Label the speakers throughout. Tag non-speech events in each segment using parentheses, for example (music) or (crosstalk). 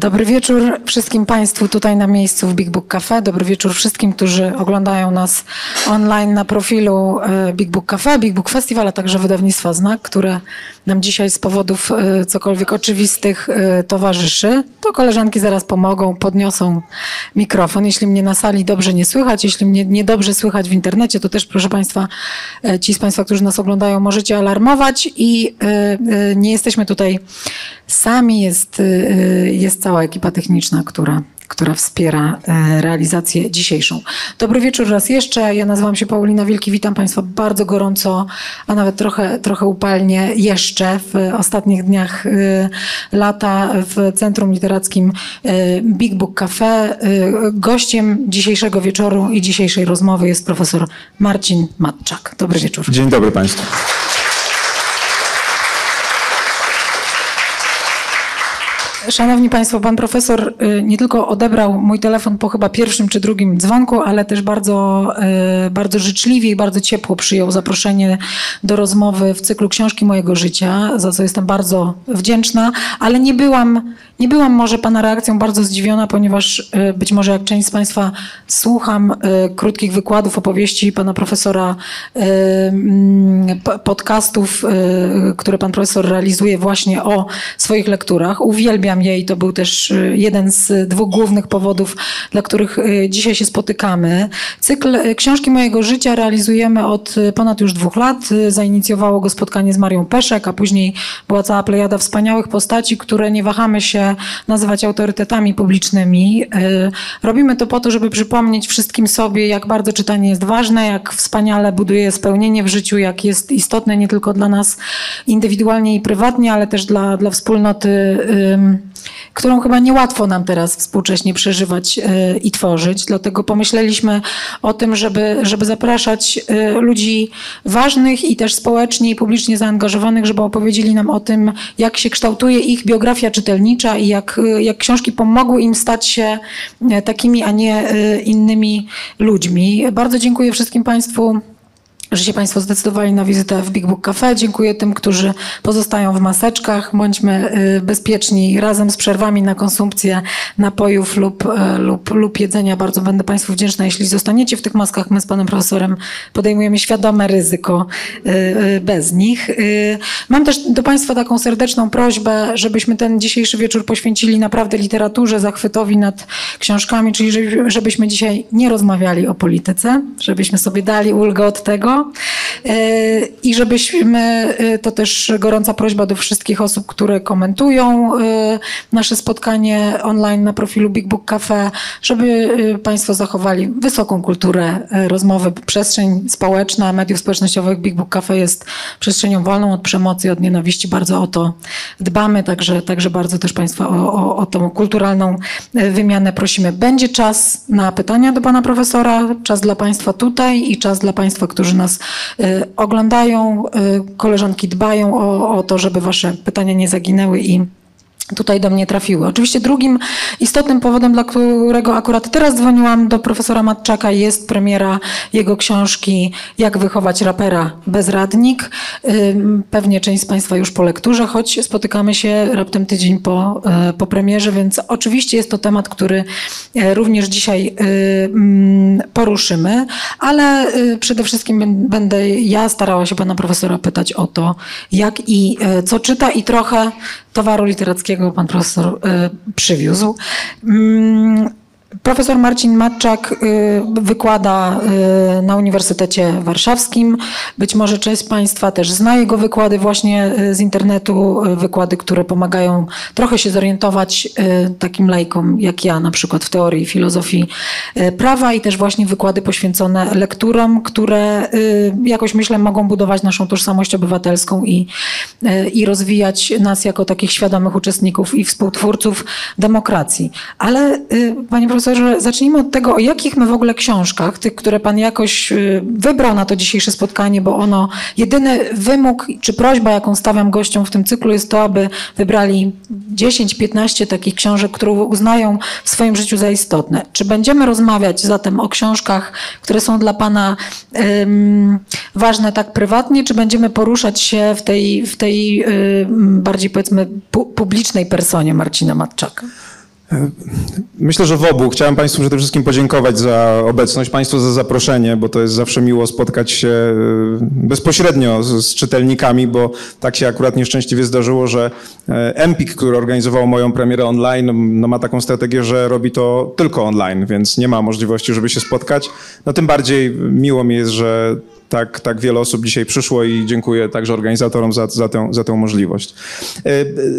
Speaker 1: Dobry wieczór wszystkim Państwu tutaj na miejscu w Big Book Cafe. Dobry wieczór wszystkim, którzy oglądają nas online na profilu e, Big Book Cafe, Big Book Festival, a także wydawnictwa Znak, które nam dzisiaj z powodów e, cokolwiek oczywistych e, towarzyszy. To koleżanki zaraz pomogą, podniosą mikrofon. Jeśli mnie na sali dobrze nie słychać, jeśli mnie niedobrze słychać w internecie, to też proszę Państwa, ci z Państwa, którzy nas oglądają, możecie alarmować i nie jesteśmy tutaj sami, jest, jest cała ekipa techniczna, która, która wspiera e, realizację dzisiejszą. Dobry wieczór raz jeszcze. Ja nazywam się Paulina Wielki. Witam Państwa bardzo gorąco, a nawet trochę, trochę upalnie jeszcze w ostatnich dniach e, lata w Centrum Literackim e, Big Book Cafe. Gościem dzisiejszego wieczoru i dzisiejszej rozmowy jest profesor Marcin Matczak. Dobry wieczór.
Speaker 2: Dzień dobry Państwu.
Speaker 1: Szanowni Państwo, pan profesor y, nie tylko odebrał mój telefon po chyba pierwszym czy drugim dzwonku, ale też bardzo, y, bardzo życzliwie i bardzo ciepło przyjął zaproszenie do rozmowy w cyklu Książki mojego życia, za co jestem bardzo wdzięczna, ale nie byłam, nie byłam może pana reakcją bardzo zdziwiona, ponieważ y, być może jak część z Państwa słucham krótkich wykładów, opowieści pana profesora, mm, podcastów, które pan profesor realizuje właśnie o swoich lekturach. Uwielbiam je i to był też y, jeden z dwóch głównych powodów, dla których y, dzisiaj się spotykamy. Cykl y, Książki mojego życia realizujemy od ponad już dwóch lat. Zainicjowało go spotkanie z Marią Peszek, a później była cała plejada wspaniałych postaci, które nie wahamy się nazywać autorytetami publicznymi. Robimy to po to, żeby przypomnieć wszystkim sobie, jak bardzo czytanie jest ważne, jak wspaniale buduje spełnienie w życiu, jak jest istotne nie tylko dla nas indywidualnie i prywatnie, ale też dla, dla wspólnoty którą chyba niełatwo nam teraz współcześnie przeżywać e, i tworzyć. Dlatego pomyśleliśmy o tym, żeby, żeby zapraszać e, ludzi ważnych i też społecznie i publicznie zaangażowanych, żeby opowiedzieli nam o tym, jak się kształtuje ich biografia czytelnicza i jak, e, jak książki pomogły im stać się takimi, a nie innymi ludźmi. Bardzo dziękuję wszystkim Państwu że się Państwo zdecydowali na wizytę w Big Book Cafe. Dziękuję tym, którzy pozostają w maseczkach. Bądźmy y, bezpieczni razem z przerwami na konsumpcję napojów lub, y, lub, lub jedzenia. Bardzo będę Państwu wdzięczna, jeśli zostaniecie w tych maskach. My z Panem Profesorem podejmujemy świadome ryzyko y, bez nich. Mam też do Państwa taką serdeczną prośbę, żebyśmy ten dzisiejszy wieczór poświęcili naprawdę literaturze, zachwytowi nad książkami, czyli żebyśmy dzisiaj nie rozmawiali o polityce, żebyśmy sobie dali ulgę od tego, E, I żebyśmy, e, to też gorąca prośba do wszystkich osób, które komentują e, nasze spotkanie online na profilu Big Book Cafe, żeby Państwo zachowali wysoką kulturę rozmowy, przestrzeń społeczna, mediów społecznościowych. Big Book Cafe jest przestrzenią wolną od przemocy i od nienawiści. Bardzo o to dbamy, także, także bardzo też Państwa o, o, o tą kulturalną wymianę prosimy. Będzie czas na pytania do Pana Profesora, czas dla Państwa tutaj i czas dla Państwa, którzy nas nas y, oglądają. Y, koleżanki dbają o, o to, żeby wasze pytania nie zaginęły i tutaj do mnie trafiły. Oczywiście drugim istotnym powodem, dla którego akurat teraz dzwoniłam do profesora Matczaka jest premiera jego książki Jak wychować rapera bezradnik. Pewnie część z Państwa już po lekturze, choć spotykamy się raptem tydzień po, e, po premierze, więc oczywiście jest to temat, który e, również dzisiaj e, mm, poruszymy, ale przede wszystkim będę ja starała się Pana profesora pytać o to, jak i co czyta i trochę towaru literackiego pan profesor y, przywiózł. Profesor Marcin Matczak y, wykłada y, na Uniwersytecie Warszawskim. Być może część Państwa też zna jego wykłady właśnie y, z internetu, wykłady, które pomagają trochę się zorientować takim lajkom jak ja, na przykład w teorii filozofii prawa i też właśnie wykłady poświęcone lekturom, które jakoś myślę mogą budować naszą tożsamość obywatelską i, i rozwijać nas jako takich świadomych uczestników i współtwórców demokracji. Ale Panie Profesorze, profesorze, zacznijmy od tego, o jakich my w ogóle książkach, tych, które pan jakoś y, wybrał na to dzisiejsze spotkanie, bo ono, jedyny wymóg czy prośba, jaką stawiam gościom w tym cyklu jest to, aby wybrali 10-15 takich książek, które uznają w swoim życiu za istotne. Czy będziemy rozmawiać zatem o książkach, które są dla pana um, ważne tak prywatnie, czy będziemy poruszać się w tej, w tej um, bardziej powiedzmy pu publicznej personie Marcina Matczaka?
Speaker 2: Myślę, że w obu. Chciałem Państwu przede wszystkim podziękować za obecność, Państwu za zaproszenie, bo to jest zawsze miło spotkać się e, bezpośrednio z, z czytelnikami, bo tak się akurat nieszczęśliwie zdarzyło, że e, Empik, który organizował moją premierę online, no ma taką strategię, że robi to tylko online, więc nie ma możliwości, żeby się spotkać. No tym bardziej miło mi jest, że tak, tak wiele osób dzisiaj przyszło i dziękuję także organizatorom za, za, tę, za tę możliwość. E,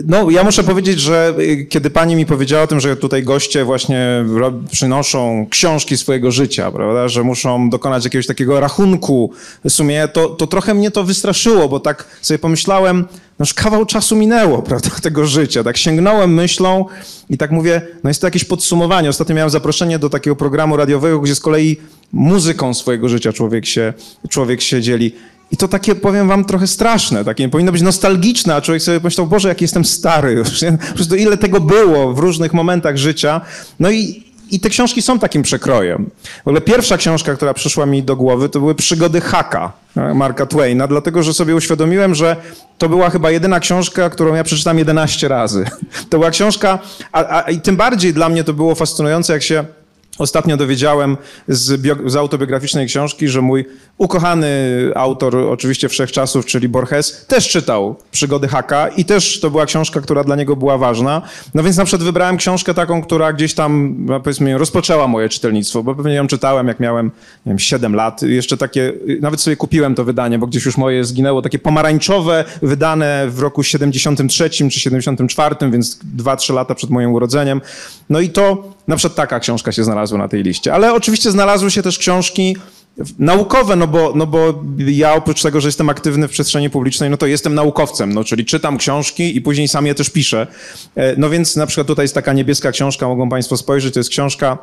Speaker 2: no, ja muszę powiedzieć, że e, kiedy pani mi powiedziała o tym, że tutaj goście właśnie przynoszą książki swojego życia, prawda, że muszą dokonać jakiegoś takiego rachunku sumienia, to, to trochę mnie to wystraszyło, bo tak sobie pomyślałem, no już kawał czasu minęło, (laughs) prawda, tego życia. Tak sięgnąłem myślą i tak mówię, no jest to jakieś podsumowanie. Ostatnio miałem zaproszenie do takiego programu radiowego, gdzie z kolei muzyką swojego życia człowiek się, człowiek się dzieli. I to takie, powiem wam, trochę straszne, takie powinno być nostalgiczne, a człowiek sobie pomyślał, Boże, jak jestem stary już, po prostu ile tego było w różnych momentach życia. No i, i te książki są takim przekrojem. W ogóle pierwsza książka, która przyszła mi do głowy, to były Przygody Haka e, Marka Twaina, dlatego że sobie uświadomiłem, że to była chyba jedyna książka, którą ja przeczytam 11 razy. (laughs) To była książka, a, a i tym bardziej dla mnie to było fascynujące, jak się Ostatnio dowiedziałem z, z, autobiograficznej książki, że mój ukochany autor, oczywiście wszechczasów, czyli Borges, też czytał Przygody Haka i też to była książka, która dla niego była ważna. No więc na przykład wybrałem książkę taką, która gdzieś tam, no powiedzmy, rozpoczęła moje czytelnictwo, bo pewnie ją czytałem, jak miałem, nie wiem, 7 lat. Jeszcze takie, nawet sobie kupiłem to wydanie, bo gdzieś już moje zginęło, takie pomarańczowe, wydane w roku 73 czy 74, więc 2-3 lata przed moim urodzeniem. No i to, na przykład taka książka się znalazła na tej liście. Ale oczywiście znalazły się też książki naukowe, no bo, no bo ja oprócz tego, że jestem aktywny w przestrzeni publicznej, no to jestem naukowcem, no czyli czytam książki i później sam je też piszę. E, no więc na przykład tutaj jest taka niebieska książka, mogą Państwo spojrzeć, to jest książka,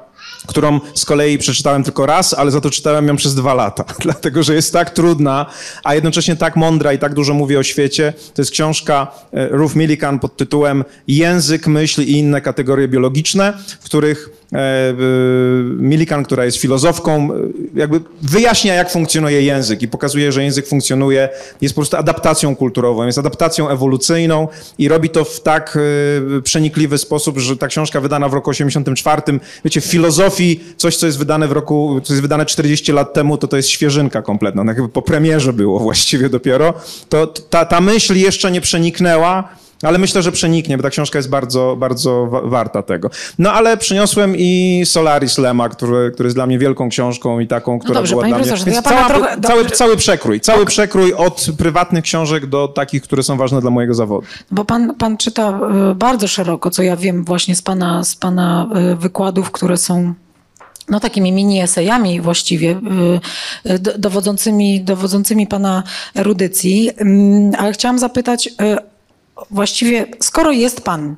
Speaker 2: którą z kolei przeczytałem tylko raz, ale za to czytałem ją przez dwa lata, (laughs) dlatego że jest tak trudna, a jednocześnie tak mądra i tak dużo mówi o świecie. To jest książka e, Ruth Millikan pod tytułem Język, myśl i inne kategorie biologiczne, w których E, Millikan, która jest filozofką, e, jakby wyjaśnia, jak funkcjonuje język i pokazuje, że język funkcjonuje, jest po prostu adaptacją kulturową, jest adaptacją ewolucyjną i robi to w tak przenikliwy sposób, że ta książka wydana w roku 84, wiecie, w filozofii coś, co jest wydane w roku, co jest wydane 40 lat temu, to to jest świeżynka kompletna, no, jakby po premierze było (laughs) właściwie dopiero, to ta, ta myśl jeszcze nie przeniknęła, ale myślę, że przeniknie, bo ta książka jest bardzo, bardzo wa warta tego. No ale przyniosłem i Solaris Lema, który, który jest dla mnie wielką książką i taką, no która no dobrze, była dla mnie... Więc ja cała, trochę, cały, cały przekrój, cały tak. przekrój od prywatnych książek do takich, które są ważne dla mojego zawodu.
Speaker 1: Bo pan, pan czyta e, bardzo szeroko, co ja wiem właśnie z pana, z pana e, wykładów, które są no takimi mini esejami właściwie, e, dowodzącymi, dowodzącymi pana erudycji. Mm, ale chciałam zapytać właściwie, skoro jest pan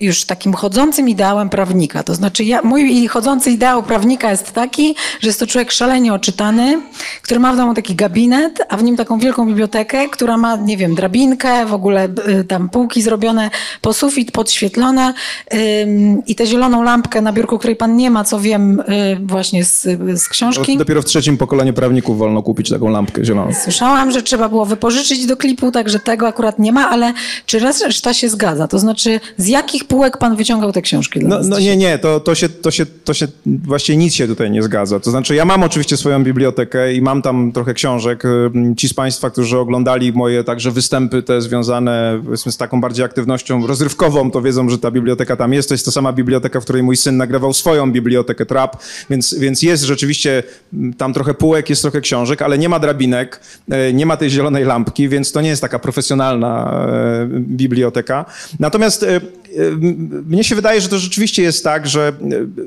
Speaker 1: już takim chodzącym ideałem prawnika. To znaczy, ja, mój chodzący ideał prawnika jest taki, że jest to człowiek szalenie oczytany, który ma w domu taki gabinet, a w nim taką wielką bibliotekę, która ma, nie wiem, drabinkę, w ogóle y, tam półki zrobione po sufit, podświetlone i tę zieloną lampkę na biurku, której pan nie ma, co wiem y, właśnie z, z książki.
Speaker 2: Dopiero w trzecim pokoleniu prawników wolno kupić taką lampkę zieloną.
Speaker 1: Słyszałam, że trzeba było wypożyczyć do klipu, także tego akurat nie ma, ale czy reszta się zgadza? To znaczy z jakich półek pan wyciągał te książki?
Speaker 2: No, no nie, nie, to, to, się, to, się, to się, właściwie nic się tutaj nie zgadza. To znaczy ja mam oczywiście swoją bibliotekę i mam tam trochę książek. Ci z państwa, którzy oglądali moje także występy te związane z taką bardziej aktywnością rozrywkową, to wiedzą, że ta biblioteka tam jest. To jest ta sama biblioteka, w której mój syn nagrywał swoją bibliotekę Trap, więc, więc jest rzeczywiście tam trochę półek, jest trochę książek, ale nie ma drabinek, e, nie ma tej zielonej lampki, więc to nie jest taka profesjonalna e, biblioteka. Natomiast e, mnie się wydaje, że to rzeczywiście jest tak, że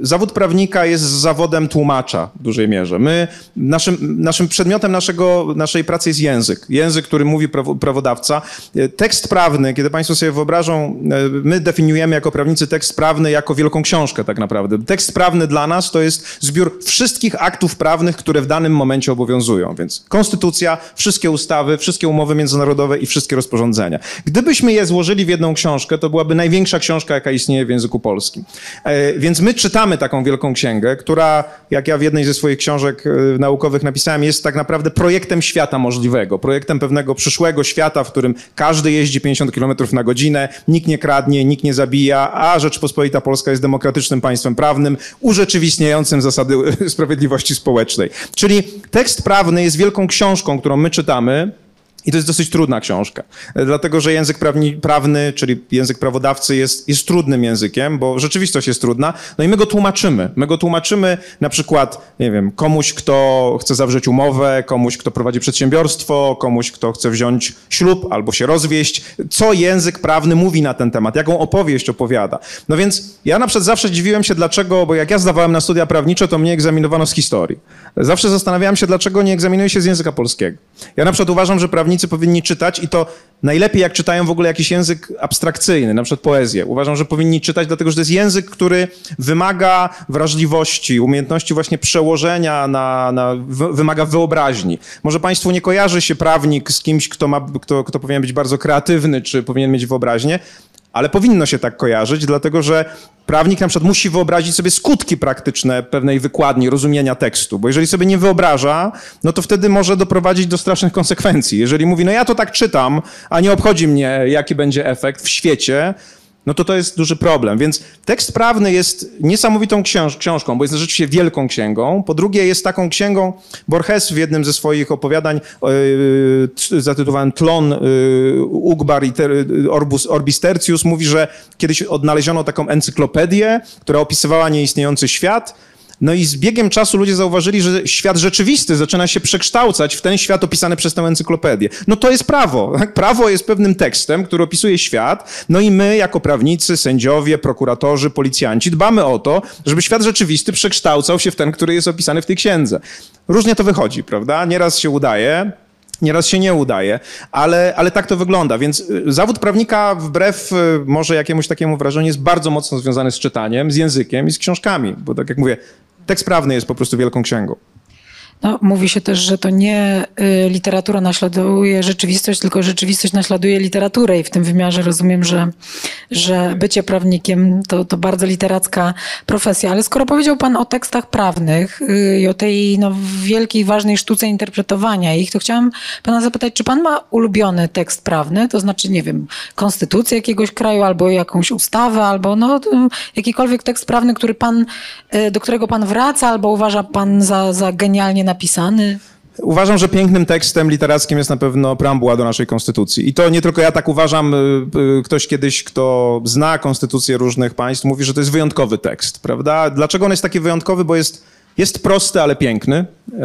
Speaker 2: zawód prawnika jest zawodem tłumacza w dużej mierze. My, naszym, naszym przedmiotem naszego, naszej pracy jest język. Język, który mówi prawodawca. Tekst prawny, kiedy Państwo sobie wyobrażą, my definiujemy jako prawnicy tekst prawny jako wielką książkę tak naprawdę. Tekst prawny dla nas to jest zbiór wszystkich aktów prawnych, które w danym momencie obowiązują. Więc konstytucja, wszystkie ustawy, wszystkie umowy międzynarodowe i wszystkie rozporządzenia. Gdybyśmy je złożyli w jedną książkę, to byłaby największa największa książka, jaka istnieje w języku polskim. E, więc my czytamy taką wielką księgę, która, jak ja w jednej ze swoich książek e, naukowych napisałem, jest tak naprawdę projektem świata możliwego, projektem pewnego przyszłego świata, w którym każdy jeździ 50 km na godzinę, nikt nie kradnie, nikt nie zabija, a Rzeczpospolita Polska jest demokratycznym państwem prawnym, urzeczywistniającym zasady (laughs) sprawiedliwości społecznej. Czyli tekst prawny jest wielką książką, którą my czytamy, i to jest dosyć trudna książka, dlatego że język prawni, prawny, czyli język prawodawcy jest, jest trudnym językiem, bo rzeczywistość jest trudna, no i my go tłumaczymy. My go tłumaczymy na przykład, nie wiem, komuś, kto chce zawrzeć umowę, komuś, kto prowadzi przedsiębiorstwo, komuś, kto chce wziąć ślub albo się rozwieść, co język prawny mówi na ten temat, jaką opowieść opowiada. No więc ja na przykład zawsze dziwiłem się, dlaczego, bo jak ja zdawałem na studia prawnicze, to mnie egzaminowano z historii. Zawsze zastanawiałem się, dlaczego nie egzaminuje się z języka polskiego. Ja na przykład uważam, że prawnicy powinni czytać i to najlepiej jak czytają w ogóle jakiś język abstrakcyjny, na przykład poezję. Uważam, że powinni czytać, dlatego że to jest język, który wymaga wrażliwości, umiejętności właśnie przełożenia, na, na wymaga wyobraźni. Może Państwu nie kojarzy się prawnik z kimś, kto, ma, kto, kto powinien być bardzo kreatywny, czy powinien mieć wyobraźnię, ale powinno się tak kojarzyć, dlatego że prawnik na przykład musi wyobrazić sobie skutki praktyczne pewnej wykładni, rozumienia tekstu, bo jeżeli sobie nie wyobraża, no to wtedy może doprowadzić do strasznych konsekwencji. Jeżeli mówi, no ja to tak czytam, a nie obchodzi mnie, jaki będzie efekt w świecie, no to to jest duży problem. Więc tekst prawny jest niesamowitą książ książką, bo jest rzeczywiście wielką księgą. Po drugie jest taką księgą, Borges w jednym ze swoich opowiadań yy, zatytułowanym Tlon yy, Ugbar i ter, Orbus, Orbis Tertius mówi, że kiedyś odnaleziono taką encyklopedię, która opisywała nieistniejący świat, no i z biegiem czasu ludzie zauważyli, że świat rzeczywisty zaczyna się przekształcać w ten świat opisany przez tę encyklopedię. No to jest prawo. Tak? Prawo jest pewnym tekstem, który opisuje świat. No i my, jako prawnicy, sędziowie, prokuratorzy, policjanci, dbamy o to, żeby świat rzeczywisty przekształcał się w ten, który jest opisany w tej księdze. Różnie to wychodzi, prawda? Nieraz się udaje, Nieraz się nie udaje, ale, ale tak to wygląda. Więc y, zawód prawnika, wbrew y, może jakiemuś takiemu wrażeniu, jest bardzo mocno związany z czytaniem, z językiem i z książkami. Bo tak jak mówię, tekst prawny jest po prostu wielką księgą.
Speaker 1: No, mówi się też, że to nie y, literatura naśladuje rzeczywistość, tylko rzeczywistość naśladuje literaturę i w tym wymiarze rozumiem, że, że bycie prawnikiem to, to bardzo literacka profesja. Ale skoro powiedział Pan o tekstach prawnych y, i o tej no, wielkiej, ważnej sztuce interpretowania ich, to chciałam Pana zapytać, czy Pan ma ulubiony tekst prawny, to znaczy, nie wiem, konstytucję jakiegoś kraju albo jakąś ustawę, albo no, jakikolwiek tekst prawny, który pan, y, do którego Pan wraca albo uważa Pan za, za genialnie napisany?
Speaker 2: Uważam, że pięknym tekstem literackim jest na pewno preambuła do naszej konstytucji. I to nie tylko ja tak uważam. Y, y, ktoś kiedyś, kto zna konstytucję różnych państw, mówi, że to jest wyjątkowy tekst, prawda? Dlaczego on jest taki wyjątkowy? Bo jest, jest prosty, ale piękny. Y,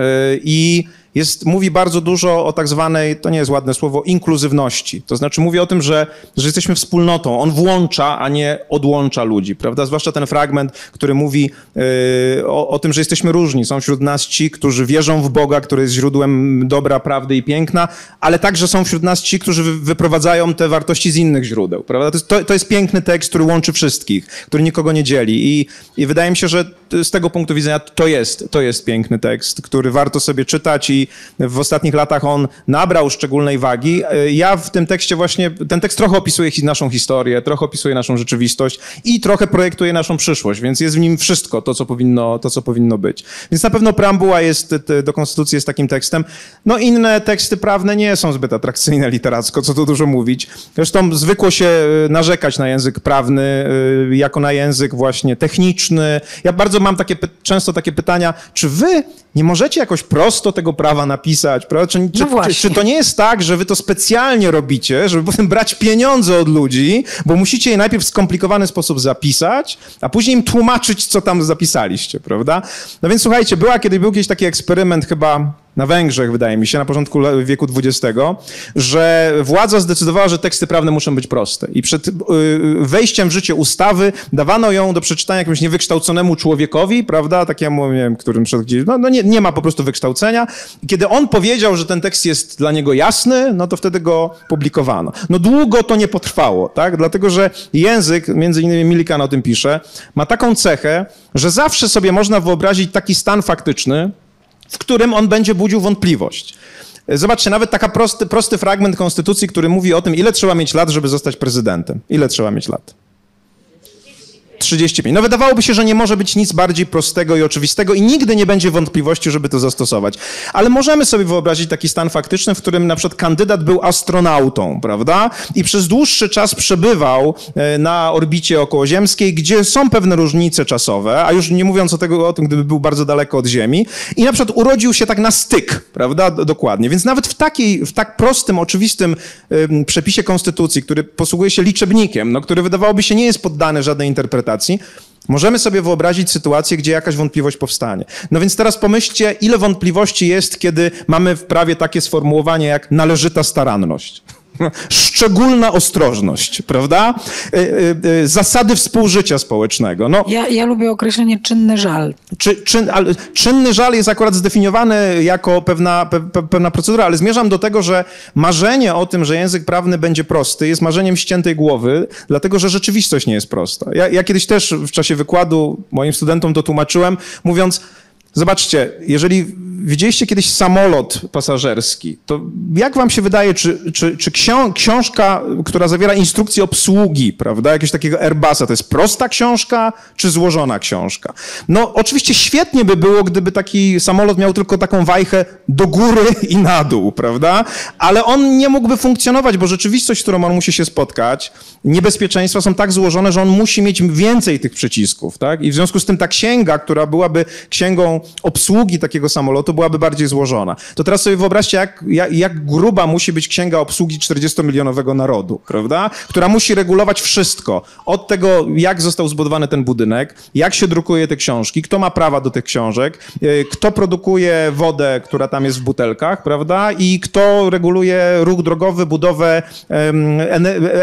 Speaker 2: I jest, mówi bardzo dużo o tak zwanej, to nie jest ładne słowo, inkluzywności. To znaczy mówi o tym, że, że jesteśmy wspólnotą. On włącza, a nie odłącza ludzi, prawda? Zwłaszcza ten fragment, który mówi yy, o, o, tym, że jesteśmy różni. Są wśród nas ci, którzy wierzą w Boga, który jest źródłem dobra, prawdy i piękna, ale także są wśród nas ci, którzy wyprowadzają te wartości z innych źródeł, prawda? To jest, to, to jest piękny tekst, który łączy wszystkich, który nikogo nie dzieli i, i wydaje mi się, że z tego punktu widzenia to jest, to jest piękny tekst, który warto sobie czytać i w ostatnich latach on nabrał szczególnej wagi. Ja w tym tekście właśnie, ten tekst trochę opisuje naszą historię, trochę opisuje naszą rzeczywistość i trochę projektuje naszą przyszłość, więc jest w nim wszystko to, co powinno, to, co powinno być. Więc na pewno preambuła jest, do Konstytucji jest takim tekstem. No inne teksty prawne nie są zbyt atrakcyjne literacko, co tu dużo mówić. Zresztą zwykło się e, narzekać na język prawny e, jako na język właśnie techniczny. Ja bardzo mam takie, często takie pytania, czy wy nie możecie jakoś prosto tego prawa napisać, prawda? Czy, czy,
Speaker 1: no
Speaker 2: czy, czy, to nie jest tak, że wy to specjalnie robicie, żeby potem brać pieniądze od ludzi, bo musicie je najpierw w skomplikowany sposób zapisać, a później im tłumaczyć, co tam zapisaliście, prawda? No więc słuchajcie, była kiedy był jakiś taki eksperyment chyba na Węgrzech, wydaje mi się, na początku wieku XX, że władza zdecydowała, że teksty prawne muszą być proste. I przed y, wejściem w życie ustawy dawano ją do przeczytania jakiemuś niewykształconemu człowiekowi, prawda, takiemu, nie wiem, którym przed gdzieś, no, no nie, nie ma po prostu wykształcenia. I kiedy on powiedział, że ten tekst jest dla niego jasny, no to wtedy go publikowano. No długo to nie potrwało, tak, dlatego, że język, między innymi Milikan o tym pisze, ma taką cechę, że zawsze sobie można wyobrazić taki stan faktyczny, w którym on będzie budził wątpliwość. Zobaczcie, nawet taki prosty, prosty fragment konstytucji, który mówi o tym, ile trzeba mieć lat, żeby zostać prezydentem. Ile trzeba mieć lat? 35. No wydawałoby się, że nie może być nic bardziej prostego i oczywistego i nigdy nie będzie wątpliwości, żeby to zastosować. Ale możemy sobie wyobrazić taki stan faktyczny, w którym na przykład kandydat był astronautą, prawda? I przez dłuższy czas przebywał e, na orbicie okołoziemskiej, gdzie są pewne różnice czasowe, a już nie mówiąc o, tego, o tym, gdyby był bardzo daleko od Ziemi. I na przykład urodził się tak na styk, prawda? Dokładnie. Więc nawet w, takiej, w tak prostym, oczywistym przepisie konstytucji, który posługuje się liczebnikiem, no, który wydawałoby się nie jest poddany żadnej interpretacji, Możemy sobie wyobrazić sytuację, gdzie jakaś wątpliwość powstanie. No więc teraz pomyślcie, ile wątpliwości jest, kiedy mamy w prawie takie sformułowanie jak należyta staranność. Szczególna ostrożność, prawda? E, e, e, zasady współżycia społecznego. No,
Speaker 1: ja, ja lubię określenie czynny żal.
Speaker 2: Czy, czyn, ale, czynny żal jest akurat zdefiniowany jako pewna, pe, pewna procedura, ale zmierzam do tego, że marzenie o tym, że język prawny będzie prosty, jest marzeniem ściętej głowy, dlatego że rzeczywistość nie jest prosta. Ja, ja kiedyś też w czasie wykładu moim studentom to tłumaczyłem, mówiąc, Zobaczcie, jeżeli widzieliście kiedyś samolot pasażerski, to jak wam się wydaje, czy, czy, czy książka, która zawiera instrukcję obsługi, prawda, jakiegoś takiego Airbusa, to jest prosta książka, czy złożona książka? No oczywiście świetnie by było, gdyby taki samolot miał tylko taką wajchę do góry i na dół, prawda? Ale on nie mógłby funkcjonować, bo rzeczywistość, z którą on musi się spotkać, niebezpieczeństwa są tak złożone, że on musi mieć więcej tych przycisków, tak? I w związku z tym ta księga, która byłaby księgą obsługi takiego samolotu byłaby bardziej złożona. To teraz sobie wyobraźcie, jak, jak, jak gruba musi być księga obsługi 40-milionowego narodu, prawda? Która musi regulować wszystko. Od tego, jak został zbudowany ten budynek, jak się drukuje te książki, kto ma prawa do tych książek, e, kto produkuje wodę, która tam jest w butelkach, prawda? I kto reguluje ruch drogowy, budowę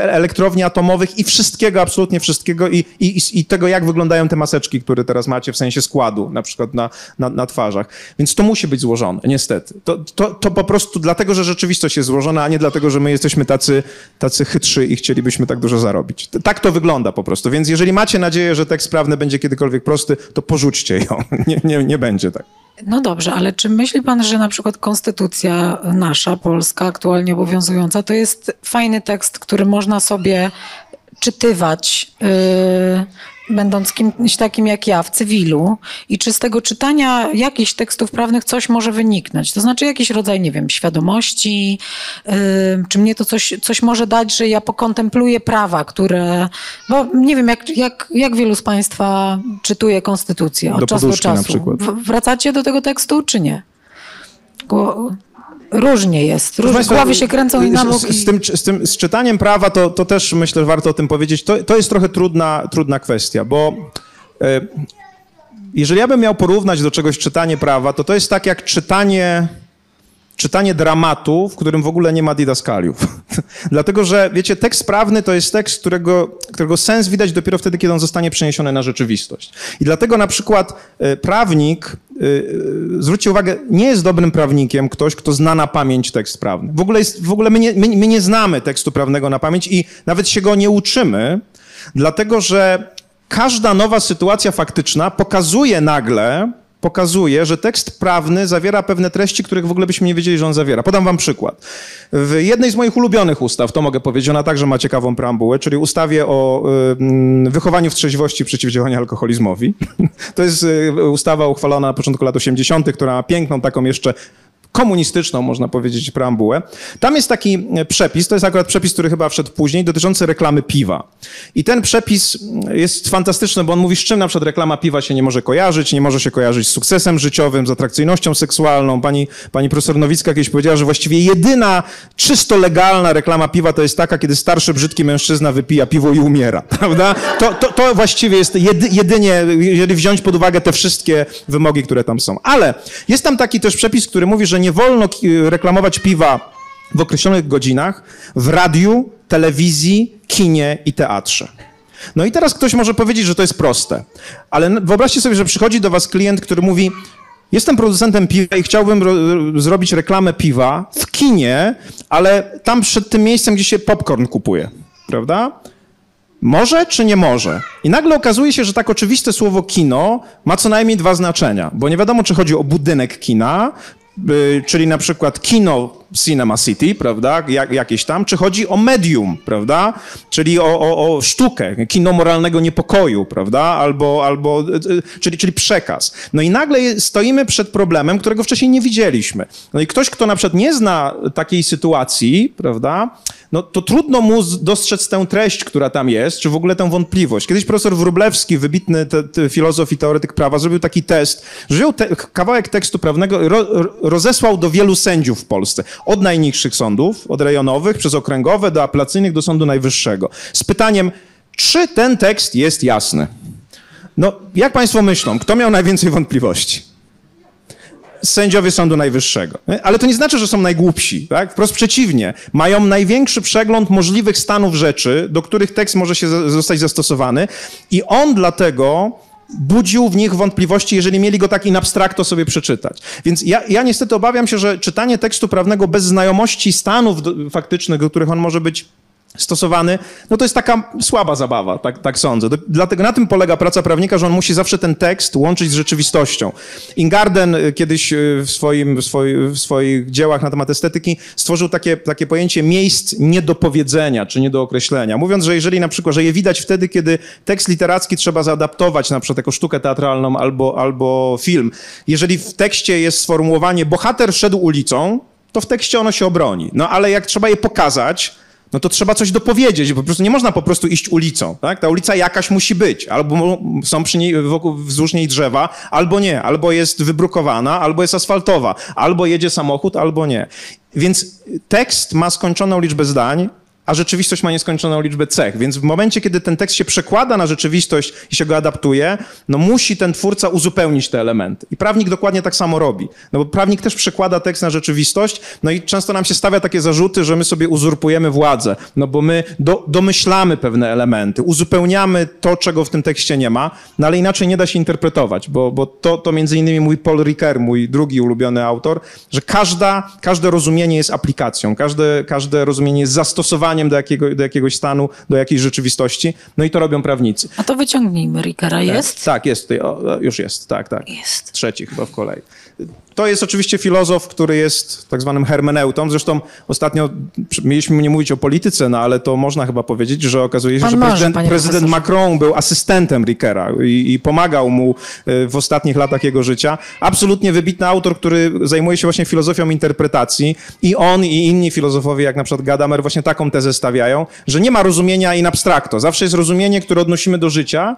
Speaker 2: elektrowni atomowych i wszystkiego, absolutnie wszystkiego i, i, i tego, jak wyglądają te maseczki, które teraz macie w sensie składu, na przykład na, na, na twarzach. Więc to musi być złożone, niestety. To, to, to po prostu dlatego, że rzeczywistość jest złożona, a nie dlatego, że my jesteśmy tacy, tacy chytrzy i chcielibyśmy tak dużo zarobić. Tak to wygląda po prostu. Więc jeżeli macie nadzieję, że tekst prawny będzie kiedykolwiek prosty, to porzućcie ją. (laughs) Nie, nie, nie będzie tak.
Speaker 1: No dobrze, ale czy myśli pan, że na przykład konstytucja nasza, polska, aktualnie obowiązująca, to jest fajny tekst, który można sobie czytywać, yy, będąc kimś takim jak ja w cywilu i czy z tego czytania jakichś tekstów prawnych coś może wyniknąć? To znaczy jakiś rodzaj, nie wiem, świadomości, yy, czy mnie to coś, coś może dać, że ja pokontempluję prawa, które, bo nie wiem, jak, jak, jak wielu z Państwa czytuje konstytucję od do czasu do czasu. Wracacie do tego tekstu, czy nie? Różnie jest. Różnie. Państwa, głowy się kręcą i na bok.
Speaker 2: Z, z, tym, z, tym, z czytaniem prawa to, to też myślę, że warto o tym powiedzieć. To, to jest trochę trudna, trudna kwestia, bo e, jeżeli ja bym miał porównać do czegoś czytanie prawa, to to jest tak jak czytanie czytanie dramatu, w którym w ogóle nie ma didaskaliów. (laughs) Dlatego, że wiecie, tekst prawny to jest tekst, którego, którego sens widać dopiero wtedy, kiedy on zostanie przeniesiony na rzeczywistość. I dlatego na przykład e, prawnik, e, e, zwróćcie uwagę, nie jest dobrym prawnikiem ktoś, kto zna na pamięć tekst prawny. W ogóle, jest, w ogóle my, nie, my, my nie znamy tekstu prawnego na pamięć i nawet się go nie uczymy, dlatego że każda nowa sytuacja faktyczna pokazuje nagle, pokazuje, że tekst prawny zawiera pewne treści, których w ogóle byśmy nie wiedzieli, że on zawiera. Podam wam przykład. W jednej z moich ulubionych ustaw, to mogę powiedzieć, ona także ma ciekawą preambułę, czyli ustawie o wychowaniu w trzeźwości i przeciwdziałaniu alkoholizmowi. (laughs) To jest y, ustawa uchwalona na początku lat 80., która ma piękną taką jeszcze komunistyczną, można powiedzieć, preambułę. Tam jest taki e, przepis, to jest akurat przepis, który chyba wszedł później, dotyczący reklamy piwa. I ten przepis jest fantastyczny, bo on mówi, z czym na przykład reklama piwa się nie może kojarzyć, nie może się kojarzyć z sukcesem życiowym, z atrakcyjnością seksualną. Pani, pani profesor Nowicka kiedyś powiedziała, że właściwie jedyna czysto legalna reklama piwa to jest taka, kiedy starszy, brzydki mężczyzna wypija piwo i umiera, (laughs) prawda? To, to, to właściwie jest jedy, jedynie, jeżeli wziąć pod uwagę te wszystkie wymogi, które tam są. Ale jest tam taki też przepis, który mówi, że nie wolno reklamować piwa w określonych godzinach w radiu, telewizji, kinie i teatrze. No i teraz ktoś może powiedzieć, że to jest proste, ale wyobraźcie sobie, że przychodzi do was klient, który mówi: Jestem producentem piwa i chciałbym zrobić reklamę piwa w kinie, ale tam przed tym miejscem, gdzie się popcorn kupuje, prawda? Może czy nie może? I nagle okazuje się, że tak oczywiste słowo kino ma co najmniej dwa znaczenia, bo nie wiadomo, czy chodzi o budynek kina, czyli na przykład kino Cinema City, prawda, jak, jakieś tam, czy chodzi o medium, prawda, czyli o, o, o sztukę, kino moralnego niepokoju, prawda, albo, albo czyli, czyli przekaz. No i nagle stoimy przed problemem, którego wcześniej nie widzieliśmy. No i ktoś, kto na przykład nie zna takiej sytuacji, prawda, no to trudno mu dostrzec tę treść, która tam jest, czy w ogóle tę wątpliwość. Kiedyś profesor Wróblewski, wybitny te, te filozof i teoretyk prawa, zrobił taki test, że wziął te, kawałek tekstu prawnego, ro, rozesłał do wielu sędziów w Polsce. Od najniższych sądów, od rejonowych, przez okręgowe, do apelacyjnych, do Sądu Najwyższego. Z pytaniem, czy ten tekst jest jasny? No, jak państwo myślą, kto miał najwięcej wątpliwości? sędziowie Sądu Najwyższego. Ale to nie znaczy, że są najgłupsi. Tak? Wprost przeciwnie. Mają największy przegląd możliwych stanów rzeczy, do których tekst może się zostać zastosowany i on dlatego budził w nich wątpliwości, jeżeli mieli go tak in abstracto sobie przeczytać. Więc ja, ja niestety obawiam się, że czytanie tekstu prawnego bez znajomości stanów faktycznych, do których on może być stosowany, no to jest taka słaba zabawa, tak, tak sądzę. Dlatego na tym polega praca prawnika, że on musi zawsze ten tekst łączyć z rzeczywistością. Ingarden y, kiedyś y, w, swoim, w, swoich, w swoich dziełach na temat estetyki stworzył takie, takie pojęcie miejsc niedopowiedzenia czy niedookreślenia, mówiąc, że jeżeli na przykład, że je widać wtedy, kiedy tekst literacki trzeba zaadaptować na przykład jako sztukę teatralną albo, albo film. Jeżeli w tekście jest sformułowanie bohater szedł ulicą, to w tekście ono się obroni. No ale jak trzeba je pokazać, no to trzeba coś dopowiedzieć, po prostu nie można po prostu iść ulicą, tak? Ta ulica jakaś musi być, albo są przy niej, wokół, wzdłuż niej drzewa, albo nie, albo jest wybrukowana, albo jest asfaltowa, albo jedzie samochód, albo nie. Więc tekst ma skończoną liczbę zdań, a rzeczywistość ma nieskończoną liczbę cech. Więc w momencie, kiedy ten tekst się przekłada na rzeczywistość i się go adaptuje, no musi ten twórca uzupełnić te elementy. I prawnik dokładnie tak samo robi. No bo prawnik też przekłada tekst na rzeczywistość, no i często nam się stawia takie zarzuty, że my sobie uzurpujemy władzę, no bo my do, domyślamy pewne elementy, uzupełniamy to, czego w tym tekście nie ma, no ale inaczej nie da się interpretować, bo, bo to, to między innymi mój Paul Ricoeur, mój drugi ulubiony autor, że każda, każde rozumienie jest aplikacją, każde, każde rozumienie jest zastosowaniem do, jakiego, do jakiegoś stanu, do jakiejś rzeczywistości. No i to robią prawnicy.
Speaker 1: A to wyciągnijmy. Rikera jest?
Speaker 2: Tak, tak jest. Tutaj, o, już jest, tak, tak.
Speaker 1: Jest.
Speaker 2: Trzeci chyba w kolei. To jest oczywiście filozof, który jest tak zwanym hermeneutą. Zresztą ostatnio mieliśmy nie mówić o polityce, no ale to można chyba powiedzieć, że okazuje się,
Speaker 1: Pan
Speaker 2: że
Speaker 1: może,
Speaker 2: prezydent, prezydent Macron był asystentem Rickera i, i, pomagał mu e, w ostatnich latach jego życia. Absolutnie wybitny autor, który zajmuje się właśnie filozofią interpretacji i on i inni filozofowie, jak na przykład Gadamer, właśnie taką tezę stawiają, że nie ma rozumienia in abstracto. Zawsze jest rozumienie, które odnosimy do życia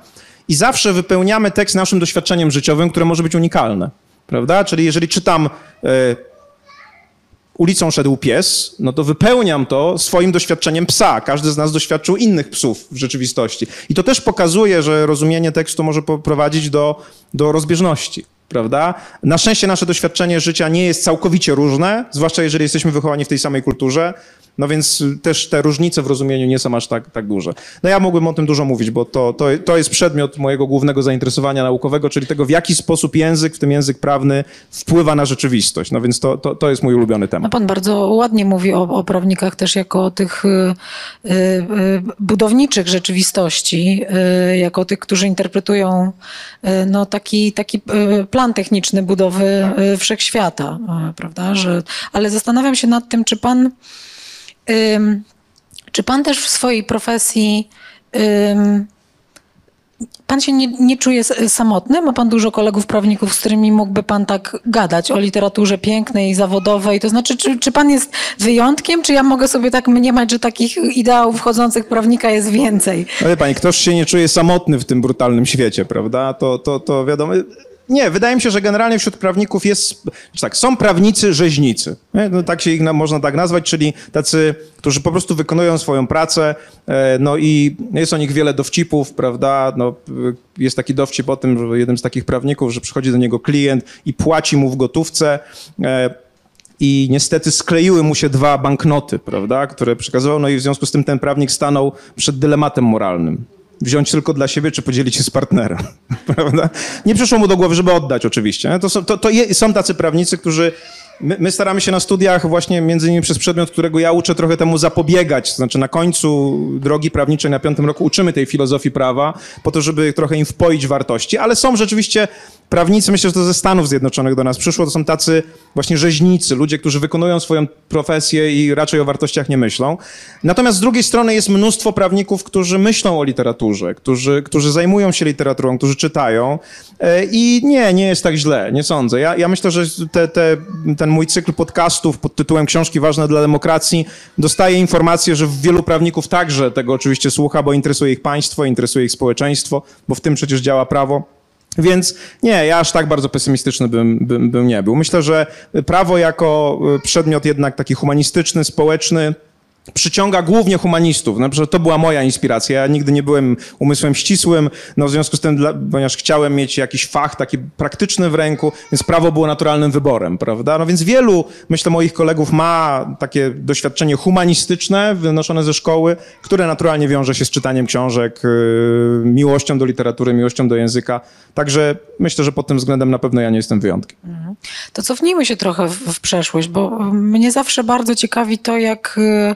Speaker 2: i zawsze wypełniamy tekst naszym doświadczeniem życiowym, które może być unikalne prawda? Czyli jeżeli czytam e, ulicą szedł pies, no to wypełniam to swoim doświadczeniem psa. Każdy z nas doświadczył innych psów w rzeczywistości. I to też pokazuje, że rozumienie tekstu może prowadzić do, do rozbieżności prawda? Na szczęście nasze doświadczenie życia nie jest całkowicie różne, zwłaszcza jeżeli jesteśmy wychowani w tej samej kulturze. No więc też te różnice w rozumieniu nie są aż tak, tak duże. No ja mógłbym o tym dużo mówić, bo to, to, to jest przedmiot mojego głównego zainteresowania naukowego, czyli tego, w jaki sposób język, w tym język prawny, wpływa na rzeczywistość. No więc to, to, to jest mój ulubiony temat.
Speaker 1: No pan bardzo ładnie mówi o, o prawnikach też jako o tych y, y, y budowniczych rzeczywistości, y, jako tych, którzy interpretują y, no, taki, taki y, plan techniczny budowy wszechświata, prawda? Że, ale zastanawiam się nad tym, czy pan czy pan też w swojej profesji Pan się nie, nie, czuje samotny? Ma pan dużo kolegów prawników, z którymi mógłby pan tak gadać o literaturze pięknej, zawodowej? To znaczy, czy, czy pan jest wyjątkiem, czy ja mogę sobie tak mniemać, że takich ideałów wchodzących prawnika jest więcej?
Speaker 2: Ale pani, ktoś się nie czuje samotny w tym brutalnym świecie, prawda? To, to, to wiadomo. Nie, wydaje mi się, że generalnie wśród prawników jest, tak, są prawnicy rzeźnicy. No, tak się ich można tak nazwać, czyli tacy, którzy po prostu wykonują swoją pracę, e, no i jest o nich wiele dowcipów, prawda? No, jest taki dowcip o tym, że jednym z takich prawników, że przychodzi do niego klient i płaci mu w gotówce e, i niestety skleiły mu się dwa banknoty, prawda, które przekazywał, no i w związku z tym ten prawnik stanął przed dylematem moralnym wziąć tylko dla siebie, czy podzielić się z partnerem, (laughs) prawda? Nie przyszło mu do głowy, żeby oddać oczywiście. To są, to, to je, są tacy prawnicy, którzy My, my, staramy się na studiach właśnie między innymi przez przedmiot, którego ja uczę, trochę temu zapobiegać. To znaczy na końcu drogi prawniczej na piątym roku uczymy tej filozofii prawa po to, żeby trochę im wpoić wartości, ale są rzeczywiście prawnicy, myślę, że to ze Stanów Zjednoczonych do nas przyszło, to są tacy właśnie rzeźnicy, ludzie, którzy wykonują swoją profesję i raczej o wartościach nie myślą. Natomiast z drugiej strony jest mnóstwo prawników, którzy myślą o literaturze, którzy, którzy zajmują się literaturą, którzy czytają e, i nie, nie jest tak źle, nie sądzę. Ja, ja myślę, że te, te, ten mój cykl podcastów pod tytułem Książki ważne dla demokracji dostaje informację, że wielu prawników także tego oczywiście słucha, bo interesuje ich państwo, interesuje ich społeczeństwo, bo w tym przecież działa prawo. Więc nie, ja aż tak bardzo pesymistyczny bym, bym, bym nie był. Myślę, że prawo jako y, przedmiot jednak taki humanistyczny, społeczny, przyciąga głównie humanistów. No, to była moja inspiracja. Ja nigdy nie byłem umysłem ścisłym, no w związku z tym, dla, ponieważ chciałem mieć jakiś fach taki praktyczny w ręku, więc prawo było naturalnym wyborem, prawda? No więc wielu, myślę, moich kolegów ma takie doświadczenie humanistyczne wynoszone ze szkoły, które naturalnie wiąże się z czytaniem książek, yy, miłością do literatury, miłością do języka. Także myślę, że pod tym względem na pewno ja nie jestem wyjątkiem. Mhm.
Speaker 1: To cofnijmy się trochę w, w przeszłość, bo mnie zawsze bardzo ciekawi to, jak yy,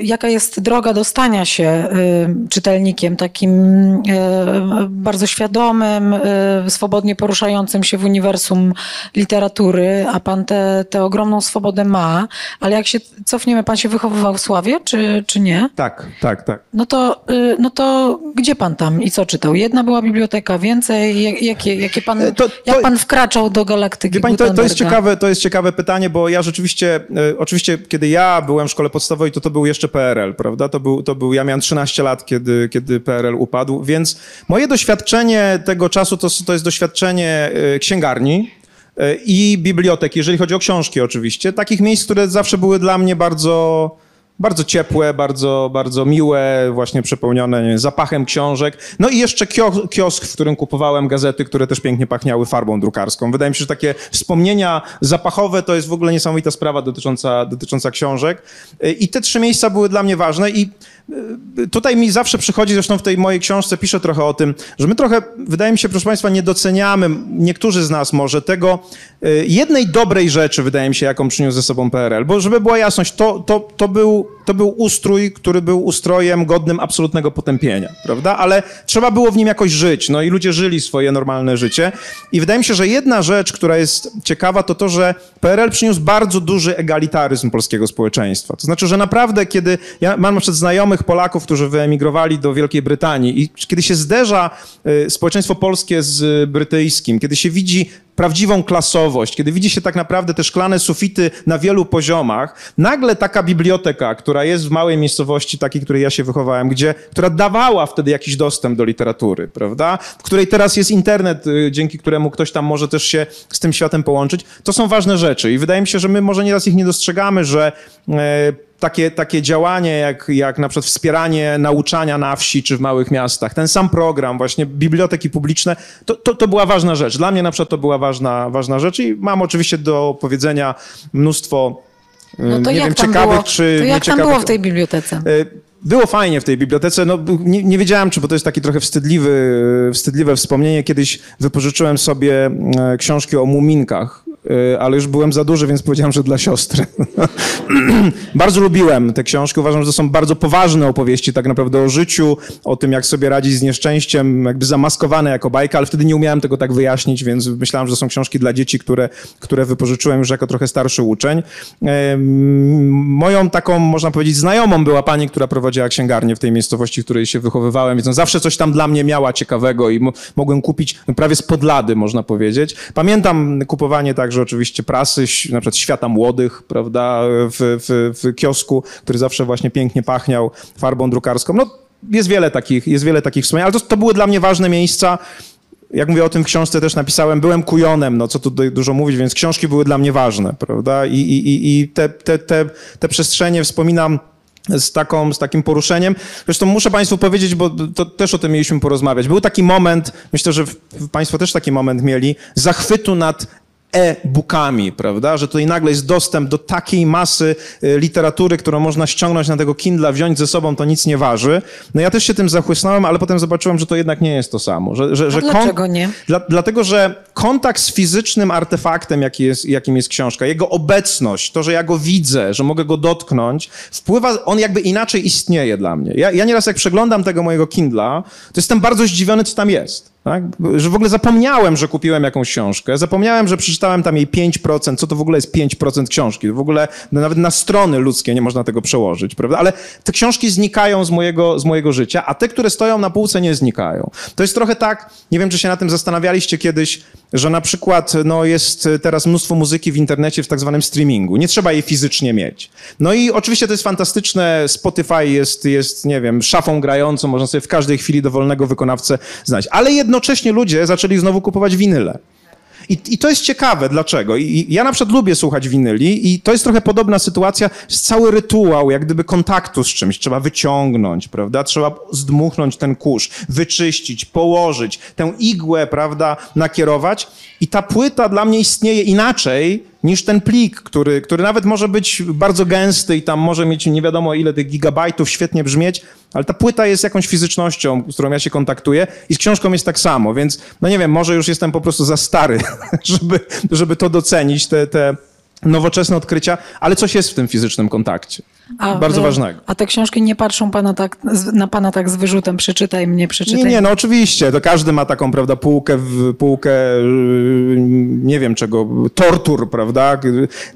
Speaker 1: jaka jest droga dostania się y, czytelnikiem takim y, bardzo świadomym, swobodnie poruszającym się w uniwersum literatury, a pan tę ogromną swobodę ma, ale jak się cofniemy, pan się wychowywał w Sławie, czy, czy nie?
Speaker 2: Tak, tak, tak.
Speaker 1: No to, no to gdzie pan tam i co czytał? Jedna była biblioteka, więcej? Jakie, jakie pan, e, to, to, jak pan wkraczał do galaktyki
Speaker 2: pani, to, to, jest ciekawe, to jest ciekawe pytanie, bo ja rzeczywiście, e, oczywiście kiedy ja byłem w szkole podstawowej, to to był jeszcze PRL, prawda? To był, to był, ja miałem 13 lat, kiedy, kiedy PRL upadł, więc moje doświadczenie tego czasu to, to jest doświadczenie e, księgarni, e, i bibliotek, jeżeli chodzi o książki oczywiście, takich miejsc, które zawsze były dla mnie bardzo bardzo ciepłe, bardzo, bardzo miłe, właśnie przepełnione nie, zapachem książek. No i jeszcze kiosk, w którym kupowałem gazety, które też pięknie pachniały farbą drukarską. Wydaje mi się, że takie wspomnienia zapachowe to jest w ogóle niesamowita sprawa dotycząca, dotycząca książek. I te trzy miejsca były dla mnie ważne i tutaj mi zawsze przychodzi, zresztą w tej mojej książce piszę trochę o tym, że my trochę, wydaje mi się, proszę Państwa, nie doceniamy, niektórzy z nas może, tego y, jednej dobrej rzeczy, wydaje mi się, jaką przyniósł ze sobą PRL. Bo żeby była jasność, to, to, to był to był ustrój, który był ustrojem godnym absolutnego potępienia, prawda? Ale trzeba było w nim jakoś żyć, no i ludzie żyli swoje normalne życie. I wydaje mi się, że jedna rzecz, która jest ciekawa, to to, że PRL przyniósł bardzo duży egalitaryzm polskiego społeczeństwa. To znaczy, że naprawdę, kiedy ja mam na przykład znajomych Polaków, którzy wyemigrowali do Wielkiej Brytanii i kiedy się zderza y, społeczeństwo polskie z brytyjskim, kiedy się widzi prawdziwą klasowość, kiedy widzi się tak naprawdę te szklane sufity na wielu poziomach, nagle taka biblioteka, która jest w małej miejscowości, takiej, której ja się wychowałem, gdzie, która dawała wtedy jakiś dostęp do literatury, prawda? W której teraz jest internet, y, dzięki któremu ktoś tam może też się z tym światem połączyć. To są ważne rzeczy i wydaje mi się, że my może nieraz ich nie dostrzegamy, że e, takie, takie działanie, jak, jak na przykład wspieranie nauczania na wsi czy w małych miastach, ten sam program, właśnie biblioteki publiczne, to, to, to była ważna rzecz. Dla mnie na przykład to była ważna, ważna rzecz i mam oczywiście do powiedzenia mnóstwo no to nie wiem, ciekawych było? czy
Speaker 1: to jak tam było w tej bibliotece? E,
Speaker 2: było fajnie w tej bibliotece. No, nie, nie, wiedziałem, czy, bo to jest taki trochę wstydliwy, wstydliwe wspomnienie. Kiedyś wypożyczyłem sobie e, książki o muminkach ale już byłem za duży, więc powiedziałem, że dla siostry. (laughs) bardzo lubiłem te książki. Uważam, że to są bardzo poważne opowieści tak naprawdę o życiu, o tym, jak sobie radzić z nieszczęściem, jakby zamaskowane jako bajka, ale wtedy nie umiałem tego tak wyjaśnić, więc myślałem, że to są książki dla dzieci, które, które wypożyczyłem już jako trochę starszy uczeń. Moją taką, można powiedzieć, znajomą była pani, która prowadziła księgarnię w tej miejscowości, w której się wychowywałem, więc zawsze coś tam dla mnie miała ciekawego i mogłem kupić prawie z podlady, można powiedzieć. Pamiętam kupowanie także także oczywiście prasy, na przykład Świata Młodych, prawda, w, w, w kiosku, który zawsze właśnie pięknie pachniał farbą drukarską. No, jest wiele takich, jest wiele takich wspomnień, ale to, to były dla mnie ważne miejsca. Jak mówię o tym w książce też napisałem, byłem kujonem, no co tu dużo mówić, więc książki były dla mnie ważne, prawda? I, i, i te, te, te, te przestrzenie wspominam z, taką, z takim poruszeniem. Zresztą muszę Państwu powiedzieć, bo to też o tym mieliśmy porozmawiać. Był taki moment, myślę, że Państwo też taki moment mieli, zachwytu nad e-bookami, prawda? Że tutaj nagle jest dostęp do takiej masy y, literatury, którą można ściągnąć na tego Kindle, wziąć ze sobą, to nic nie waży. No ja też się tym zachłysnąłem, ale potem zobaczyłem, że to jednak nie jest to samo. Że, że, że
Speaker 1: dlaczego nie?
Speaker 2: Dla, dlatego, że kontakt z fizycznym artefaktem, jaki jest, jakim jest książka, jego obecność, to, że ja go widzę, że mogę go dotknąć, wpływa, on jakby inaczej istnieje dla mnie. Ja, ja nieraz jak przeglądam tego mojego Kindla, to jestem bardzo zdziwiony, co tam jest. Tak? Że w ogóle zapomniałem, że kupiłem jakąś książkę, zapomniałem, że przeczytałem tam jej 5%, co to w ogóle jest 5% książki. W ogóle no, nawet na strony ludzkie nie można tego przełożyć, prawda? Ale te książki znikają z mojego, z mojego życia, a te, które stoją na półce, nie znikają. To jest trochę tak, nie wiem, czy się na tym zastanawialiście kiedyś, że na przykład no, jest teraz mnóstwo muzyki w internecie w tak zwanym streamingu. Nie trzeba jej fizycznie mieć. No i oczywiście to jest fantastyczne. Spotify jest, jest nie wiem, szafą grającą, można sobie w każdej chwili dowolnego wykonawcę znaleźć. Ale jednocześnie ludzie zaczęli znowu kupować winyle. I, I, to jest ciekawe, dlaczego. I, ja na przykład lubię słuchać winyli i to jest trochę podobna sytuacja, jest cały rytuał jak gdyby kontaktu z czymś. Trzeba wyciągnąć, prawda? Trzeba zdmuchnąć ten kurz, wyczyścić, położyć, tę igłę, prawda, nakierować. I ta płyta dla mnie istnieje inaczej niż ten plik, który, który nawet może być bardzo gęsty i tam może mieć nie wiadomo ile tych gigabajtów, świetnie brzmieć, ale ta płyta jest jakąś fizycznością, z którą ja się kontaktuję i z książką jest tak samo, więc no nie wiem, może już jestem po prostu za stary, (laughs) żeby, żeby to docenić, te, te nowoczesne odkrycia, ale coś jest w tym fizycznym kontakcie. A, bardzo ważnego.
Speaker 1: A te książki nie patrzą pana tak, na pana tak z wyrzutem, przeczytaj mnie, przeczytaj.
Speaker 2: Nie, nie, no oczywiście, to każdy ma taką, prawda, półkę, półkę nie wiem czego, tortur, prawda.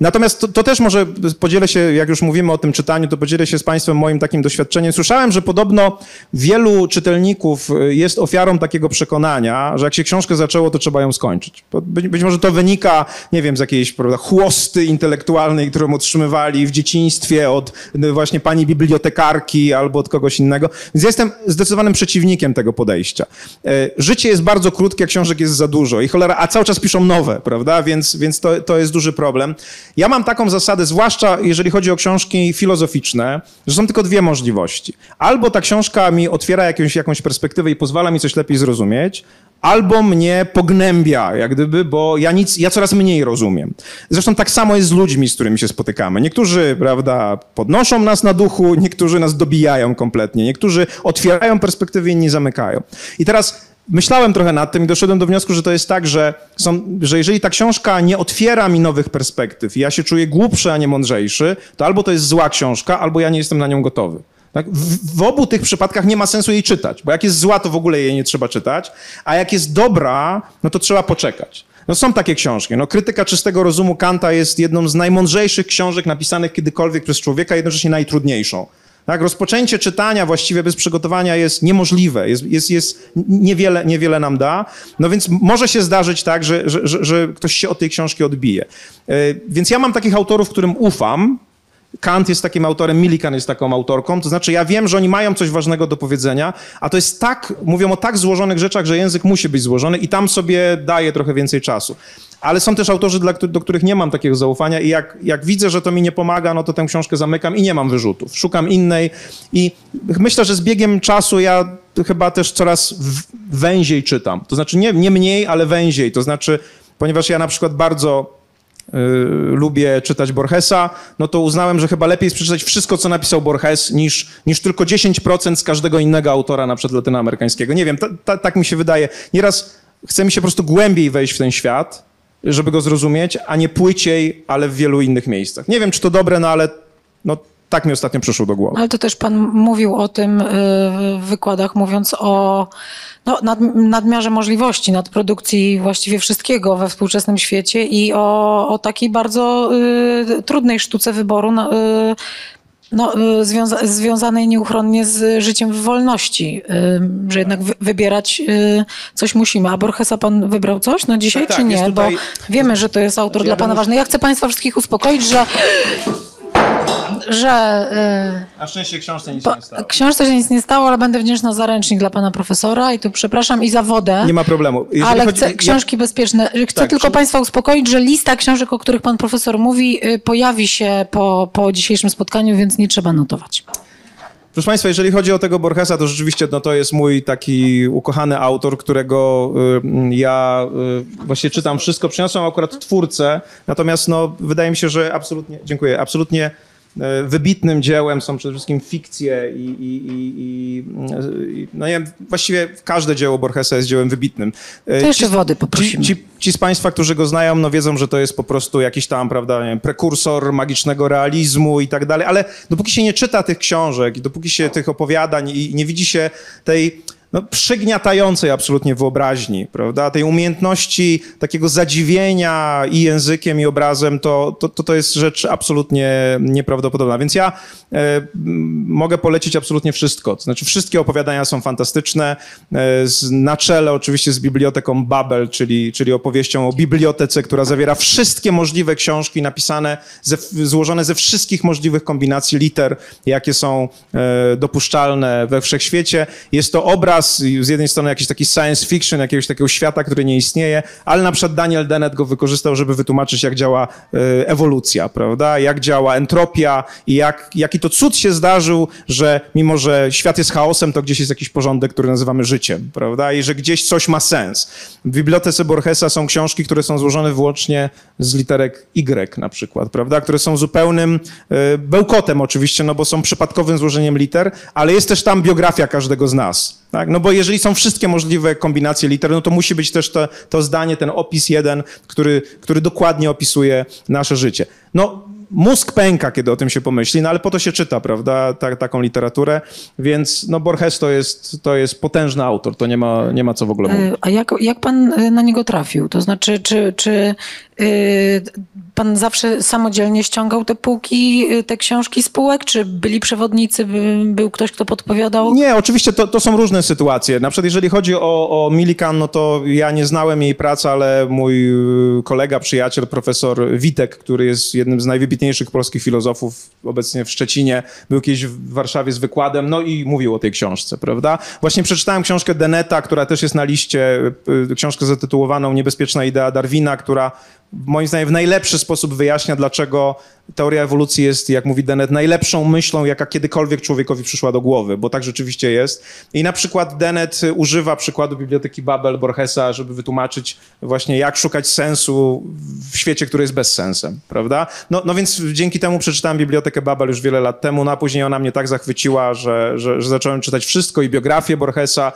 Speaker 2: Natomiast to, to, też może podzielę się, jak już mówimy o tym czytaniu, to podzielę się z państwem moim takim doświadczeniem. Słyszałem, że podobno wielu czytelników jest ofiarą takiego przekonania, że jak się książkę zaczęło, to trzeba ją skończyć. Być, być może to wynika, nie wiem, z jakiejś, prawda, chłosty intelektualnej, którą otrzymywali w dzieciństwie od właśnie pani bibliotekarki albo od kogoś innego. Więc jestem zdecydowanym przeciwnikiem tego podejścia. E, życie jest bardzo krótkie, książek jest za dużo i cholera, a cały czas piszą nowe, prawda? Więc, więc to, to jest duży problem. Ja mam taką zasadę, zwłaszcza jeżeli chodzi o książki filozoficzne, że są tylko dwie możliwości. Albo ta książka mi otwiera jakąś, jakąś perspektywę i pozwala mi coś lepiej zrozumieć, albo mnie pognębia, jak gdyby, bo ja nic, ja coraz mniej rozumiem. Zresztą tak samo jest z ludźmi, z którymi się spotykamy. Niektórzy, prawda, podnoszą nas na duchu, niektórzy nas dobijają kompletnie, niektórzy otwierają perspektywy, inni zamykają. I teraz myślałem trochę nad tym i doszedłem do wniosku, że to jest tak, że, są, że jeżeli ta książka nie otwiera mi nowych perspektyw i ja się czuję głupszy, a nie mądrzejszy, to albo to jest zła książka, albo ja nie jestem na nią gotowy. Tak? W, w, obu tych przypadkach nie ma sensu jej czytać, bo jak jest zła, to w ogóle jej nie trzeba czytać, a jak jest dobra, no to trzeba poczekać. No są takie książki. No, Krytyka czystego rozumu Kanta jest jedną z najmądrzejszych książek napisanych kiedykolwiek przez człowieka, jednocześnie najtrudniejszą. Tak? Rozpoczęcie czytania właściwie bez przygotowania jest niemożliwe, jest, jest, jest niewiele, niewiele nam da. No więc może się zdarzyć tak, że, że, że, że ktoś się od tej książki odbije. Yy, więc ja mam takich autorów, którym ufam, Kant jest takim autorem, Millikan jest taką autorką, to znaczy ja wiem, że oni mają coś ważnego do powiedzenia, a to jest tak, mówią o tak złożonych rzeczach, że język musi być złożony i tam sobie daje trochę więcej czasu. Ale są też autorzy, dla, do których nie mam takiego zaufania i jak, jak widzę, że to mi nie pomaga, no to tę książkę zamykam i nie mam wyrzutów. Szukam innej i myślę, że z biegiem czasu ja chyba też coraz węziej czytam. To znaczy nie, nie mniej, ale węziej. To znaczy, ponieważ ja na przykład bardzo Y, lubię czytać Borgesa, no to uznałem, że chyba lepiej jest przeczytać wszystko, co napisał Borges, niż, niż tylko 10% z każdego innego autora, na przykład latynoamerykańskiego. Nie wiem, ta, ta, tak mi się wydaje. Nieraz chce mi się po prostu głębiej wejść w ten świat, żeby go zrozumieć, a nie płyciej, ale w wielu innych miejscach. Nie wiem, czy to dobre, no ale no, tak mi ostatnio przyszło do głowy.
Speaker 1: Ale to też pan mówił o tym y, w wykładach, mówiąc o no, nad, nadmiarze możliwości, nadprodukcji właściwie wszystkiego we współczesnym świecie i o, o takiej bardzo y, trudnej sztuce wyboru. No, y, no, y, związa związanej nieuchronnie z życiem w wolności, y, że jednak wy wybierać coś musimy. A Borgesa pan wybrał coś no dzisiaj, tak, czy tak, nie? Tutaj... Bo wiemy, że to jest autor ja dla pana ważny. Ja chcę państwa wszystkich uspokoić, że że...
Speaker 2: Yy, A szczęście książce nic po, nie stało.
Speaker 1: Książce się nic nie stało, ale będę wdzięczna za ręcznik dla pana profesora i tu przepraszam i za wodę.
Speaker 2: Nie ma problemu.
Speaker 1: Jeżeli ale chodzi, chcę książki ja... bezpieczne. Chcę tak, tylko przy... państwa uspokoić, że lista książek, o których pan profesor mówi, pojawi się po, po dzisiejszym spotkaniu, więc nie trzeba notować.
Speaker 2: Proszę Państwa, jeżeli chodzi o tego Borgesa, to rzeczywiście no, to jest mój taki ukochany autor, którego y, ja y, właśnie czytam wszystko. Przyniosłem akurat twórcę, natomiast no, wydaje mi się, że absolutnie, dziękuję, absolutnie wybitnym dziełem są przede wszystkim fikcje i, i, i, i no nie wiem, właściwie każde dzieło Borgesa jest dziełem wybitnym.
Speaker 1: To jeszcze ci, wody poprosimy.
Speaker 2: Ci, ci, ci, z Państwa, którzy go znają, no wiedzą, że to jest po prostu jakiś tam, prawda, nie wiem, prekursor magicznego realizmu i tak dalej, ale dopóki się nie czyta tych książek, dopóki się tych opowiadań i nie widzi się tej no, przygniatającej absolutnie wyobraźni, prawda? Tej umiejętności takiego zadziwienia i językiem, i obrazem, to, to, to jest rzecz absolutnie nieprawdopodobna. Więc ja e, mogę polecić absolutnie wszystko. To znaczy, wszystkie opowiadania są fantastyczne. E, z, na czele oczywiście z biblioteką Babel, czyli, czyli opowieścią o bibliotece, która zawiera wszystkie możliwe książki napisane, ze, złożone ze wszystkich możliwych kombinacji liter, jakie są e, dopuszczalne we wszechświecie. Jest to obraz z jednej strony jakiś taki science fiction, jakiegoś takiego świata, który nie istnieje, ale na przykład Daniel Dennett go wykorzystał, żeby wytłumaczyć, jak działa e, ewolucja, prawda? Jak działa entropia i jak, jaki to cud się zdarzył, że mimo, że świat jest chaosem, to gdzieś jest jakiś porządek, który nazywamy życiem, prawda? I że gdzieś coś ma sens. W bibliotece Borgesa są książki, które są złożone wyłącznie z literek Y na przykład, prawda? Które są zupełnym e, bełkotem oczywiście, no bo są przypadkowym złożeniem liter, ale jest też tam biografia każdego z nas. Tak? No bo jeżeli są wszystkie możliwe kombinacje liter, no to musi być też to, to zdanie, ten opis jeden, który, który dokładnie opisuje nasze życie. No, mózg pęka, kiedy o tym się pomyśli, no ale po to się czyta, prawda, ta, taką literaturę, więc no Borges to jest, to jest potężny autor, to nie ma, nie ma co w ogóle mówić.
Speaker 1: E, a jak, jak pan e, na niego trafił? To znaczy, czy, czy pan zawsze samodzielnie ściągał te półki, te książki z półek, czy byli przewodnicy, był ktoś, kto podpowiadał?
Speaker 2: Nie, oczywiście to, to są różne sytuacje. Na przykład jeżeli chodzi o, o Milikan, no to ja nie znałem jej pracy, ale mój kolega, przyjaciel, profesor Witek, który jest jednym z najwybitniejszych polskich filozofów obecnie w Szczecinie, był kiedyś w Warszawie z wykładem, no i mówił o tej książce, prawda? Właśnie przeczytałem książkę Deneta, która też jest na liście, y, książkę zatytułowaną Niebezpieczna idea Darwina, która moim zdaniem w najlepszy sposób wyjaśnia, dlaczego teoria ewolucji jest, jak mówi Dennett, najlepszą myślą, jaka kiedykolwiek człowiekowi przyszła do głowy, bo tak rzeczywiście jest. I na przykład Dennett używa przykładu biblioteki Babel Borgesa, żeby wytłumaczyć właśnie, jak szukać sensu w świecie, który jest bezsensem, prawda? No, no więc dzięki temu przeczytałem bibliotekę Babel już wiele lat temu, no a później ona mnie tak zachwyciła, że, że, że zacząłem czytać wszystko i biografię Borgesa,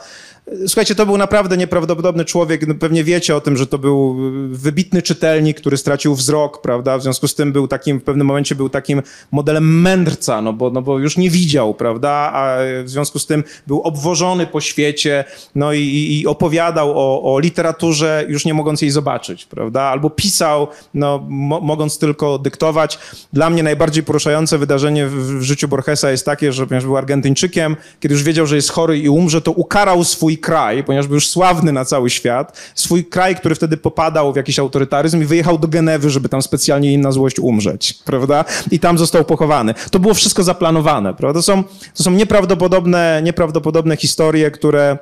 Speaker 2: Słuchajcie, to był naprawdę nieprawdopodobny człowiek. No, pewnie wiecie o tym, że to był wybitny czytelnik, który stracił wzrok, prawda? W związku z tym był takim, w pewnym momencie był takim modelem mędrca, no bo, no bo już nie widział, prawda? A w związku z tym był obwożony po świecie, no i, i opowiadał o, o, literaturze, już nie mogąc jej zobaczyć, prawda? Albo pisał, no, mo mogąc tylko dyktować. Dla mnie najbardziej poruszające wydarzenie w, w życiu Borgesa jest takie, że ponieważ był Argentyńczykiem, kiedy już wiedział, że jest chory i umrze, to ukarał swój kraj, ponieważ był już sławny na cały świat, swój kraj, który wtedy popadał w jakiś autorytaryzm i wyjechał do Genewy, żeby tam specjalnie im na złość umrzeć, prawda? I tam został pochowany. To było wszystko zaplanowane, prawda? To są, to są nieprawdopodobne, nieprawdopodobne historie, które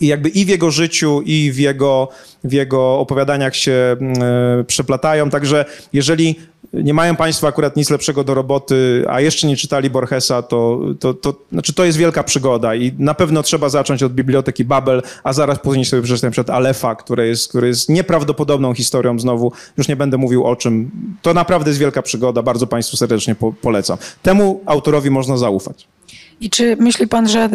Speaker 2: i jakby i w jego życiu, i w jego, w jego opowiadaniach się y, przeplatają. Także jeżeli nie mają Państwo akurat nic lepszego do roboty, a jeszcze nie czytali Borgesa, to, to, to, znaczy to jest wielka przygoda i na pewno trzeba zacząć od biblioteki Babel, a zaraz później sobie przeczytać przed Alefa, które jest, który jest nieprawdopodobną historią znowu. Już nie będę mówił o czym. To naprawdę jest wielka przygoda, bardzo Państwu serdecznie po, polecam. Temu autorowi można zaufać.
Speaker 1: I czy myśli pan, że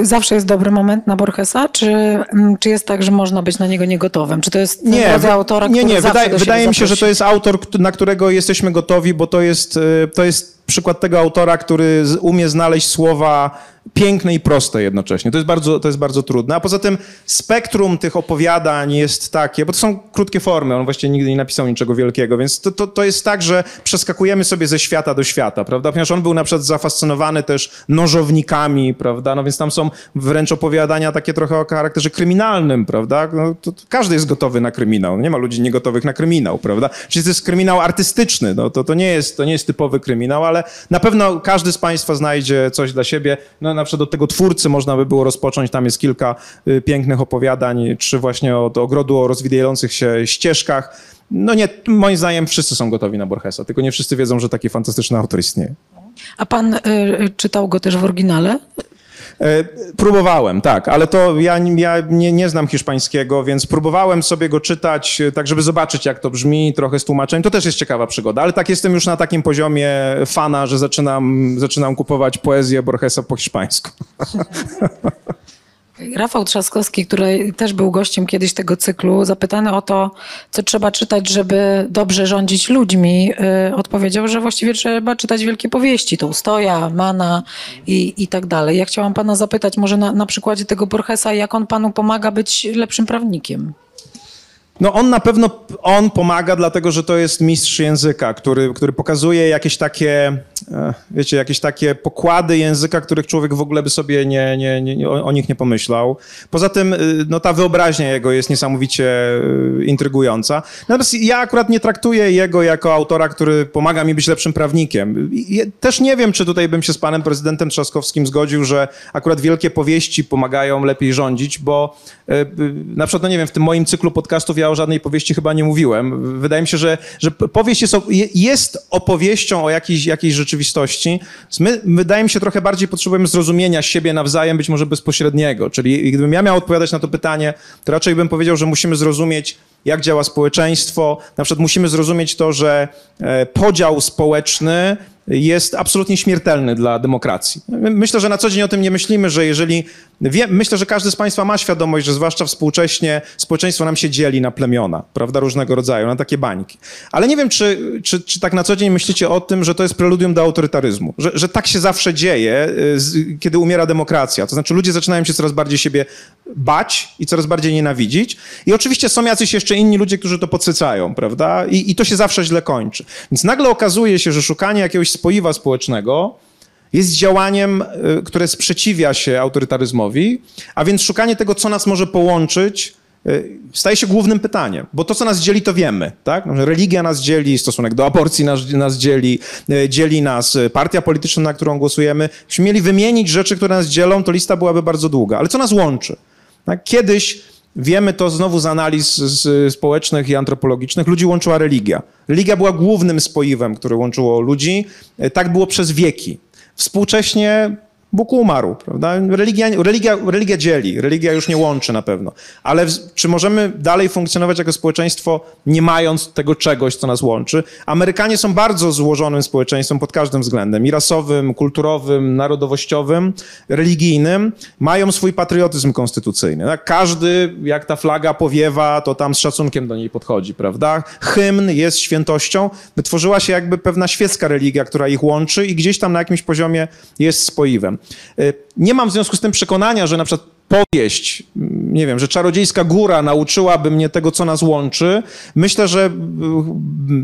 Speaker 1: y, zawsze jest dobry moment na Borgesa, czy, y, czy jest tak, że można być na niego niegotowym? Czy to jest nie, rodzaj autora,
Speaker 2: nie,
Speaker 1: który
Speaker 2: nie,
Speaker 1: wydaje,
Speaker 2: wydaje mi się, że to jest autor, na którego jesteśmy gotowi, bo to jest, y, to jest przykład tego autora, który umie znaleźć słowa piękne i proste jednocześnie. To jest, bardzo, to jest bardzo trudne. A poza tym spektrum tych opowiadań jest takie, bo to są krótkie formy, on właściwie nigdy nie napisał niczego wielkiego, więc to, to, to jest tak, że przeskakujemy sobie ze świata do świata, prawda? Ponieważ on był na przykład zafascynowany też nożownikami, prawda? No więc tam są wręcz opowiadania takie trochę o charakterze kryminalnym, prawda? No, to, to każdy jest gotowy na kryminał. Nie ma ludzi niegotowych na kryminał, prawda? Czyli to jest kryminał artystyczny, no to, to, nie jest, to nie jest typowy kryminał, ale na pewno każdy z Państwa znajdzie coś dla siebie. No na przykład od tego twórcy można by było rozpocząć. Tam jest kilka y, pięknych opowiadań, czy właśnie od ogrodu o rozwijających się ścieżkach. No nie, moim zdaniem wszyscy są gotowi na Borgesa, tylko nie wszyscy wiedzą, że taki fantastyczny autor istnieje.
Speaker 1: A pan y, czytał go też w oryginale?
Speaker 2: E, próbowałem, tak, ale to ja, ja nie, nie, znam hiszpańskiego, więc próbowałem sobie go czytać, tak żeby zobaczyć, jak to brzmi, trochę z tłumaczeniem. To też jest ciekawa przygoda, ale tak jestem już na takim poziomie fana, że zaczynam, zaczynam kupować poezję Borgesa po hiszpańsku. (laughs)
Speaker 1: Rafał Trzaskowski, który też był gościem kiedyś tego cyklu, zapytany o to, co trzeba czytać, żeby dobrze rządzić ludźmi, yy, odpowiedział, że właściwie trzeba czytać wielkie powieści, Tołstoja, Mana i, i tak dalej. Ja chciałam pana zapytać może na, na przykładzie tego Borgesa, jak on panu pomaga być lepszym prawnikiem?
Speaker 2: No on na pewno, on pomaga, dlatego że to jest mistrz języka, który, który pokazuje jakieś takie, wiecie, jakieś takie pokłady języka, których człowiek w ogóle by sobie nie, nie, nie, o, nich nie pomyślał. Poza tym, y, no ta wyobraźnia jego jest niesamowicie y, intrygująca. Natomiast ja akurat nie traktuję jego jako autora, który pomaga mi być lepszym prawnikiem. Też nie wiem, czy tutaj bym się z panem prezydentem Trzaskowskim zgodził, że akurat wielkie powieści pomagają lepiej rządzić, bo y, na przykład, no nie wiem, w tym moim cyklu podcastów ja o żadnej powieści chyba nie mówiłem. Wydaje mi się, że, że powieść jest, jest opowieścią o jakiejś, jakiejś rzeczywistości. My, wydaje mi się, trochę bardziej potrzebujemy zrozumienia siebie nawzajem, być może bezpośredniego. Czyli gdybym ja miał odpowiadać na to pytanie, to raczej bym powiedział, że musimy zrozumieć, jak działa społeczeństwo. Na przykład musimy zrozumieć to, że e, podział społeczny jest absolutnie śmiertelny dla demokracji. Myślę, że na co dzień o tym nie myślimy, że jeżeli. Wie, myślę, że każdy z Państwa ma świadomość, że zwłaszcza współcześnie społeczeństwo nam się dzieli na plemiona, prawda, różnego rodzaju, na takie bańki. Ale nie wiem, czy, czy, czy tak na co dzień myślicie o tym, że to jest preludium do autorytaryzmu, że, że tak się zawsze dzieje, y, kiedy umiera demokracja. To znaczy, ludzie zaczynają się coraz bardziej siebie bać i coraz bardziej nienawidzić. I oczywiście są jacyś jeszcze inni ludzie, którzy to podsycają, prawda? I, i to się zawsze źle kończy. Więc nagle okazuje się, że szukanie jakiegoś spoiwa społecznego jest działaniem, y, które sprzeciwia się autorytaryzmowi, a więc szukanie tego, co nas może połączyć, y, staje się głównym pytaniem, bo to, co nas dzieli, to wiemy, tak? Religia nas dzieli, stosunek do aborcji nas, nas dzieli, y, dzieli nas partia polityczna, na którą głosujemy. Gdybyśmy mieli wymienić rzeczy, które nas dzielą, to lista byłaby bardzo długa. Ale co nas łączy? Tak? Kiedyś Wiemy to znowu z analiz społecznych i antropologicznych. Ludzi łączyła religia. Religia była głównym spoiwem, które łączyło ludzi. Tak było przez wieki. Współcześnie Bóg umarł, prawda? Religia, religia, religia dzieli, religia już nie łączy na pewno. Ale czy możemy dalej funkcjonować jako społeczeństwo, nie mając tego czegoś, co nas łączy? Amerykanie są bardzo złożonym społeczeństwem pod każdym względem. I rasowym, kulturowym, narodowościowym, religijnym. Mają swój patriotyzm konstytucyjny. Tak? Każdy, jak ta flaga powiewa, to tam z szacunkiem do niej podchodzi, prawda? Hymn jest świętością. Wytworzyła się jakby pewna świecka religia, która ich łączy i gdzieś tam na jakimś poziomie jest spoiwem. Y, nie mam w związku z tym przekonania, że na przykład powieść, mm, nie wiem, że Czarodziejska Góra nauczyłaby mnie tego, co nas łączy. Myślę, że y,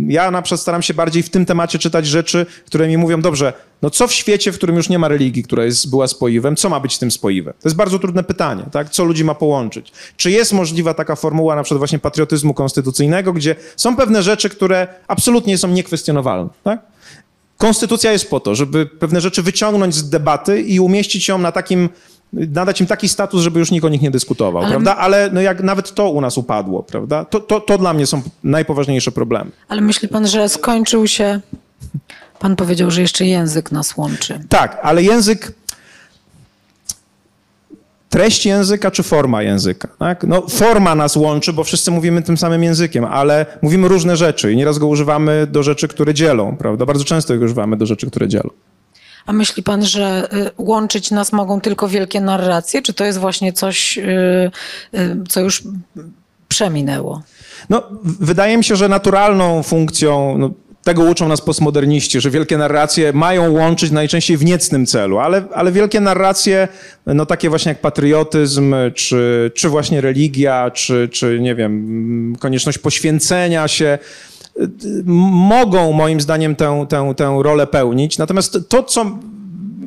Speaker 2: ja na przykład staram się bardziej w tym temacie czytać rzeczy, które mi mówią, dobrze, no co w świecie, w którym już nie ma religii, która jest, była spoiwem, co ma być tym spoiwem? To jest bardzo trudne pytanie, tak? Co ludzi ma połączyć? Czy jest możliwa taka formuła na przykład właśnie patriotyzmu konstytucyjnego, gdzie są pewne rzeczy, które absolutnie są niekwestionowalne, tak? Konstytucja jest po to, żeby pewne rzeczy wyciągnąć z debaty i umieścić ją na takim, nadać im taki status, żeby już nikt o nich nie dyskutował, ale... prawda? Ale no jak nawet to u nas upadło, prawda? To, to, to dla mnie są najpoważniejsze problemy.
Speaker 1: Ale myśli pan, że skończył się... Pan powiedział, że jeszcze język nas łączy.
Speaker 2: Tak, ale język treść języka czy forma języka. Tak? No, forma nas łączy, bo wszyscy mówimy tym samym językiem, ale mówimy różne rzeczy i nieraz go używamy do rzeczy, które dzielą, prawda? Bardzo często go używamy do rzeczy, które dzielą.
Speaker 1: A myśli pan, że y, łączyć nas mogą tylko wielkie narracje? Czy to jest właśnie coś, y, y, co już przeminęło?
Speaker 2: No, wydaje mi się, że naturalną funkcją, no, tego uczą nas postmoderniści, że wielkie narracje mają łączyć najczęściej w niecnym celu, ale, ale wielkie narracje, no takie właśnie jak patriotyzm, czy, czy właśnie religia, czy, czy nie wiem, konieczność poświęcenia się, mogą moim zdaniem tę, tę, tę rolę pełnić. Natomiast to, co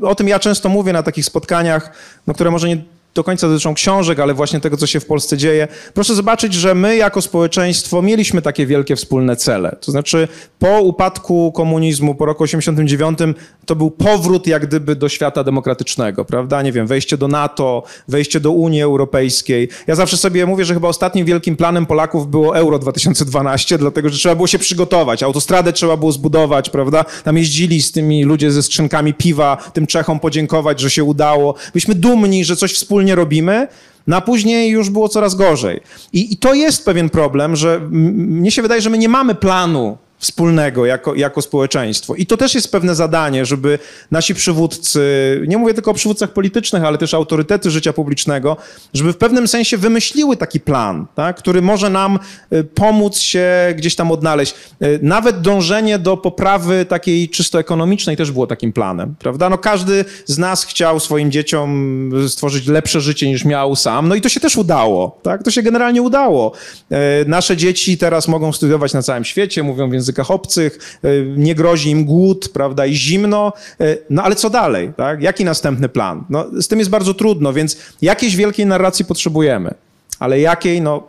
Speaker 2: o tym ja często mówię na takich spotkaniach, no, które może nie do końca dotyczą książek, ale właśnie tego, co się w Polsce dzieje. Proszę zobaczyć, że my jako społeczeństwo mieliśmy takie wielkie wspólne cele. To znaczy po upadku komunizmu, po roku 89, to był powrót jak gdyby do świata demokratycznego, prawda? Nie wiem, wejście do NATO, wejście do Unii Europejskiej. Ja zawsze sobie mówię, że chyba ostatnim wielkim planem Polaków było Euro 2012, dlatego że trzeba było się przygotować. Autostradę trzeba było zbudować, prawda? Tam jeździli z tymi ludzie ze skrzynkami piwa, tym Czechom podziękować, że się udało. Byliśmy dumni, że coś wspólnie robimy, no a później już było coraz gorzej. I, I, to jest pewien problem, że mnie się wydaje, że my nie mamy planu wspólnego jako, jako społeczeństwo. I to też jest pewne zadanie, żeby nasi przywódcy, nie mówię tylko o przywódcach politycznych, ale też autorytety życia publicznego, żeby w pewnym sensie wymyśliły taki plan, tak, który może nam y, pomóc się gdzieś tam odnaleźć. Y, nawet dążenie do poprawy takiej czysto ekonomicznej też było takim planem, prawda? No każdy z nas chciał swoim dzieciom stworzyć lepsze życie niż miał sam, no i to się też udało, tak? To się generalnie udało. Y, nasze dzieci teraz mogą studiować na całym świecie, mówią więc językach obcych, e, nie grozi im głód, prawda, i zimno, e, no ale co dalej, tak? Jaki następny plan? No, z tym jest bardzo trudno, więc jakiejś wielkiej narracji potrzebujemy, ale jakiej, no,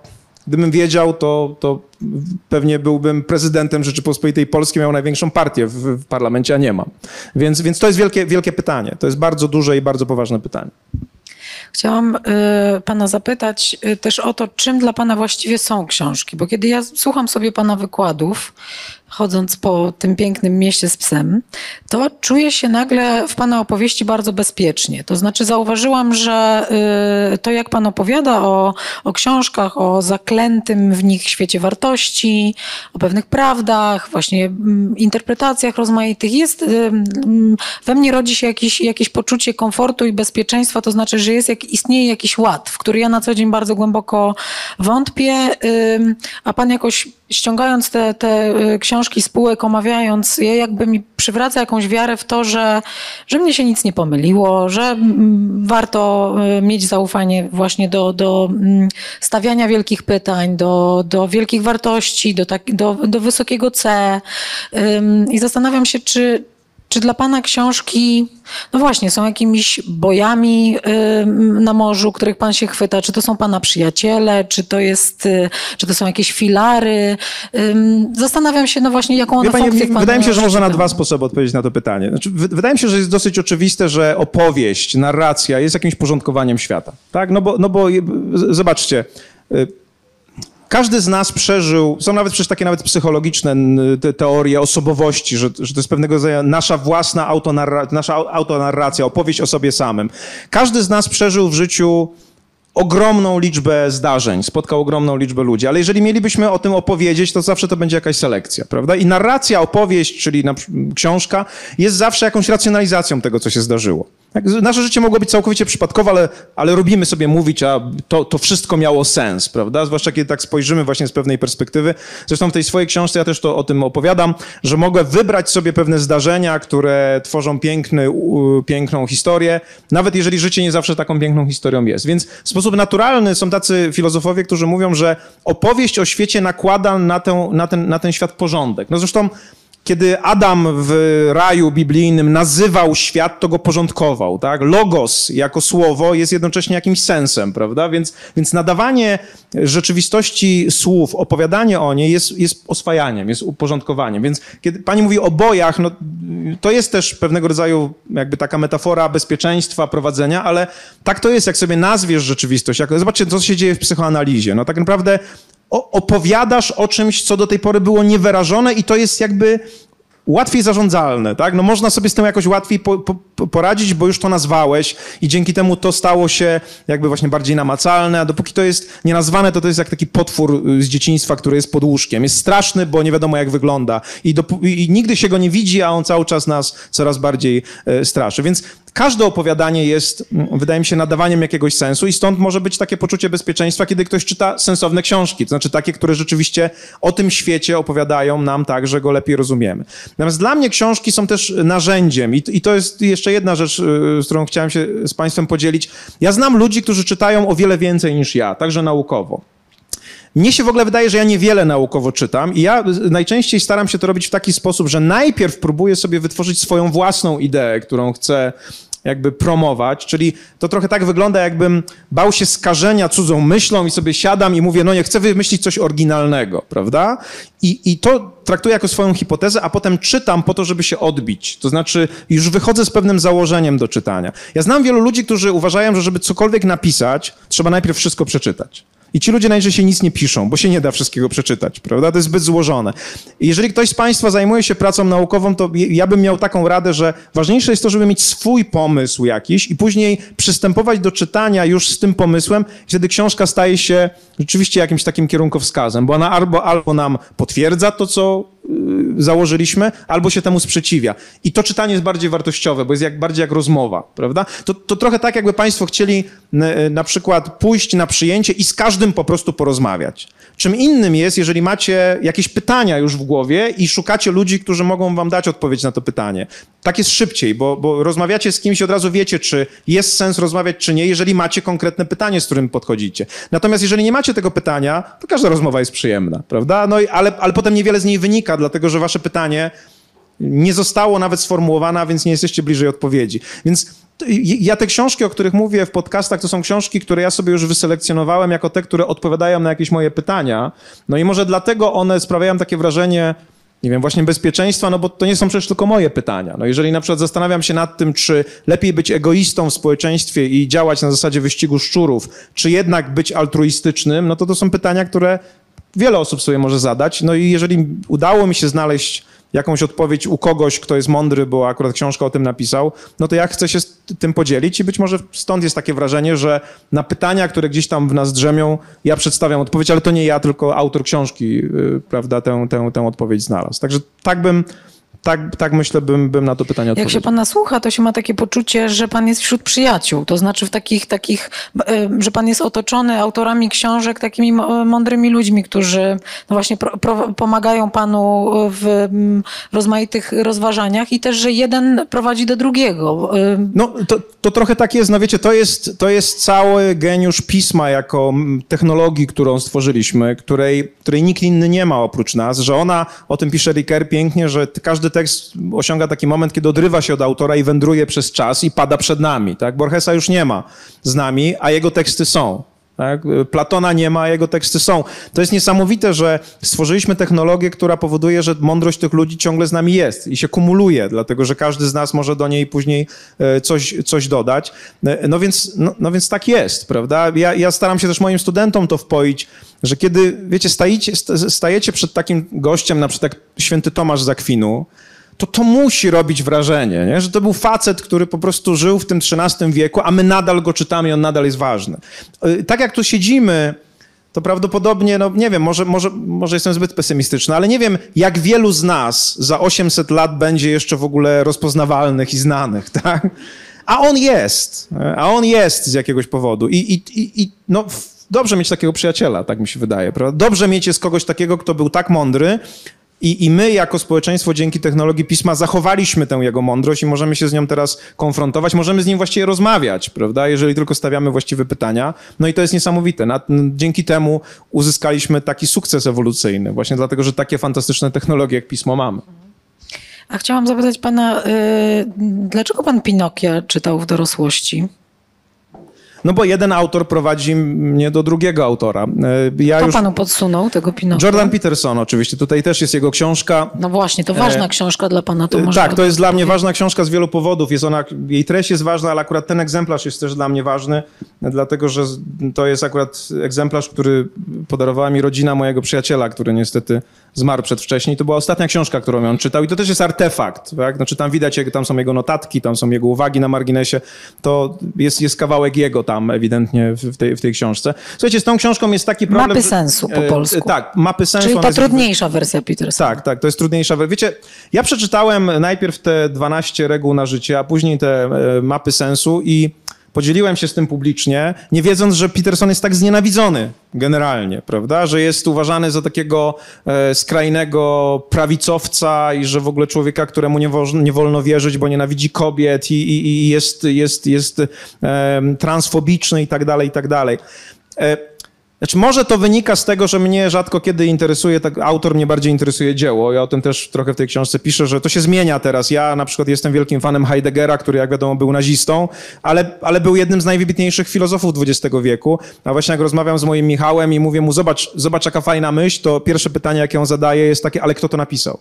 Speaker 2: gdybym wiedział, to, to pewnie byłbym prezydentem Rzeczypospolitej Polskiej, miał największą partię w, w parlamencie, a nie mam. Więc, więc to jest wielkie, wielkie pytanie. To jest bardzo duże i bardzo poważne pytanie.
Speaker 1: Chciałam y, pana zapytać y, też o to, czym dla pana właściwie są książki, bo kiedy ja słucham sobie pana wykładów, chodząc po tym pięknym mieście z psem, to czuję się nagle w Pana opowieści bardzo bezpiecznie. To znaczy zauważyłam, że y, to jak Pan opowiada o, o książkach, o zaklętym w nich świecie wartości, o pewnych prawdach, właśnie mm, interpretacjach rozmaitych, jest, y, mm, we mnie rodzi się jakieś, jakieś poczucie komfortu i bezpieczeństwa, to znaczy, że jest jak, istnieje jakiś ład, w który ja na co dzień bardzo głęboko wątpię, a Pan jakoś ściągając te, te książki, książki spółek omawiając je, jakby mi przywraca jakąś wiarę w to, że, że mnie się nic nie pomyliło, że warto y, mieć zaufanie właśnie do, do mm, stawiania wielkich pytań, do, do wielkich wartości, do, tak, do, do wysokiego C. I zastanawiam się, czy, czy dla Pana książki, no właśnie, są jakimiś bojami na morzu, których Pan się chwyta? Czy to są Pana przyjaciele? Czy to jest, y, czy to są jakieś filary? Zastanawiam się, no właśnie, jaką one funkcję
Speaker 2: Wydaje mi się, że można na dwa sposoby odpowiedzieć na to pytanie. Znaczy, wydaje mi się, że jest dosyć oczywiste, że opowieść, narracja jest jakimś porządkowaniem świata. Tak? No bo, no bo zobaczcie, y, każdy z nas przeżył, są nawet przecież takie nawet psychologiczne te teorie osobowości, że, że to jest pewnego rodzaju nasza własna autonarracja, nasza autonarracja, opowieść o sobie samym. Każdy z nas przeżył w życiu ogromną liczbę zdarzeń, spotkał ogromną liczbę ludzi, ale jeżeli mielibyśmy o tym opowiedzieć, to zawsze to będzie jakaś selekcja, prawda? I narracja, opowieść, czyli książka, jest zawsze jakąś racjonalizacją tego, co się zdarzyło. Tak, nasze życie mogło być całkowicie przypadkowe, ale, ale robimy sobie mówić, a to, to wszystko miało sens, prawda? Zwłaszcza kiedy tak spojrzymy właśnie z pewnej perspektywy. Zresztą w tej swojej książce ja też to o tym opowiadam, że mogę wybrać sobie pewne zdarzenia, które tworzą piękny, piękną historię, nawet jeżeli życie nie zawsze taką piękną historią jest. Więc w sposób naturalny są tacy filozofowie, którzy mówią, że opowieść o świecie nakłada na, tę, na, ten, na ten świat porządek. No zresztą kiedy Adam w raju biblijnym nazywał świat, to go porządkował, tak? Logos jako słowo jest jednocześnie jakimś sensem, prawda? Więc, więc nadawanie rzeczywistości słów, opowiadanie o niej jest, jest oswajaniem, jest uporządkowaniem. Więc kiedy pani mówi o bojach, no, to jest też pewnego rodzaju jakby taka metafora bezpieczeństwa, prowadzenia, ale tak to jest, jak sobie nazwiesz rzeczywistość. Jak, zobaczcie, co się dzieje w psychoanalizie. No tak naprawdę opowiadasz o czymś, co do tej pory było niewyrażone i to jest jakby łatwiej zarządzalne, tak? No można sobie z tym jakoś łatwiej po, po, poradzić, bo już to nazwałeś i dzięki temu to stało się jakby właśnie bardziej namacalne, a dopóki to jest nienazwane, to to jest jak taki potwór y, z dzieciństwa, który jest pod łóżkiem. Jest straszny, bo nie wiadomo jak wygląda i, i nigdy się go nie widzi, a on cały czas nas coraz bardziej y, straszy. Więc każde opowiadanie jest, mm, wydaje mi się, nadawaniem jakiegoś sensu i stąd może być takie poczucie bezpieczeństwa, kiedy ktoś czyta sensowne książki, to znaczy takie, które rzeczywiście o tym świecie opowiadają nam tak, że go lepiej rozumiemy. Natomiast dla mnie książki są też narzędziem i, i to jest jeszcze jedna rzecz, y, z którą chciałem się z Państwem podzielić. Ja znam ludzi, którzy czytają o wiele więcej niż ja, także naukowo. Mnie się w ogóle wydaje, że ja niewiele naukowo czytam i ja najczęściej staram się to robić w taki sposób, że najpierw próbuję sobie wytworzyć swoją własną ideę, którą chcę jakby promować, czyli to trochę tak wygląda, jakbym bał się skażenia cudzą myślą i sobie siadam i mówię, no nie, chcę wymyślić coś oryginalnego, prawda? I, I to traktuję jako swoją hipotezę, a potem czytam po to, żeby się odbić. To znaczy już wychodzę z pewnym założeniem do czytania. Ja znam wielu ludzi, którzy uważają, że żeby cokolwiek napisać, trzeba najpierw wszystko przeczytać. I ci ludzie najczęściej nic nie piszą, bo się nie da wszystkiego przeczytać, prawda? To jest zbyt złożone. Jeżeli ktoś z Państwa zajmuje się pracą naukową, to ja bym miał taką radę, że ważniejsze jest to, żeby mieć swój pomysł jakiś i później przystępować do czytania już z tym pomysłem, wtedy książka staje się rzeczywiście jakimś takim kierunkowskazem, bo ona albo, albo nam potwierdza to, co założyliśmy, albo się temu sprzeciwia. I to czytanie jest bardziej wartościowe, bo jest jak, bardziej jak rozmowa, prawda? To, to trochę tak, jakby państwo chcieli y, na przykład pójść na przyjęcie i z każdym po prostu porozmawiać. Czym innym jest, jeżeli macie jakieś pytania już w głowie i szukacie ludzi, którzy mogą wam dać odpowiedź na to pytanie. Tak jest szybciej, bo, bo rozmawiacie z kimś i od razu wiecie, czy jest sens rozmawiać, czy nie, jeżeli macie konkretne pytanie, z którym podchodzicie. Natomiast jeżeli nie macie tego pytania, to każda rozmowa jest przyjemna, prawda? No i, ale, ale potem niewiele z niej wynika, dlatego że wasze pytanie nie zostało nawet sformułowane, więc nie jesteście bliżej odpowiedzi. Więc ja te książki, o których mówię w podcastach, to są książki, które ja sobie już wyselekcjonowałem jako te, które odpowiadają na jakieś moje pytania. No i może dlatego one sprawiają takie wrażenie, nie wiem, właśnie bezpieczeństwa, no bo to nie są przecież tylko moje pytania. No jeżeli na przykład zastanawiam się nad tym, czy lepiej być egoistą w społeczeństwie i działać na zasadzie wyścigu szczurów, czy jednak być altruistycznym, no to to są pytania, które wiele osób sobie może zadać. No i jeżeli udało mi się znaleźć jakąś odpowiedź u kogoś, kto jest mądry, bo akurat książkę o tym napisał, no to ja chcę się z tym podzielić i być może stąd jest takie wrażenie, że na pytania, które gdzieś tam w nas drzemią, ja przedstawiam odpowiedź, ale to nie ja, tylko autor książki, yy, prawda, tę, tę, tę odpowiedź znalazł. Także tak bym tak, tak myślę, bym, bym na to pytanie odpowiedział.
Speaker 1: Jak się pana słucha, to się ma takie poczucie, że pan jest wśród przyjaciół. To znaczy w takich, takich e, że pan jest otoczony autorami książek, takimi mądrymi ludźmi, którzy no właśnie pro, pro, pomagają panu w rozmaitych rozważaniach i też, że jeden prowadzi do drugiego.
Speaker 2: E, no to, to trochę tak jest, no wiecie, to jest, to jest cały geniusz pisma jako technologii, którą stworzyliśmy, której, której nikt inny nie ma oprócz nas, że ona, o tym pisze Ricker pięknie, że każdy tekst osiąga taki moment, kiedy odrywa się od autora i wędruje przez czas i pada przed nami. Tak? Borgesa już nie ma z nami, a jego teksty są. Tak? Platona nie ma, a jego teksty są. To jest niesamowite, że stworzyliśmy technologię, która powoduje, że mądrość tych ludzi ciągle z nami jest i się kumuluje, dlatego że każdy z nas może do niej później e, coś, coś dodać. E, no więc, no, no więc tak jest, prawda? Ja, ja staram się też moim studentom to wpoić, że kiedy, wiecie, stajecie, stajecie przed takim gościem, na przykład jak święty Tomasz z Akwinu, to to musi robić wrażenie, nie? że to był facet, który po prostu żył w tym XIII wieku, a my nadal go czytamy i on nadal jest ważny. Y, tak jak tu siedzimy, to prawdopodobnie, no nie wiem, może, może, może jestem zbyt pesymistyczny, ale nie wiem, jak wielu z nas za 800 lat będzie jeszcze w ogóle rozpoznawalnych i znanych, (laughs) tak? A on jest, a on jest z jakiegoś powodu. I, i, i no, dobrze mieć takiego przyjaciela, tak mi się wydaje. Prawda? Dobrze mieć jest kogoś takiego, kto był tak mądry, i, I my, jako społeczeństwo, dzięki technologii pisma, zachowaliśmy tę jego mądrość i możemy się z nią teraz konfrontować, możemy z nim właściwie rozmawiać, prawda, jeżeli tylko stawiamy właściwe pytania. No i to jest niesamowite. Na, dzięki temu uzyskaliśmy taki sukces ewolucyjny, właśnie dlatego, że takie fantastyczne technologie jak pismo mamy.
Speaker 1: A chciałam zapytać pana, yy, dlaczego pan Pinokia czytał w dorosłości?
Speaker 2: No bo jeden autor prowadzi mnie do drugiego autora.
Speaker 1: E, ja Kto już... panu podsunął tego Pinokia?
Speaker 2: Jordan Peterson oczywiście. Tutaj też jest jego książka.
Speaker 1: No właśnie, to ważna e... książka dla pana. To
Speaker 2: może tak, to jest dla mnie ważna książka z wielu powodów. Jest ona, jej treść jest ważna, ale akurat ten egzemplarz jest też dla mnie ważny, dlatego że to jest akurat egzemplarz, który podarowała mi rodzina mojego przyjaciela, który niestety zmarł przedwcześnie. To była ostatnia książka, którą on czytał i to też jest artefakt. Tak? Znaczy tam widać, tam są jego notatki, tam są jego uwagi na marginesie. To jest, jest kawałek jego tam ewidentnie w tej, w tej książce. Słuchajcie, z tą książką jest taki problem...
Speaker 1: Mapy sensu po e, polsku.
Speaker 2: tak, mapy sensu.
Speaker 1: Czyli ta trudniejsza jest... wersja Petersona.
Speaker 2: Tak, tak, to jest trudniejsza wersja. Wiecie, ja przeczytałem najpierw te 12 reguł na życie, a później te e, mapy sensu i Podzieliłem się z tym publicznie, nie wiedząc, że Peterson jest tak znienawidzony generalnie, prawda? Że jest uważany za takiego e, skrajnego prawicowca i że w ogóle człowieka, któremu nie, wolno, nie wolno wierzyć, bo nienawidzi kobiet i, i, i jest, jest, jest e, transfobiczny i tak dalej, i tak dalej. Znaczy, może to wynika z tego, że mnie rzadko kiedy interesuje, tak autor mnie bardziej interesuje dzieło. Ja o tym też trochę w tej książce piszę, że to się zmienia teraz. Ja na przykład jestem wielkim fanem Heideggera, który jak wiadomo był nazistą, ale, ale był jednym z najwybitniejszych filozofów XX wieku. A właśnie jak rozmawiam z moim Michałem i mówię mu, zobacz, zobacz jaka fajna myśl, to pierwsze pytanie, jakie on zadaje jest takie, ale kto to napisał?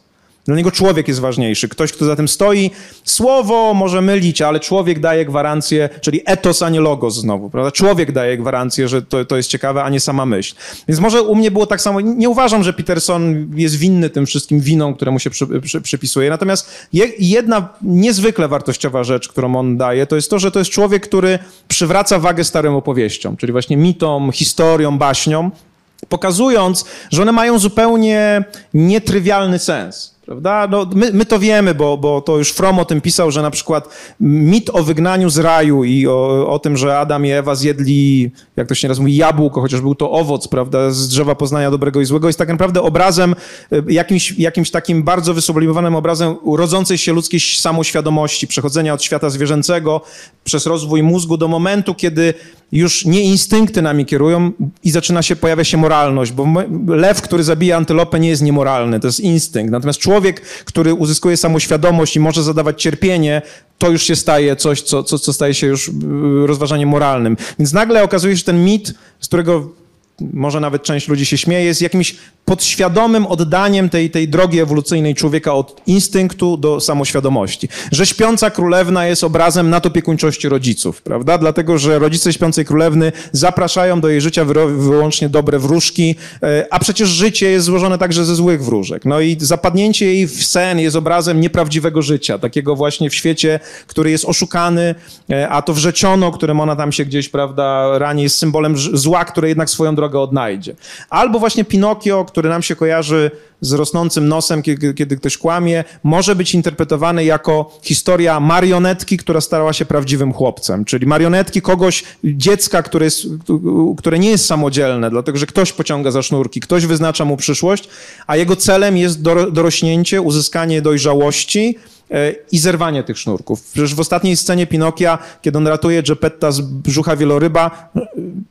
Speaker 2: Dla niego człowiek jest ważniejszy. Ktoś, kto za tym stoi. Słowo może mylić, ale człowiek daje gwarancję, czyli etos, a nie logos znowu, prawda? Człowiek daje gwarancję, że to, to jest ciekawe, a nie sama myśl. Więc może u mnie było tak samo. Nie uważam, że Peterson jest winny tym wszystkim winom, które mu się przy, przy, przypisuje. Natomiast je, jedna niezwykle wartościowa rzecz, którą on daje, to jest to, że to jest człowiek, który przywraca wagę starym opowieściom, czyli właśnie mitom, historiom, baśniom, pokazując, że one mają zupełnie nietrywialny sens. Prawda? No, my, my to wiemy, bo, bo to już From o tym pisał, że na przykład mit o wygnaniu z raju i o, o tym, że Adam i Ewa zjedli, jak to się raz mówi, jabłko, chociaż był to owoc, prawda, z drzewa poznania dobrego i złego, jest tak naprawdę obrazem, y, jakimś, jakimś takim bardzo wysublimowanym obrazem rodzącej się ludzkiej samoświadomości, przechodzenia od świata zwierzęcego przez rozwój mózgu do momentu, kiedy już nie instynkty nami kierują i zaczyna się, pojawia się moralność, bo lew, który zabija antylopę nie jest niemoralny, to jest instynkt. Natomiast człowiek, który uzyskuje samoświadomość i może zadawać cierpienie, to już się staje coś, co, co, co staje się już y, rozważaniem moralnym. Więc nagle okazuje się, że ten mit, z którego może nawet część ludzi się śmieje, jest jakimś podświadomym oddaniem tej, tej drogi ewolucyjnej człowieka od instynktu do samoświadomości. Że śpiąca królewna jest obrazem nadopiekuńczości rodziców, prawda? Dlatego, że rodzice śpiącej królewny zapraszają do jej życia wyłącznie dobre wróżki, e, a przecież życie jest złożone także ze złych wróżek. No i zapadnięcie jej w sen jest obrazem nieprawdziwego życia, takiego właśnie w świecie, który jest oszukany, e, a to wrzeciono, którym ona tam się gdzieś, prawda, rani, jest symbolem zła, które jednak swoją drogę odnajdzie. Albo właśnie Pinokio, który nam się kojarzy z rosnącym nosem, kiedy, kiedy, ktoś kłamie, może być interpretowany jako historia marionetki, która starała się prawdziwym chłopcem. Czyli marionetki kogoś, dziecka, które, jest, które nie jest samodzielne, dlatego że ktoś pociąga za sznurki, ktoś wyznacza mu przyszłość, a jego celem jest dorośnięcie, uzyskanie dojrzałości, e, i zerwanie tych sznurków. Przecież w ostatniej scenie Pinokia, kiedy on ratuje Geppetta z brzucha wieloryba,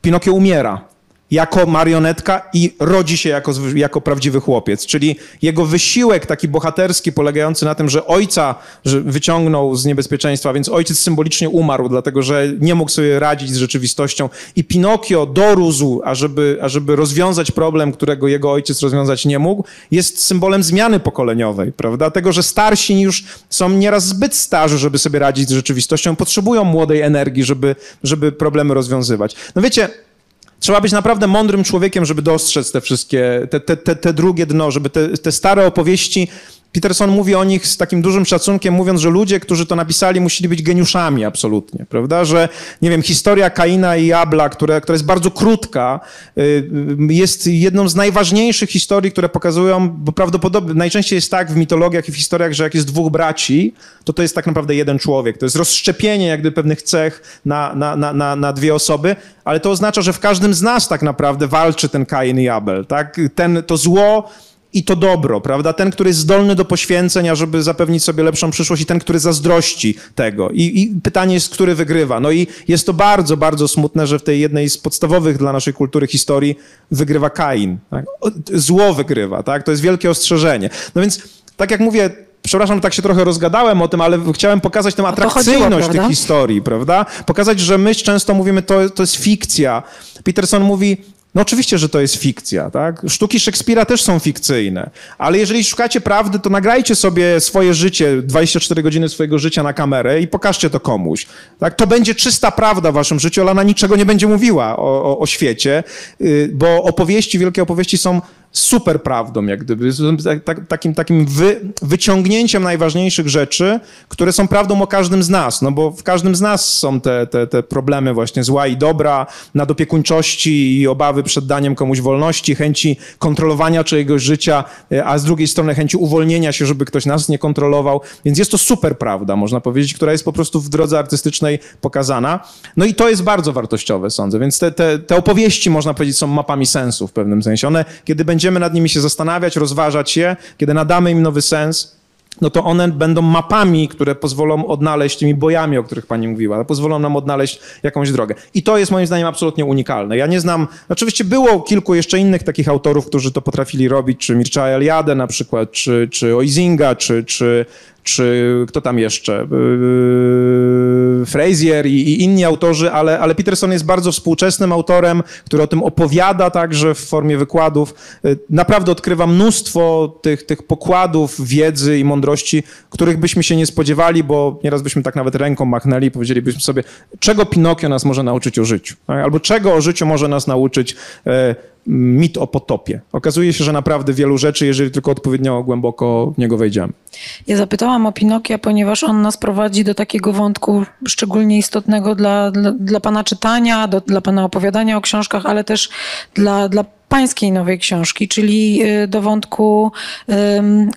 Speaker 2: Pinokio umiera jako marionetka i rodzi się jako, jako prawdziwy chłopiec. Czyli jego wysiłek taki bohaterski, polegający na tym, że ojca wyciągnął z niebezpieczeństwa, więc ojciec symbolicznie umarł, dlatego że nie mógł sobie radzić z rzeczywistością. I Pinokio dorósł, ażeby, ażeby rozwiązać problem, którego jego ojciec rozwiązać nie mógł, jest symbolem zmiany pokoleniowej, prawda? Tego, że starsi już są nieraz zbyt starzy, żeby sobie radzić z rzeczywistością, potrzebują młodej energii, żeby, żeby problemy rozwiązywać. No wiecie, Trzeba być naprawdę mądrym człowiekiem, żeby dostrzec te wszystkie, te, te, te, te drugie dno, żeby te, te stare opowieści Peterson mówi o nich z takim dużym szacunkiem, mówiąc, że ludzie, którzy to napisali, musieli być geniuszami absolutnie, prawda? Że, nie wiem, historia Kaina i Abla, która, która jest bardzo krótka, y, jest jedną z najważniejszych historii, które pokazują, bo prawdopodobnie najczęściej jest tak w mitologiach i w historiach, że jak jest dwóch braci, to to jest tak naprawdę jeden człowiek. To jest rozszczepienie jakby pewnych cech na, na, na, na, na dwie osoby, ale to oznacza, że w każdym z nas tak naprawdę walczy ten Kain i Abel, tak? Ten, to zło i to dobro, prawda? Ten, który jest zdolny do poświęcenia, żeby zapewnić sobie lepszą przyszłość i ten, który zazdrości tego. I, I, pytanie jest, który wygrywa. No i jest to bardzo, bardzo smutne, że w tej jednej z podstawowych dla naszej kultury historii wygrywa Kain. Tak? Zło wygrywa, tak? To jest wielkie ostrzeżenie. No więc, tak jak mówię, przepraszam, tak się trochę rozgadałem o tym, ale chciałem pokazać tę atrakcyjność tych historii, prawda? Pokazać, że my często mówimy, to, to jest fikcja. Peterson mówi, no oczywiście, że to jest fikcja, tak? Sztuki Szekspira też są fikcyjne, ale jeżeli szukacie prawdy, to nagrajcie sobie swoje życie, 24 godziny swojego życia na kamerę i pokażcie to komuś. Tak? To będzie czysta prawda w waszym życiu, ale ona niczego nie będzie mówiła o, o, o świecie, y, bo opowieści, wielkie opowieści są super prawdą, jak gdyby, tak, takim, takim wy, wyciągnięciem najważniejszych rzeczy, które są prawdą o każdym z nas, no bo w każdym z nas są te, te, te problemy właśnie zła i dobra, nadopiekuńczości i obawy przed daniem komuś wolności, chęci kontrolowania czyjegoś życia, a z drugiej strony chęci uwolnienia się, żeby ktoś nas nie kontrolował, więc jest to super prawda, można powiedzieć, która jest po prostu w drodze artystycznej pokazana. No i to jest bardzo wartościowe, sądzę, więc te, te, te opowieści, można powiedzieć, są mapami sensu w pewnym sensie. One, kiedy będzie będziemy nad nimi się zastanawiać, rozważać je, kiedy nadamy im nowy sens, no to one będą mapami, które pozwolą odnaleźć tymi bojami, o których pani mówiła, pozwolą nam odnaleźć jakąś drogę. I to jest moim zdaniem absolutnie unikalne. Ja nie znam, oczywiście było kilku jeszcze innych takich autorów, którzy to potrafili robić, czy Mircea Eliade na przykład, czy, czy Oizinga, czy, czy, czy kto tam jeszcze, yy, Frazier i, i, inni autorzy, ale, ale Peterson jest bardzo współczesnym autorem, który o tym opowiada także w formie wykładów. Yy, naprawdę odkrywa mnóstwo tych, tych pokładów wiedzy i mądrości, których byśmy się nie spodziewali, bo nieraz byśmy tak nawet ręką machnęli i powiedzielibyśmy sobie, czego Pinokio nas może nauczyć o życiu, tak? albo czego o życiu może nas nauczyć mit o potopie. Okazuje się, że naprawdę wielu rzeczy, jeżeli tylko odpowiednio głęboko w niego wejdziemy.
Speaker 1: Ja zapytałam o Pinokia, ponieważ on nas prowadzi do takiego wątku szczególnie istotnego dla, dla, dla pana czytania, do, dla pana opowiadania o książkach, ale też dla, dla pańskiej nowej książki, czyli y, do wątku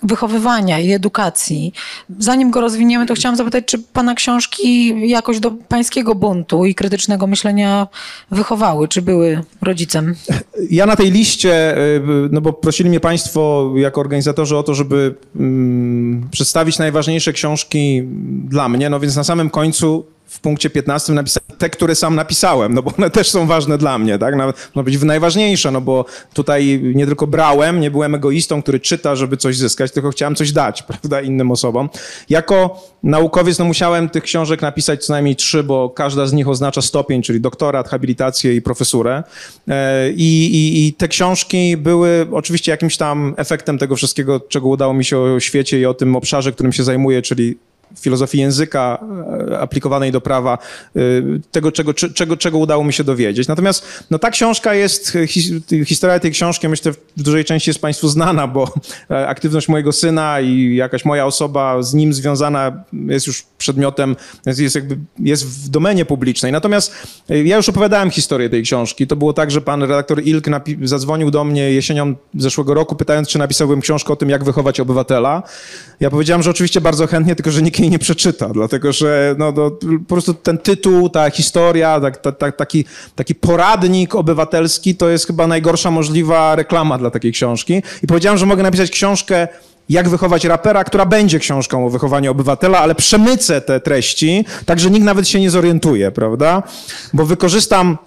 Speaker 1: wychowywania i edukacji. Zanim go rozwiniemy, to chciałam zapytać, czy pana książki jakoś do pańskiego buntu i krytycznego myślenia wychowały, czy były rodzicem?
Speaker 2: Ja na tej liście, y, no bo prosili mnie państwo jako organizatorzy o to, żeby mm, przedstawić najważniejsze książki dla mnie, no więc na samym końcu w punkcie 15 napisałem te, które sam napisałem, no bo one też są ważne dla mnie, tak? No być najważniejsze, no bo tutaj nie tylko brałem, nie byłem egoistą, który czyta, żeby coś zyskać, tylko chciałem coś dać, (laughs) prawda, innym osobom. Jako naukowiec, no musiałem tych książek napisać co najmniej trzy, bo każda z nich oznacza stopień, czyli doktorat, habilitację i profesurę. E, I, i, I te książki były oczywiście jakimś tam efektem tego wszystkiego, czego udało mi się o świecie i o tym obszarze, którym się zajmuję, czyli filozofii języka e, aplikowanej do prawa, e, tego, czego, czego, czego udało mi się dowiedzieć. Natomiast no, ta książka jest, historia tej książki myślę w dużej części jest Państwu znana, bo e, aktywność mojego syna i jakaś moja osoba z nim związana jest już przedmiotem, jest, jakby, jest w domenie publicznej. Natomiast ja już opowiadałem historię tej książki. To było tak, że pan redaktor Ilk zadzwonił do mnie jesienią zeszłego roku, pytając, czy napisałbym książkę o tym, jak wychować obywatela. Ja powiedziałem, że oczywiście bardzo chętnie, tylko że nikt jej nie przeczyta, dlatego że no, no, po prostu ten tytuł, ta historia, tak, ta, ta, taki, taki poradnik obywatelski to jest chyba najgorsza możliwa reklama dla takiej książki. I powiedziałem, że mogę napisać książkę jak wychować rapera, która będzie książką o wychowaniu obywatela, ale przemycę te treści, tak że nikt nawet się nie zorientuje, prawda? Bo wykorzystam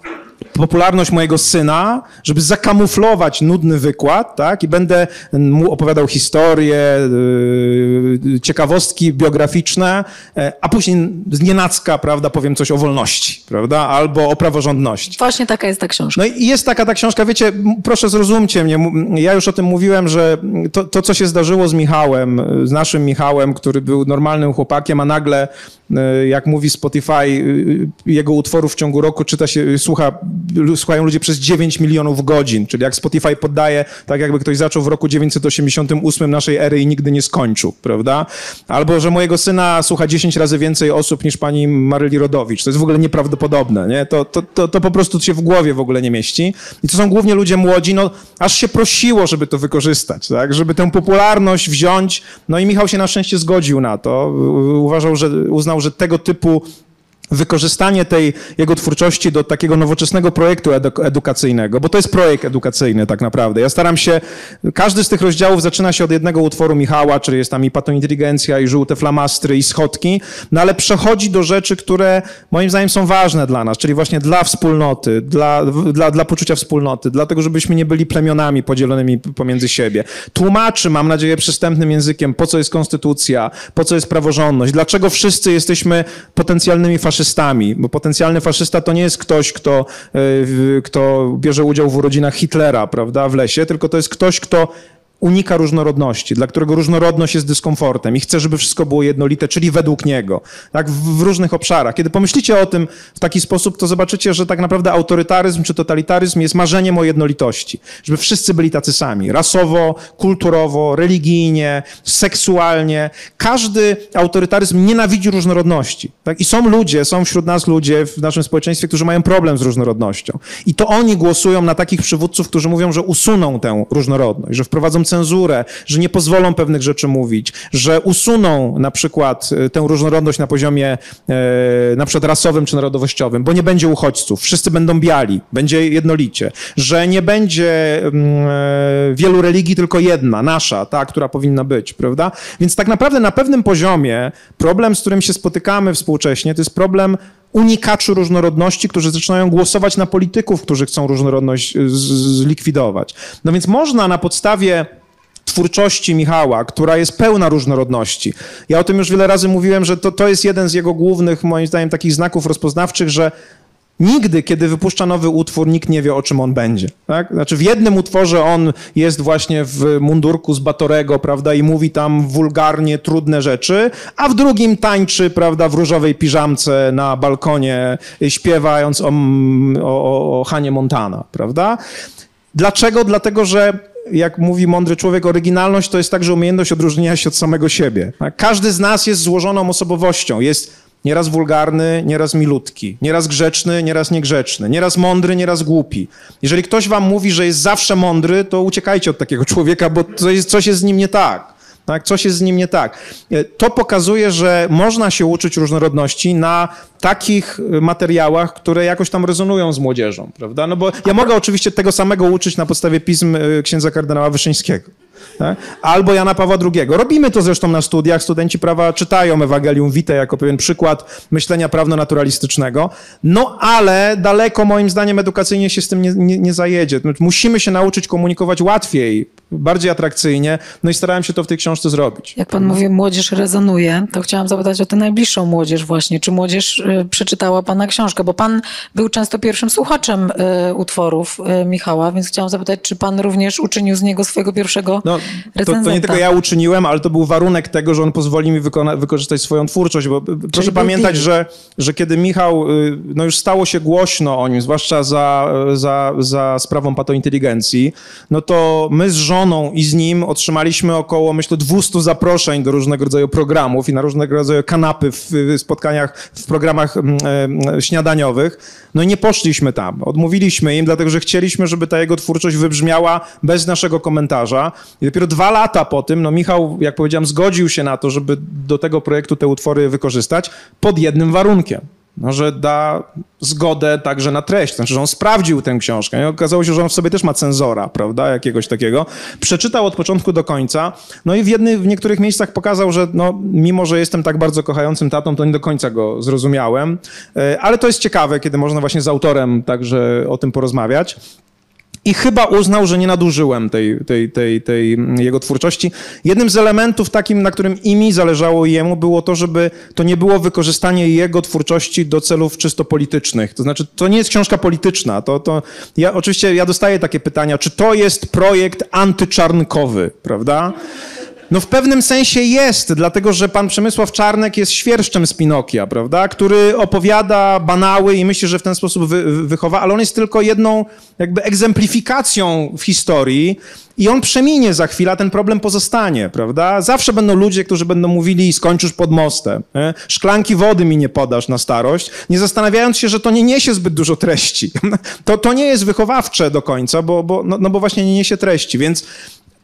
Speaker 2: popularność mojego syna, żeby zakamuflować nudny wykład, tak? I będę mu opowiadał historie, yy, ciekawostki biograficzne, yy, a później z nienacka, prawda, powiem coś o wolności, prawda? Albo o praworządności.
Speaker 1: Właśnie taka jest ta książka.
Speaker 2: No i jest taka ta książka, wiecie, proszę zrozumcie mnie, ja już o tym mówiłem, że to, to co się zdarzyło z Michałem, z naszym Michałem, który był normalnym chłopakiem, a nagle, yy, jak mówi Spotify, yy, jego utworów w ciągu roku czyta się, słucha słuchają ludzie przez 9 milionów godzin, czyli jak Spotify poddaje, tak jakby ktoś zaczął w roku 988 naszej ery i nigdy nie skończył, prawda? Albo, że mojego syna słucha 10 razy więcej osób niż pani Maryli Rodowicz. To jest w ogóle nieprawdopodobne, nie? To, to, to, to po prostu się w głowie w ogóle nie mieści. I to są głównie ludzie młodzi, no aż się prosiło, żeby to wykorzystać, tak? Żeby tę popularność wziąć. No i Michał się na szczęście zgodził na to. Uważał, że uznał, że tego typu wykorzystanie tej jego twórczości do takiego nowoczesnego projektu edukacyjnego, bo to jest projekt edukacyjny tak naprawdę. Ja staram się, każdy z tych rozdziałów zaczyna się od jednego utworu Michała, czyli jest tam i patoniinteligencja, i żółte flamastry, i schodki, no ale przechodzi do rzeczy, które moim zdaniem są ważne dla nas, czyli właśnie dla wspólnoty, dla, dla, dla poczucia wspólnoty, dlatego żebyśmy nie byli plemionami podzielonymi pomiędzy siebie. Tłumaczy, mam nadzieję, przystępnym językiem, po co jest konstytucja, po co jest praworządność, dlaczego wszyscy jesteśmy potencjalnymi faszystami, faszystami, bo potencjalny faszysta to nie jest ktoś, kto, e, kto bierze udział w urodzinach Hitlera, prawda, w lesie, tylko to jest ktoś, kto unika różnorodności, dla którego różnorodność jest dyskomfortem i chce, żeby wszystko było jednolite, czyli według niego, tak, w, w, różnych obszarach. Kiedy pomyślicie o tym w taki sposób, to zobaczycie, że tak naprawdę autorytaryzm czy totalitaryzm jest marzeniem o jednolitości, żeby wszyscy byli tacy sami, rasowo, kulturowo, religijnie, seksualnie. Każdy autorytaryzm nienawidzi różnorodności, tak, i są ludzie, są wśród nas ludzie w naszym społeczeństwie, którzy mają problem z różnorodnością i to oni głosują na takich przywódców, którzy mówią, że usuną tę różnorodność, że wprowadzą cenzurę, że nie pozwolą pewnych rzeczy mówić, że usuną na przykład e, tę różnorodność na poziomie e, na przykład rasowym czy narodowościowym, bo nie będzie uchodźców, wszyscy będą biali, będzie jednolicie, że nie będzie mm, e, wielu religii, tylko jedna, nasza, ta, która powinna być, prawda? Więc tak naprawdę na pewnym poziomie problem, z którym się spotykamy współcześnie, to jest problem unikaczy różnorodności, którzy zaczynają głosować na polityków, którzy chcą różnorodność y, zlikwidować. No więc można na podstawie twórczości Michała, która jest pełna różnorodności. Ja o tym już wiele razy mówiłem, że to, to jest jeden z jego głównych, moim zdaniem, takich znaków rozpoznawczych, że Nigdy, kiedy wypuszcza nowy utwór, nikt nie wie, o czym on będzie. Tak? Znaczy w jednym utworze on jest właśnie w mundurku z Batorego, prawda, i mówi tam wulgarnie trudne rzeczy, a w drugim tańczy, prawda, w różowej piżamce na balkonie, śpiewając o, o, o Hanie Montana, prawda? Dlaczego? Dlatego, że jak mówi mądry człowiek, oryginalność to jest także umiejętność odróżnienia się od samego siebie. Tak? Każdy z nas jest złożoną osobowością, jest Nieraz wulgarny, nieraz milutki, nieraz grzeczny, nieraz niegrzeczny, nieraz mądry, nieraz głupi. Jeżeli ktoś wam mówi, że jest zawsze mądry, to uciekajcie od takiego (laughs) człowieka, bo coś, coś jest z nim nie tak. Tak, coś jest z nim nie tak. E, to pokazuje, że można się uczyć różnorodności na takich materiałach, które jakoś tam rezonują z młodzieżą, prawda? No bo ja mogę oczywiście tego samego uczyć na podstawie pism e, księdza kardynała Wyszyńskiego. Tak? Albo Jana Pawła II. Robimy to zresztą na studiach. Studenci prawa czytają Ewangelium Vitae jako pewien przykład myślenia prawno-naturalistycznego. No ale daleko moim zdaniem edukacyjnie się z tym nie, nie, nie zajedzie. Musimy się nauczyć komunikować łatwiej, bardziej atrakcyjnie. No i starałem się to w tej książce zrobić.
Speaker 1: Jak pan mówi, młodzież rezonuje, to chciałam zapytać o tę najbliższą młodzież właśnie. Czy młodzież y, przeczytała pana książkę? Bo pan był często pierwszym słuchaczem y, utworów y, Michała, więc chciałam zapytać, czy pan również uczynił z niego swojego pierwszego no,
Speaker 2: to, to, nie tylko ja uczyniłem, ale to był warunek tego, że on pozwoli mi wykorzystać swoją twórczość, bo Czyli proszę pamiętać, że, że kiedy Michał, no już stało się głośno o nim, zwłaszcza za, za, za sprawą patointeligencji, no to my z żoną i z nim otrzymaliśmy około, myślę, 200 zaproszeń do różnego rodzaju programów i na różnego rodzaju kanapy w spotkaniach, w programach e, śniadaniowych. No i nie poszliśmy tam. Odmówiliśmy im, dlatego że chcieliśmy, żeby ta jego twórczość wybrzmiała bez naszego komentarza. I dopiero dwa lata po tym, no Michał, jak powiedziałem, zgodził się na to, żeby do tego projektu te utwory wykorzystać pod jednym warunkiem no, że da zgodę także na treść. Znaczy, że on sprawdził tę książkę. I okazało się, że on w sobie też ma cenzora, prawda, jakiegoś takiego. Przeczytał od początku do końca. No i w, jedny, w niektórych miejscach pokazał, że no, mimo, że jestem tak bardzo kochającym tatą, to nie do końca go zrozumiałem. E, ale to jest ciekawe, kiedy można właśnie z autorem także o tym porozmawiać. I chyba uznał, że nie nadużyłem tej, tej, tej, tej jego twórczości. Jednym z elementów takim, na którym i mi zależało jemu, było to, żeby to nie było wykorzystanie jego twórczości do celów czysto politycznych. To znaczy, to nie jest książka polityczna. To, to, ja, oczywiście ja dostaję takie pytania, czy to jest projekt antyczarnkowy, prawda? No w pewnym sensie jest, dlatego że pan Przemysław Czarnek jest świerszczem z Pinokia, prawda, który opowiada banały i myśli, że w ten sposób wy, wychowa, ale on jest tylko jedną jakby egzemplifikacją w historii i on przeminie za chwilę, a ten problem pozostanie, prawda? Zawsze będą ludzie, którzy będą mówili skończysz pod mostem, nie? szklanki wody mi nie podasz na starość, nie zastanawiając się, że to nie niesie zbyt dużo treści. (laughs) To, to nie jest wychowawcze do końca, bo, bo, no, no bo właśnie nie niesie treści, więc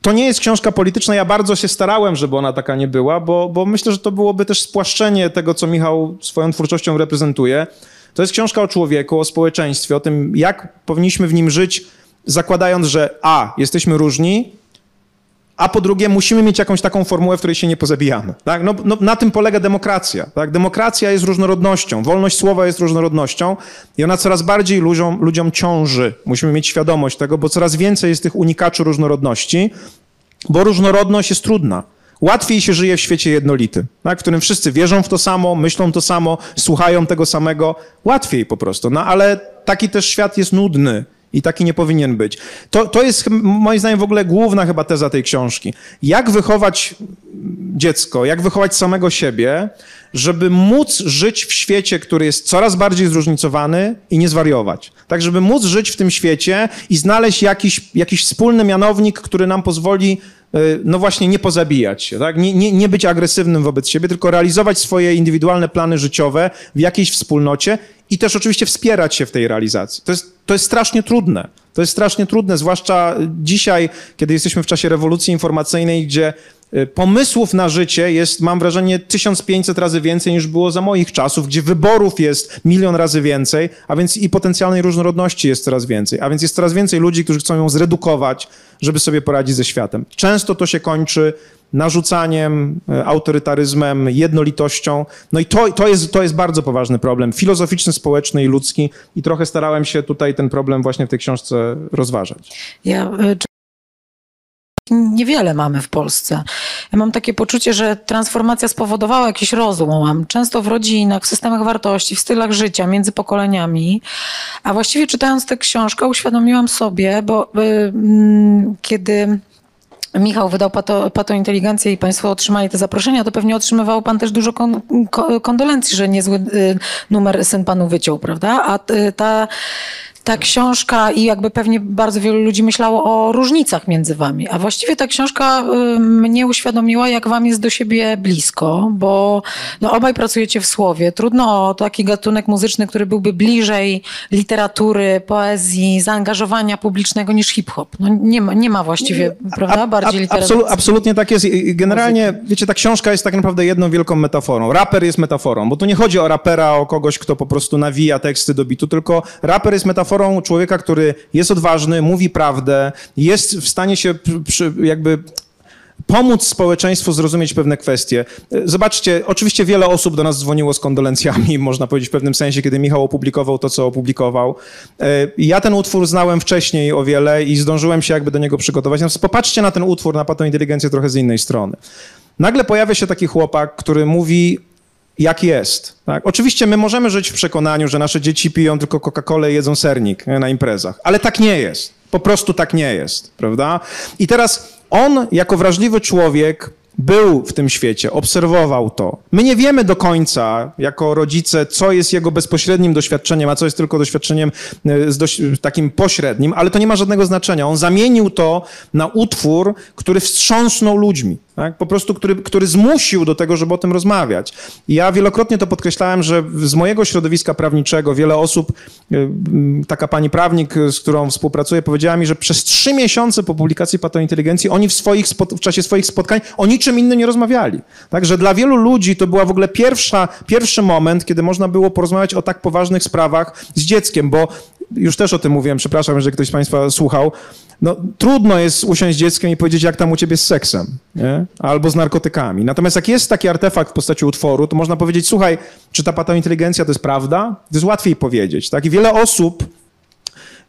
Speaker 2: to nie jest książka polityczna. Ja bardzo się starałem, żeby ona taka nie była, bo, bo myślę, że to byłoby też spłaszczenie tego, co Michał swoją twórczością reprezentuje. To jest książka o człowieku, o społeczeństwie, o tym, jak powinniśmy w nim żyć, zakładając, że A, jesteśmy różni, a po drugie musimy mieć jakąś taką formułę, w której się nie pozabijamy. Tak? No, no, na tym polega demokracja. Tak? Demokracja jest różnorodnością, wolność słowa jest różnorodnością i ona coraz bardziej ludziom, ludziom ciąży. Musimy mieć świadomość tego, bo coraz więcej jest tych unikaczy różnorodności, bo różnorodność jest trudna. Łatwiej się żyje w świecie jednolitym, tak? w którym wszyscy wierzą w to samo, myślą to samo, słuchają tego samego. Łatwiej po prostu. No ale taki też świat jest nudny i taki nie powinien być. To, to jest moim zdaniem w ogóle główna chyba teza tej książki. Jak wychować dziecko, jak wychować samego siebie, żeby móc żyć w świecie, który jest coraz bardziej zróżnicowany i nie zwariować. Tak, żeby móc żyć w tym świecie i znaleźć jakiś, jakiś wspólny mianownik, który nam pozwoli no właśnie nie pozabijać się, tak? nie, nie, nie być agresywnym wobec siebie, tylko realizować swoje indywidualne plany życiowe w jakiejś wspólnocie i też oczywiście wspierać się w tej realizacji. To jest, to jest strasznie trudne. To jest strasznie trudne, zwłaszcza dzisiaj, kiedy jesteśmy w czasie rewolucji informacyjnej, gdzie pomysłów na życie jest, mam wrażenie, 1500 razy więcej niż było za moich czasów, gdzie wyborów jest milion razy więcej, a więc i potencjalnej różnorodności jest coraz więcej. A więc jest coraz więcej ludzi, którzy chcą ją zredukować, żeby sobie poradzić ze światem. Często to się kończy narzucaniem, e, autorytaryzmem, jednolitością. No i to, to, jest, to jest bardzo poważny problem, filozoficzny, społeczny i ludzki i trochę starałem się tutaj ten problem właśnie w tej książce rozważać.
Speaker 1: Ja e, niewiele mamy w Polsce. Ja mam takie poczucie, że transformacja spowodowała jakiś rozłam, często w rodzinach, w systemach wartości, w stylach życia, między pokoleniami. A właściwie czytając tę książkę uświadomiłam sobie, bo y, y, kiedy Michał wydał pato, pato inteligencję i Państwo otrzymali te zaproszenia, to pewnie otrzymywał Pan też dużo kon, kondolencji, że niezły y, numer syn Panu wyciął, prawda? A ta ta książka i jakby pewnie bardzo wielu ludzi myślało o różnicach między wami, a właściwie ta książka mnie uświadomiła, jak wam jest do siebie blisko, bo no, obaj pracujecie w słowie. Trudno o taki gatunek muzyczny, który byłby bliżej literatury, poezji, zaangażowania publicznego niż hip-hop. No, nie, ma, nie ma właściwie, prawda, bardziej literatury.
Speaker 2: absolutnie tak jest. Generalnie, wiecie, ta książka jest tak naprawdę jedną wielką metaforą. Raper jest metaforą, bo tu nie chodzi o rapera, o kogoś, kto po prostu nawija teksty do bitu, tylko raper jest metaforą metaforą człowieka, który jest odważny, mówi prawdę, jest w stanie się przy, jakby pomóc społeczeństwu zrozumieć pewne kwestie. Zobaczcie, oczywiście wiele osób do nas dzwoniło z kondolencjami, (laughs) można powiedzieć w pewnym sensie, kiedy Michał opublikował to, co opublikował. E, ja ten utwór znałem wcześniej o wiele i zdążyłem się jakby do niego przygotować. Natomiast popatrzcie na ten utwór, na patą inteligencję trochę z innej strony. Nagle pojawia się taki chłopak, który mówi jak jest. Tak? Oczywiście my możemy żyć w przekonaniu, że nasze dzieci piją tylko Coca-Colę i jedzą sernik na imprezach, ale tak nie jest. Po prostu tak nie jest, prawda? I teraz on, jako wrażliwy człowiek, był w tym świecie, obserwował to. My nie wiemy do końca, jako rodzice, co jest jego bezpośrednim doświadczeniem, a co jest tylko doświadczeniem e, dość, takim pośrednim, ale to nie ma żadnego znaczenia. On zamienił to na utwór, który wstrząsnął ludźmi. Tak? Po prostu, który, który zmusił do tego, żeby o tym rozmawiać. I ja wielokrotnie to podkreślałem, że z mojego środowiska prawniczego wiele osób, e, taka pani prawnik, z którą współpracuję, powiedziała mi, że przez trzy miesiące po publikacji Patointeligencji oni w, swoich, w czasie swoich spotkań o niczym innym nie rozmawiali. Także dla wielu ludzi to była w ogóle pierwsza, pierwszy moment, kiedy można było porozmawiać o tak poważnych sprawach z dzieckiem, bo już też o tym mówiłem, przepraszam, że ktoś z Państwa słuchał, no, trudno jest usiąść z dzieckiem i powiedzieć, jak tam u ciebie z seksem, nie? albo z narkotykami. Natomiast jak jest taki artefakt w postaci utworu, to można powiedzieć, słuchaj, czy ta patointeligencja to jest prawda? To jest łatwiej powiedzieć. Tak? I wiele osób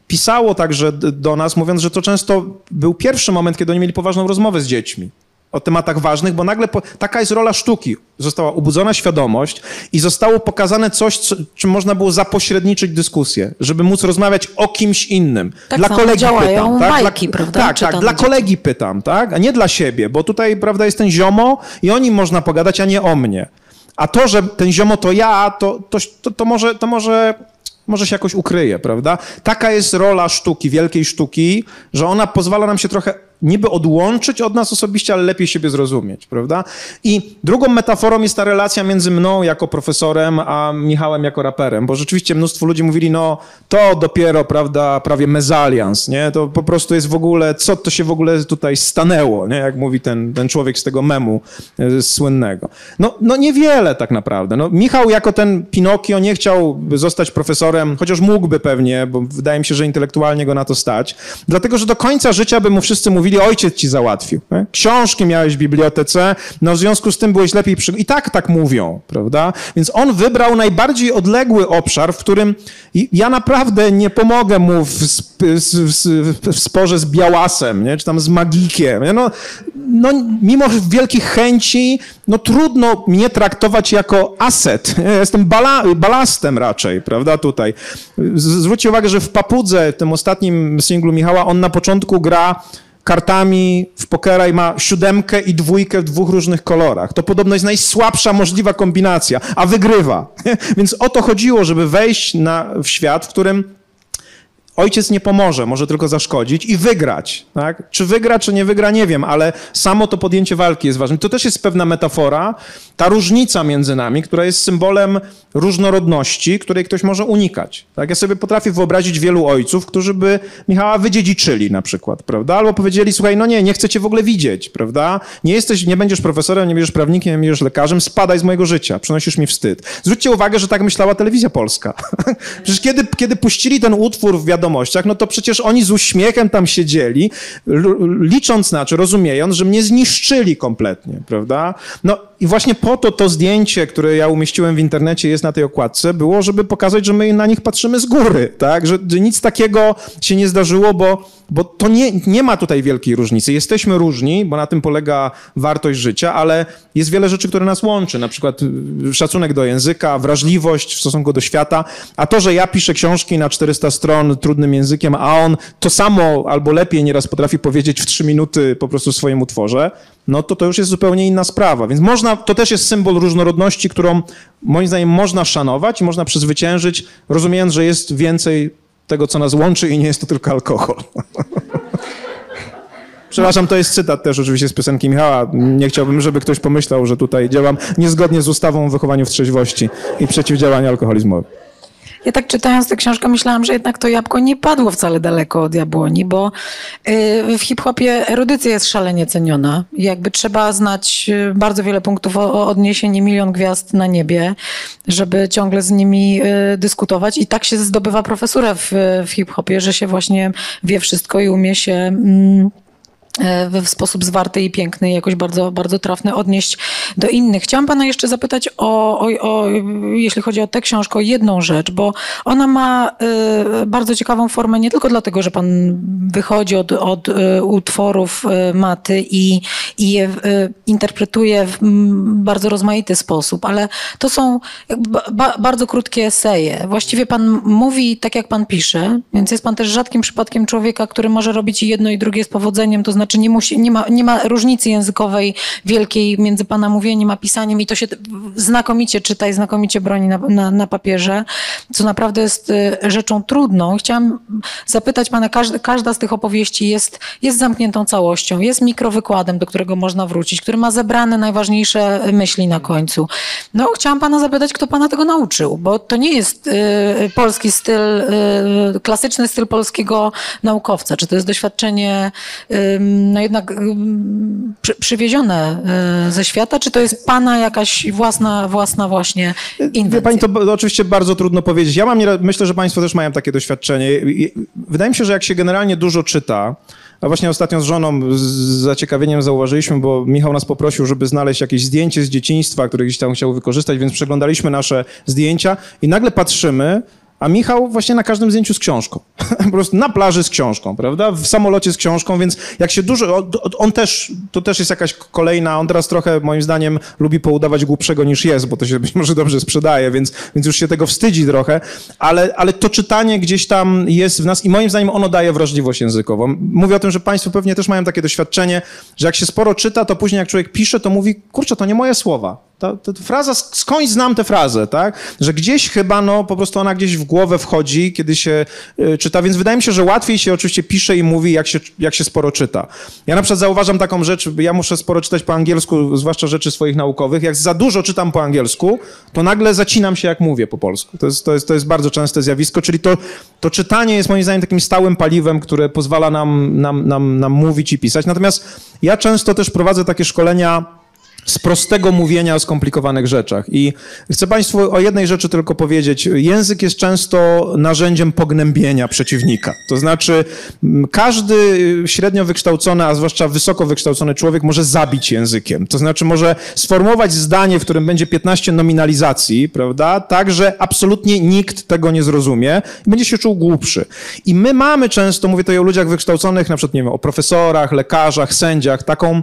Speaker 2: pisało także do nas, mówiąc, że to często był pierwszy moment, kiedy oni mieli poważną rozmowę z dziećmi o tematach ważnych, bo nagle po, taka jest rola sztuki. Została ubudzona świadomość i zostało pokazane coś, co, czym można było zapośredniczyć dyskusję, żeby móc rozmawiać o kimś innym.
Speaker 1: Tak dla kolegi pytam, tak? Bajki,
Speaker 2: dla,
Speaker 1: prawda?
Speaker 2: Tak, tak, dla kolegi pytam, tak? A nie dla siebie, bo tutaj, prawda, jest ten ziomo i o nim można pogadać, a nie o mnie. A to, że ten ziomo to ja, to, to, to, to może, to może może się jakoś ukryje, prawda? Taka jest rola sztuki, wielkiej sztuki, że ona pozwala nam się trochę niby odłączyć od nas osobiście, ale lepiej siebie zrozumieć, prawda? I drugą metaforą jest ta relacja między mną jako profesorem, a Michałem jako raperem, bo rzeczywiście mnóstwo ludzi mówili, no to dopiero, prawda, prawie mezalians, nie? To po prostu jest w ogóle, co to się w ogóle tutaj stanęło, nie? Jak mówi ten, ten człowiek z tego memu e, słynnego. No, no niewiele tak naprawdę. No, Michał jako ten Pinokio nie chciał zostać profesorem, chociaż mógłby pewnie, bo wydaje mi się, że intelektualnie go na to stać, dlatego, że do końca życia by mu wszyscy mówili, mówili, ojciec ci załatwił. Książki miałeś w bibliotece, no w związku z tym byłeś lepiej przy... I tak tak mówią, prawda? Więc on wybrał najbardziej odległy obszar, w którym ja naprawdę nie pomogę mu w, w, w sporze z białasem, nie? czy tam z magikiem. No, no, mimo wielkich chęci, no trudno mnie traktować jako aset. Jestem bala, balastem raczej, prawda, tutaj. Zwróćcie uwagę, że w Papudze, tym ostatnim singlu Michała, on na początku gra kartami w pokera i ma siódemkę i dwójkę w dwóch różnych kolorach. To podobno jest najsłabsza możliwa kombinacja, a wygrywa. (laughs) Więc o to chodziło, żeby wejść na, w świat, w którym ojciec nie pomoże, może tylko zaszkodzić i wygrać. Tak? Czy wygra, czy nie wygra, nie wiem, ale samo to podjęcie walki jest ważne. To też jest pewna metafora, ta różnica między nami, która jest symbolem różnorodności, której ktoś może unikać. Tak? Ja sobie potrafię wyobrazić wielu ojców, którzy by Michała wydziedziczyli na przykład, prawda? Albo powiedzieli, słuchaj, no nie, nie chcę cię w ogóle widzieć, prawda? Nie jesteś, nie będziesz profesorem, nie będziesz prawnikiem, nie będziesz lekarzem, spadaj z mojego życia, przynosisz mi wstyd. Zwróćcie uwagę, że tak myślała telewizja polska. (laughs) Przecież kiedy, kiedy puścili ten utwór w wiadomościach, no to przecież oni z uśmiechem tam siedzieli, licząc na, czy rozumiejąc, że mnie zniszczyli kompletnie, prawda? No i właśnie po to to zdjęcie, które ja umieściłem w internecie, jest na tej okładce, było, żeby pokazać, że my na nich patrzymy z góry, tak? Że, nic takiego się nie zdarzyło, bo, bo to nie, nie ma tutaj wielkiej różnicy. Jesteśmy różni, bo na tym polega wartość życia, ale jest wiele rzeczy, które nas łączy, na przykład y, szacunek do języka, wrażliwość w stosunku do świata, a to, że ja piszę książki na 400 stron trudnym językiem, a on to samo albo lepiej nieraz potrafi powiedzieć w 3 minuty po prostu w swoim utworze, no to to już jest zupełnie inna sprawa. Więc można, to też jest symbol różnorodności, którą moim zdaniem można szanować i można przezwyciężyć, rozumiejąc, że jest więcej tego, co nas łączy i nie jest to tylko alkohol. (laughs) Przepraszam, to jest cytat też oczywiście z piosenki Michała. Nie chciałbym, żeby ktoś pomyślał, że tutaj działam niezgodnie z ustawą o wychowaniu w trzeźwości i przeciwdziałaniu alkoholizmowi.
Speaker 1: Ja tak czytając tę książkę myślałam, że jednak to jabłko nie padło wcale daleko od jabłoni, bo y, w hip-hopie erudycja jest szalenie ceniona. Jakby trzeba znać y, bardzo wiele punktów o odniesienie milion gwiazd na niebie, żeby ciągle z nimi y, dyskutować i tak się zdobywa profesurę w, w hip-hopie, że się właśnie wie wszystko i umie się mm, w sposób zwarty i piękny jakoś bardzo, bardzo trafny odnieść do innych. Chciałam pana jeszcze zapytać o, o, o, jeśli chodzi o tę książkę, o jedną rzecz, bo ona ma y, bardzo ciekawą formę nie tylko dlatego, że pan wychodzi od, od y, utworów y, Maty i, i je interpretuje w bardzo rozmaity sposób, ale to są ba, bardzo krótkie eseje. Właściwie pan mówi tak, jak pan pisze, więc jest pan też rzadkim przypadkiem człowieka, który może robić i jedno i drugie z powodzeniem, to znaczy nie, musi, nie, ma, nie ma różnicy językowej wielkiej między pana mówieniem a pisaniem i to się znakomicie czyta i znakomicie broni na, na, na papierze, co naprawdę jest y, rzeczą trudną. Chciałam zapytać pana, każda, każda z tych opowieści jest, jest zamkniętą całością, jest mikrowykładem, do którego można wrócić, który ma zebrane najważniejsze myśli na końcu. No, chciałam pana zapytać, kto pana tego nauczył, bo to nie jest y, polski styl, y, klasyczny styl polskiego naukowca. Czy to jest doświadczenie y, no jednak przy, przywiezione e, ze świata, czy to jest pana jakaś własna, własna właśnie inwencja? Wie
Speaker 2: pani, to, to oczywiście bardzo trudno powiedzieć. Ja mam, myślę, że państwo też mają takie doświadczenie. Wydaje mi się, że jak się generalnie dużo czyta, a właśnie ostatnio z żoną z zaciekawieniem zauważyliśmy, bo Michał nas poprosił, żeby znaleźć jakieś zdjęcie z dzieciństwa, które gdzieś tam chciał wykorzystać, więc przeglądaliśmy nasze zdjęcia i nagle patrzymy, a Michał właśnie na każdym zdjęciu z książką. (laughs) po prostu na plaży z książką, prawda? W samolocie z książką, więc jak się dużo... On też, to też jest jakaś kolejna... On teraz trochę, moim zdaniem, lubi poudawać głupszego niż jest, bo to się być może dobrze sprzedaje, więc, więc już się tego wstydzi trochę, ale, ale to czytanie gdzieś tam jest w nas i moim zdaniem ono daje wrażliwość językową. Mówię o tym, że państwo pewnie też mają takie doświadczenie, że jak się sporo czyta, to później jak człowiek pisze, to mówi, kurczę, to nie moje słowa ta, ta, fraza, skądś znam tę frazę, tak? Że gdzieś chyba, no, po prostu ona gdzieś w głowę wchodzi, kiedy się y, czyta, więc wydaje mi się, że łatwiej się oczywiście pisze i mówi, jak się, jak się sporo czyta. Ja na przykład zauważam taką rzecz, ja muszę sporo czytać po angielsku, zwłaszcza rzeczy swoich naukowych. Jak za dużo czytam po angielsku, to nagle zacinam się, jak mówię po polsku. To jest, to jest, to jest bardzo częste zjawisko, czyli to, to czytanie jest moim zdaniem takim stałym paliwem, które pozwala nam, nam, nam, nam mówić i pisać. Natomiast ja często też prowadzę takie szkolenia z prostego mówienia o skomplikowanych rzeczach. I chcę Państwu o jednej rzeczy tylko powiedzieć. Język jest często narzędziem pognębienia przeciwnika. To znaczy, każdy średnio wykształcony, a zwłaszcza wysoko wykształcony człowiek może zabić językiem. To znaczy, może sformułować zdanie, w którym będzie 15 nominalizacji, prawda, tak, że absolutnie nikt tego nie zrozumie i będzie się czuł głupszy. I my mamy często, mówię tutaj o ludziach wykształconych, na przykład, nie wiem, o profesorach, lekarzach, sędziach, taką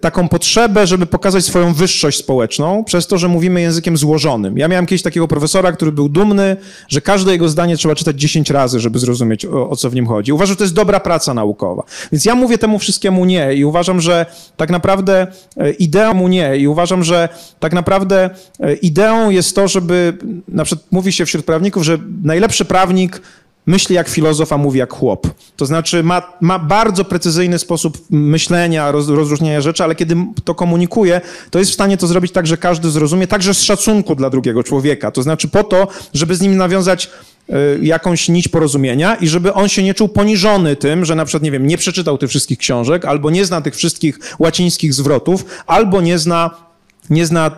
Speaker 2: taką potrzebę, żeby pokazać swoją wyższość społeczną, przez to, że mówimy językiem złożonym. Ja miałem kiedyś takiego profesora, który był dumny, że każde jego zdanie trzeba czytać 10 razy, żeby zrozumieć, o, o co w nim chodzi. Uważam, że to jest dobra praca naukowa. Więc ja mówię temu wszystkiemu nie i uważam, że tak naprawdę e, ideą mu nie i uważam, że tak naprawdę e, ideą jest to, żeby, na przykład mówi się wśród prawników, że najlepszy prawnik myśli jak filozof, a mówi jak chłop. To znaczy ma, ma bardzo precyzyjny sposób myślenia, roz, rozróżnienia rzeczy, ale kiedy to komunikuje, to jest w stanie to zrobić tak, że każdy zrozumie, także z szacunku dla drugiego człowieka. To znaczy po to, żeby z nim nawiązać y, jakąś nić porozumienia i żeby on się nie czuł poniżony tym, że na przykład, nie wiem, nie przeczytał tych wszystkich książek, albo nie zna tych wszystkich łacińskich zwrotów, albo nie zna nie zna,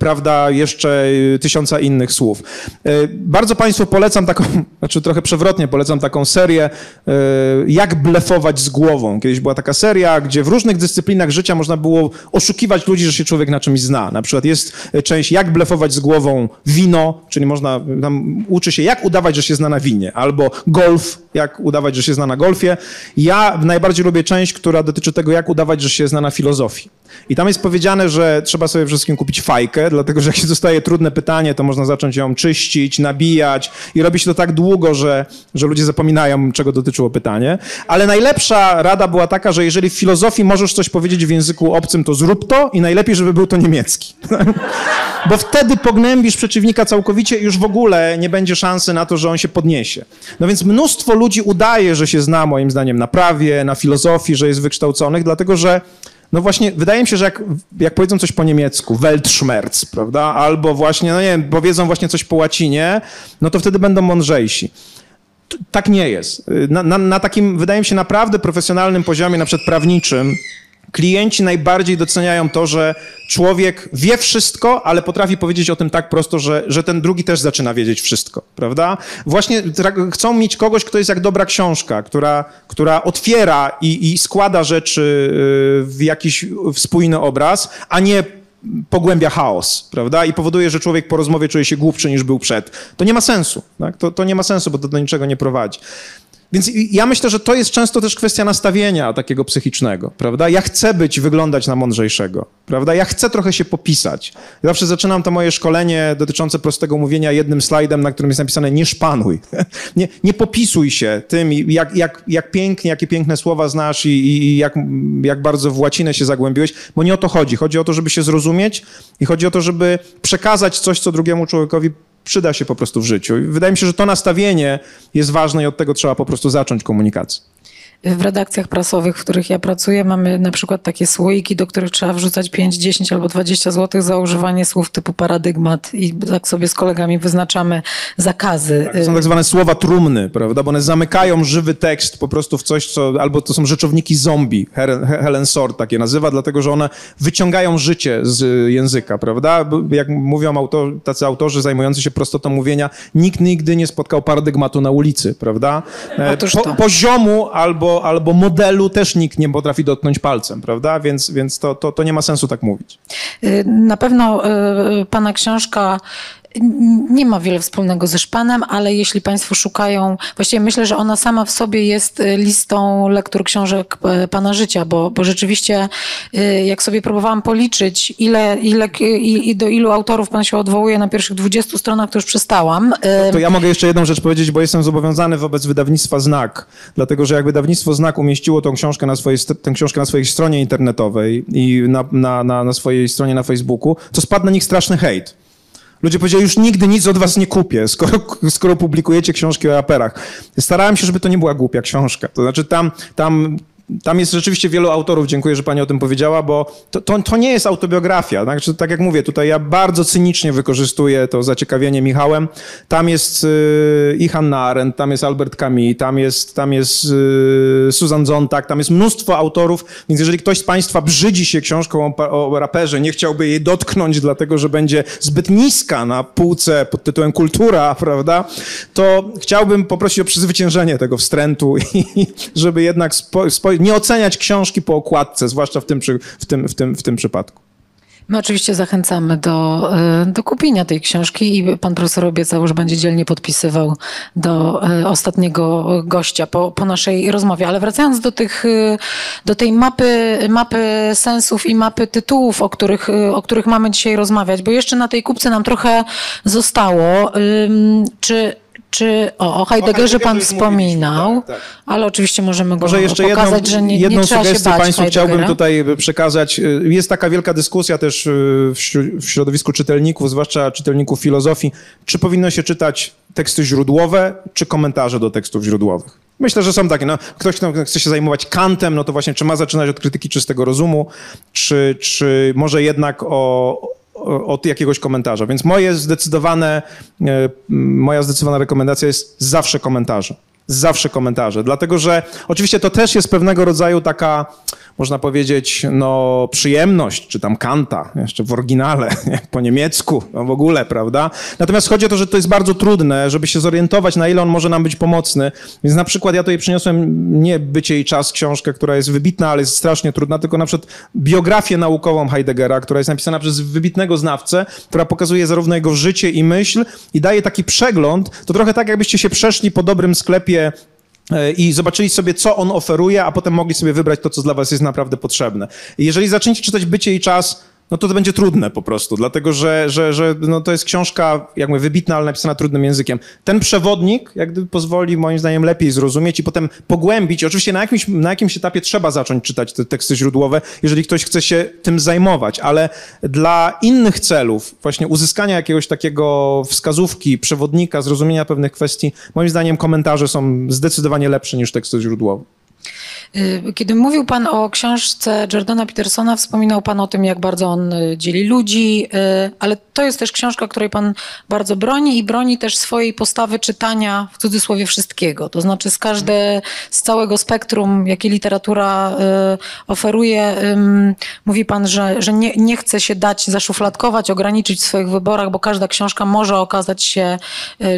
Speaker 2: prawda, jeszcze tysiąca innych słów. E, bardzo Państwu polecam taką, (laughs) znaczy trochę przewrotnie polecam taką serię e, Jak blefować z głową. Kiedyś była taka seria, gdzie w różnych dyscyplinach życia można było oszukiwać ludzi, że się człowiek na czymś zna. Na przykład jest część Jak blefować z głową wino, czyli można, tam uczy się jak udawać, że się zna na winie, albo golf, jak udawać, że się zna na golfie. Ja najbardziej lubię część, która dotyczy tego, jak udawać, że się zna na filozofii. I tam jest powiedziane, że trzeba sobie wszystkim kupić fajkę, dlatego że jak się dostaje trudne pytanie, to można zacząć ją czyścić, nabijać i robi się to tak długo, że, że ludzie zapominają, czego dotyczyło pytanie. Ale najlepsza rada była taka, że jeżeli w filozofii możesz coś powiedzieć w języku obcym, to zrób to i najlepiej, żeby był to niemiecki. (laughs) Bo wtedy pognębisz przeciwnika całkowicie i już w ogóle nie będzie szansy na to, że on się podniesie. No więc mnóstwo ludzi udaje, że się zna, moim zdaniem, na prawie, na filozofii, że jest wykształconych, dlatego że no właśnie, wydaje mi się, że jak, jak powiedzą coś po niemiecku, Weltschmerz, prawda, albo właśnie, no nie wiem, powiedzą właśnie coś po łacinie, no to wtedy będą mądrzejsi. Tak nie jest. Na, na, na takim, wydaje mi się, naprawdę profesjonalnym poziomie, na przykład prawniczym, Klienci najbardziej doceniają to, że człowiek wie wszystko, ale potrafi powiedzieć o tym tak prosto, że, że ten drugi też zaczyna wiedzieć wszystko, prawda? Właśnie chcą mieć kogoś, kto jest jak dobra książka, która, która otwiera i, i składa rzeczy y, w jakiś spójny obraz, a nie pogłębia chaos, prawda? I powoduje, że człowiek po rozmowie czuje się głupszy niż był przed. To nie ma sensu, tak? to, to nie ma sensu, bo to do niczego nie prowadzi. Więc ja myślę, że to jest często też kwestia nastawienia takiego psychicznego, prawda? Ja chcę być, wyglądać na mądrzejszego, prawda? Ja chcę trochę się popisać. Zawsze zaczynam to moje szkolenie dotyczące prostego mówienia jednym slajdem, na którym jest napisane nie szpanuj. (laughs) nie, nie popisuj się tym, jak, jak, jak pięknie, jakie piękne słowa znasz i, i jak, jak bardzo w łacinę się zagłębiłeś, bo nie o to chodzi. Chodzi o to, żeby się zrozumieć i chodzi o to, żeby przekazać coś, co drugiemu człowiekowi przyda się po prostu w życiu. I wydaje mi się, że to nastawienie jest ważne i od tego trzeba po prostu zacząć komunikację.
Speaker 1: W redakcjach prasowych, w których ja pracuję, mamy na przykład takie słoiki, do których trzeba wrzucać 5, 10 albo 20 zł za używanie słów typu paradygmat i tak sobie z kolegami wyznaczamy zakazy.
Speaker 2: Tak, są tak zwane słowa trumny, prawda? Bo one zamykają żywy tekst po prostu w coś, co... Albo to są rzeczowniki zombie, Helen Sort takie nazywa, dlatego że one wyciągają życie z języka, prawda? Jak mówią autor, tacy autorzy zajmujący się prostotą mówienia, nikt nigdy nie spotkał paradygmatu na ulicy, prawda? E, po, poziomu albo albo, modelu też nikt nie potrafi dotknąć palcem, prawda? Więc, więc to, to, to nie ma sensu tak mówić.
Speaker 1: Y, na pewno y, pana książka nie ma wiele wspólnego ze szpanem, ale jeśli Państwo szukają, właściwie myślę, że ona sama w sobie jest y, listą lektur książek Pana życia, bo, bo rzeczywiście jak sobie próbowałam policzyć, ile, ile, i, i do ilu autorów Pan się odwołuje na pierwszych 20 stronach, to już przestałam.
Speaker 2: To ja mogę jeszcze jedną rzecz powiedzieć, bo jestem zobowiązany wobec wydawnictwa Znak, dlatego że jak wydawnictwo Znak umieściło tą książkę na swojej, tę książkę na swojej stronie internetowej i na, na, na, na swojej stronie na Facebooku, to spadł na nich straszny hejt. Ludzie powiedzieli, już nigdy nic od was nie kupię, skoro, skoro publikujecie książki o raperach. Starałem się, żeby to nie była głupia książka. To znaczy tam, tam tam jest rzeczywiście wielu autorów, dziękuję, że pani o tym powiedziała, bo to, to, to nie jest autobiografia. Znaczy, tak jak mówię, tutaj ja bardzo cynicznie wykorzystuję to zaciekawienie Michałem. Tam jest y, i Arendt, tam jest Albert Camus, tam jest, tam jest y, Susan Zontag, tam jest mnóstwo autorów, więc jeżeli ktoś z państwa brzydzi się książką o, o raperze, nie chciałby jej dotknąć, dlatego że będzie zbyt niska na półce pod tytułem kultura, (laughs) prawda, to chciałbym poprosić o przezwyciężenie tego wstrętu i (laughs) żeby jednak spo, spo, nie oceniać książki po okładce, zwłaszcza w tym, w tym, w tym, w tym przypadku.
Speaker 1: My oczywiście zachęcamy do, e, do kupienia tej książki i pan profesor obiecał, że będzie dzielnie podpisywał do e, ostatniego gościa po, po naszej rozmowie. Ale wracając do, tych, e, do tej mapy, mapy sensów i mapy tytułów, o których, o których mamy dzisiaj rozmawiać, bo jeszcze na tej kupce nam trochę zostało. Czy Czy o, o Heideggerze pan wspominał, tak, tak. ale oczywiście możemy go Może jeszcze pokazać, jedną, że nie, jedną nie trzeba sugestię się
Speaker 2: Państwu chciałbym tutaj przekazać. Jest taka wielka dyskusja też w środowisku czytelników, zwłaszcza czytelników filozofii, czy powinno się czytać teksty źródłowe, czy komentarze do tekstów źródłowych. Myślę, że są takie. No, ktoś, kto chce się zajmować kantem, no to właśnie czy ma zaczynać od krytyki czystego rozumu, czy, czy może jednak o, od jakiegoś komentarza. Więc moje zdecydowane, e, moja zdecydowana rekomendacja jest zawsze komentarze. Zawsze komentarze. Dlatego, że oczywiście to też jest pewnego rodzaju taka można powiedzieć, no, przyjemność, czy tam kanta, jeszcze w oryginale, (laughs) nie? po niemiecku, no w ogóle, prawda? Natomiast chodzi o to, że to jest bardzo trudne, żeby się zorientować, na ile on może nam być pomocny. Więc na przykład ja tutaj przyniosłem nie Bycie i czas, książkę, która jest wybitna, ale jest strasznie trudna, tylko na przykład biografię naukową Heideggera, która jest napisana przez wybitnego znawcę, która pokazuje zarówno jego życie i myśl i daje taki przegląd, to trochę tak, jakbyście się przeszli po dobrym sklepie E, i zobaczyli sobie, co on oferuje, a potem mogli sobie wybrać to, co dla was jest naprawdę potrzebne. Jeżeli zaczniecie czytać Bycie i Czas no to to będzie trudne po prostu, dlatego że, że, że no to jest książka, jak mówię, wybitna, ale napisana trudnym językiem. Ten przewodnik, jak gdyby pozwoli moim zdaniem lepiej zrozumieć i potem pogłębić. Oczywiście na jakimś, na jakimś etapie trzeba zacząć czytać te teksty źródłowe, jeżeli ktoś chce się tym zajmować, ale dla innych celów, właśnie uzyskania jakiegoś takiego wskazówki, przewodnika, zrozumienia pewnych kwestii, moim zdaniem komentarze są zdecydowanie lepsze niż teksty źródłowe.
Speaker 1: Y, kiedy mówił Pan o książce Jordana Petersona, wspominał Pan o tym, jak bardzo on y, dzieli ludzi, y, ale to jest też książka, której Pan bardzo broni i broni też swojej postawy czytania w cudzysłowie wszystkiego. To znaczy z każde, z całego spektrum, jakie literatura oferuje, mówi Pan, że, że nie, nie chce się dać zaszufladkować, ograniczyć w swoich wyborach, bo każda książka może okazać się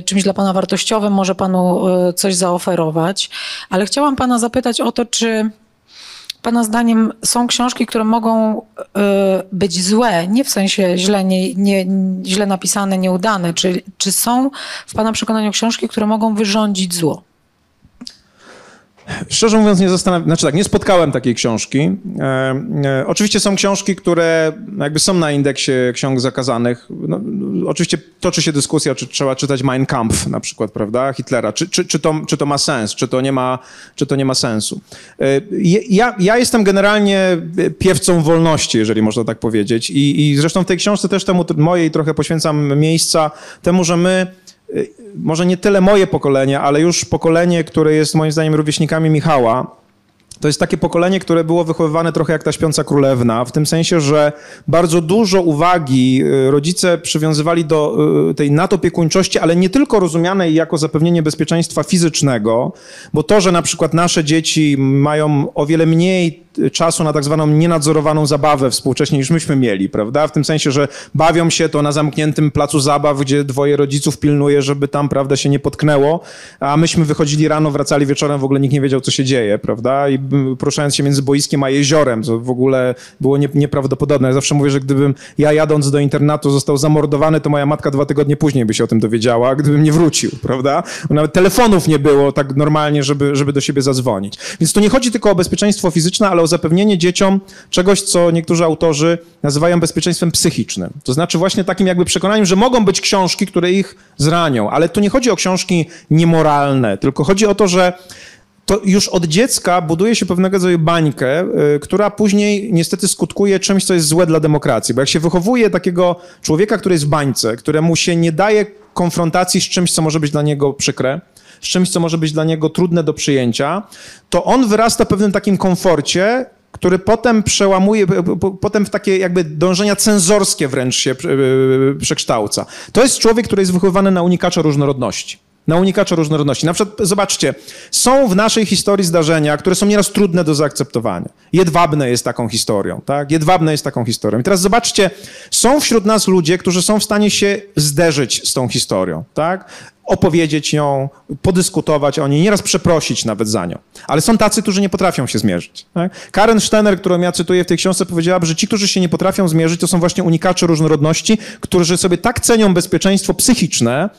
Speaker 1: czymś dla Pana wartościowym, może Panu coś zaoferować. Ale chciałam Pana zapytać o to, czy Pana zdaniem są książki, które mogą y, być złe, nie w sensie źle, nie, nie, źle napisane, nieudane. Czy, czy są w Pana przekonaniu książki, które mogą wyrządzić zło?
Speaker 2: Szczerze mówiąc, nie zastanawiam, znaczy tak, nie spotkałem takiej książki. E, e, oczywiście są książki, które jakby są na indeksie ksiąg zakazanych. No, oczywiście toczy się dyskusja, czy trzeba czytać Mein Kampf na przykład, prawda, Hitlera, czy, czy, czy, to, czy to ma sens, czy to nie ma, czy to nie ma sensu. E, ja, ja jestem generalnie piewcą wolności, jeżeli można tak powiedzieć i, i zresztą w tej książce też temu mojej trochę poświęcam miejsca temu, że my może nie tyle moje pokolenie, ale już pokolenie, które jest moim zdaniem rówieśnikami Michała, to jest takie pokolenie, które było wychowywane trochę jak ta śpiąca królewna, w tym sensie, że bardzo dużo uwagi y, rodzice przywiązywali do y, tej nadopiekuńczości, ale nie tylko rozumianej jako zapewnienie bezpieczeństwa fizycznego, bo to, że na przykład nasze dzieci mają o wiele mniej czasu na tak zwaną nienadzorowaną zabawę współcześnie niż myśmy mieli, prawda? W tym sensie, że bawią się to na zamkniętym placu zabaw, gdzie dwoje rodziców pilnuje, żeby tam, prawda, się nie potknęło, a myśmy wychodzili rano, wracali wieczorem, w ogóle nikt nie wiedział, co się dzieje, prawda? I poruszając się między boiskiem a jeziorem, co w ogóle było nie, nieprawdopodobne. Ja zawsze mówię, że gdybym ja jadąc do internatu został zamordowany, to moja matka dwa tygodnie później by się o tym dowiedziała, gdybym nie wrócił, prawda? Nawet telefonów nie było tak normalnie, żeby, żeby do siebie zadzwonić. Więc to nie chodzi tylko o bezpieczeństwo fizyczne, ale o zapewnienie dzieciom czegoś, co niektórzy autorzy nazywają bezpieczeństwem psychicznym. To znaczy właśnie takim jakby przekonaniem, że mogą być książki, które ich zranią, ale tu nie chodzi o książki niemoralne, tylko chodzi o to, że to już od dziecka buduje się pewnego rodzaju bańkę, y, która później niestety skutkuje czymś, co jest złe dla demokracji. Bo jak się wychowuje takiego człowieka, który jest w bańce, któremu się nie daje konfrontacji z czymś, co może być dla niego przykre, z czymś, co może być dla niego trudne do przyjęcia, to on wyrasta w pewnym takim komforcie, który potem przełamuje, potem w takie jakby dążenia cenzorskie wręcz się przekształca. To jest człowiek, który jest wychowywany na unikacza różnorodności na unikacza różnorodności. Na przykład, zobaczcie, są w naszej historii zdarzenia, które są nieraz trudne do zaakceptowania. Jedwabne jest taką historią, tak? Jedwabne jest taką historią. I teraz zobaczcie, są wśród nas ludzie, którzy są w stanie się zderzyć z tą historią, tak? Opowiedzieć ją, podyskutować o niej, nieraz przeprosić nawet za nią. Ale są tacy, którzy nie potrafią się zmierzyć. Tak? Karen Steiner, którą ja cytuję w tej książce, powiedziała, że ci, którzy się nie potrafią zmierzyć, to są właśnie unikacze różnorodności, którzy sobie tak cenią bezpieczeństwo psychiczne,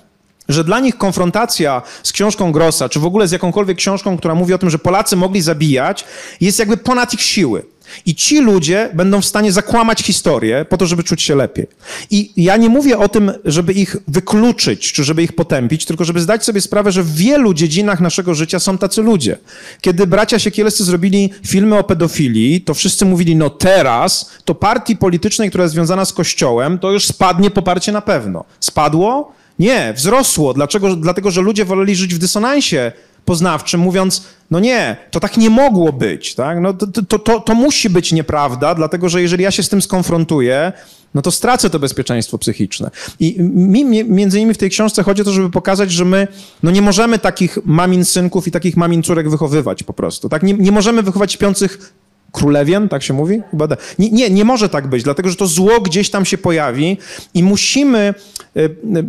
Speaker 2: że dla nich konfrontacja z książką Grossa, czy w ogóle z jakąkolwiek książką, która mówi o tym, że Polacy mogli zabijać, jest jakby ponad ich siły. I ci ludzie będą w stanie zakłamać historię po to, żeby czuć się lepiej. I ja nie mówię o tym, żeby ich wykluczyć, czy żeby ich potępić, tylko żeby zdać sobie sprawę, że w wielu dziedzinach naszego życia są tacy ludzie. Kiedy bracia Siekielscy zrobili filmy o pedofilii, to wszyscy mówili, no teraz to partii politycznej, która jest związana z Kościołem, to już spadnie poparcie na pewno. Spadło? Nie, wzrosło. Dlaczego? Dlatego, że ludzie woleli żyć w dysonansie poznawczym, mówiąc, no nie, to tak nie mogło być, tak? No to, to, to, to musi być nieprawda, dlatego że jeżeli ja się z tym skonfrontuję, no to stracę to bezpieczeństwo psychiczne. I mi, między innymi w tej książce chodzi o to, żeby pokazać, że my no nie możemy takich mamin synków i takich mamin córek wychowywać po prostu. Tak? Nie, nie możemy wychować śpiących królewien, tak się mówi? Chyba da. Nie, nie, nie może tak być, dlatego że to zło gdzieś tam się pojawi i musimy. E,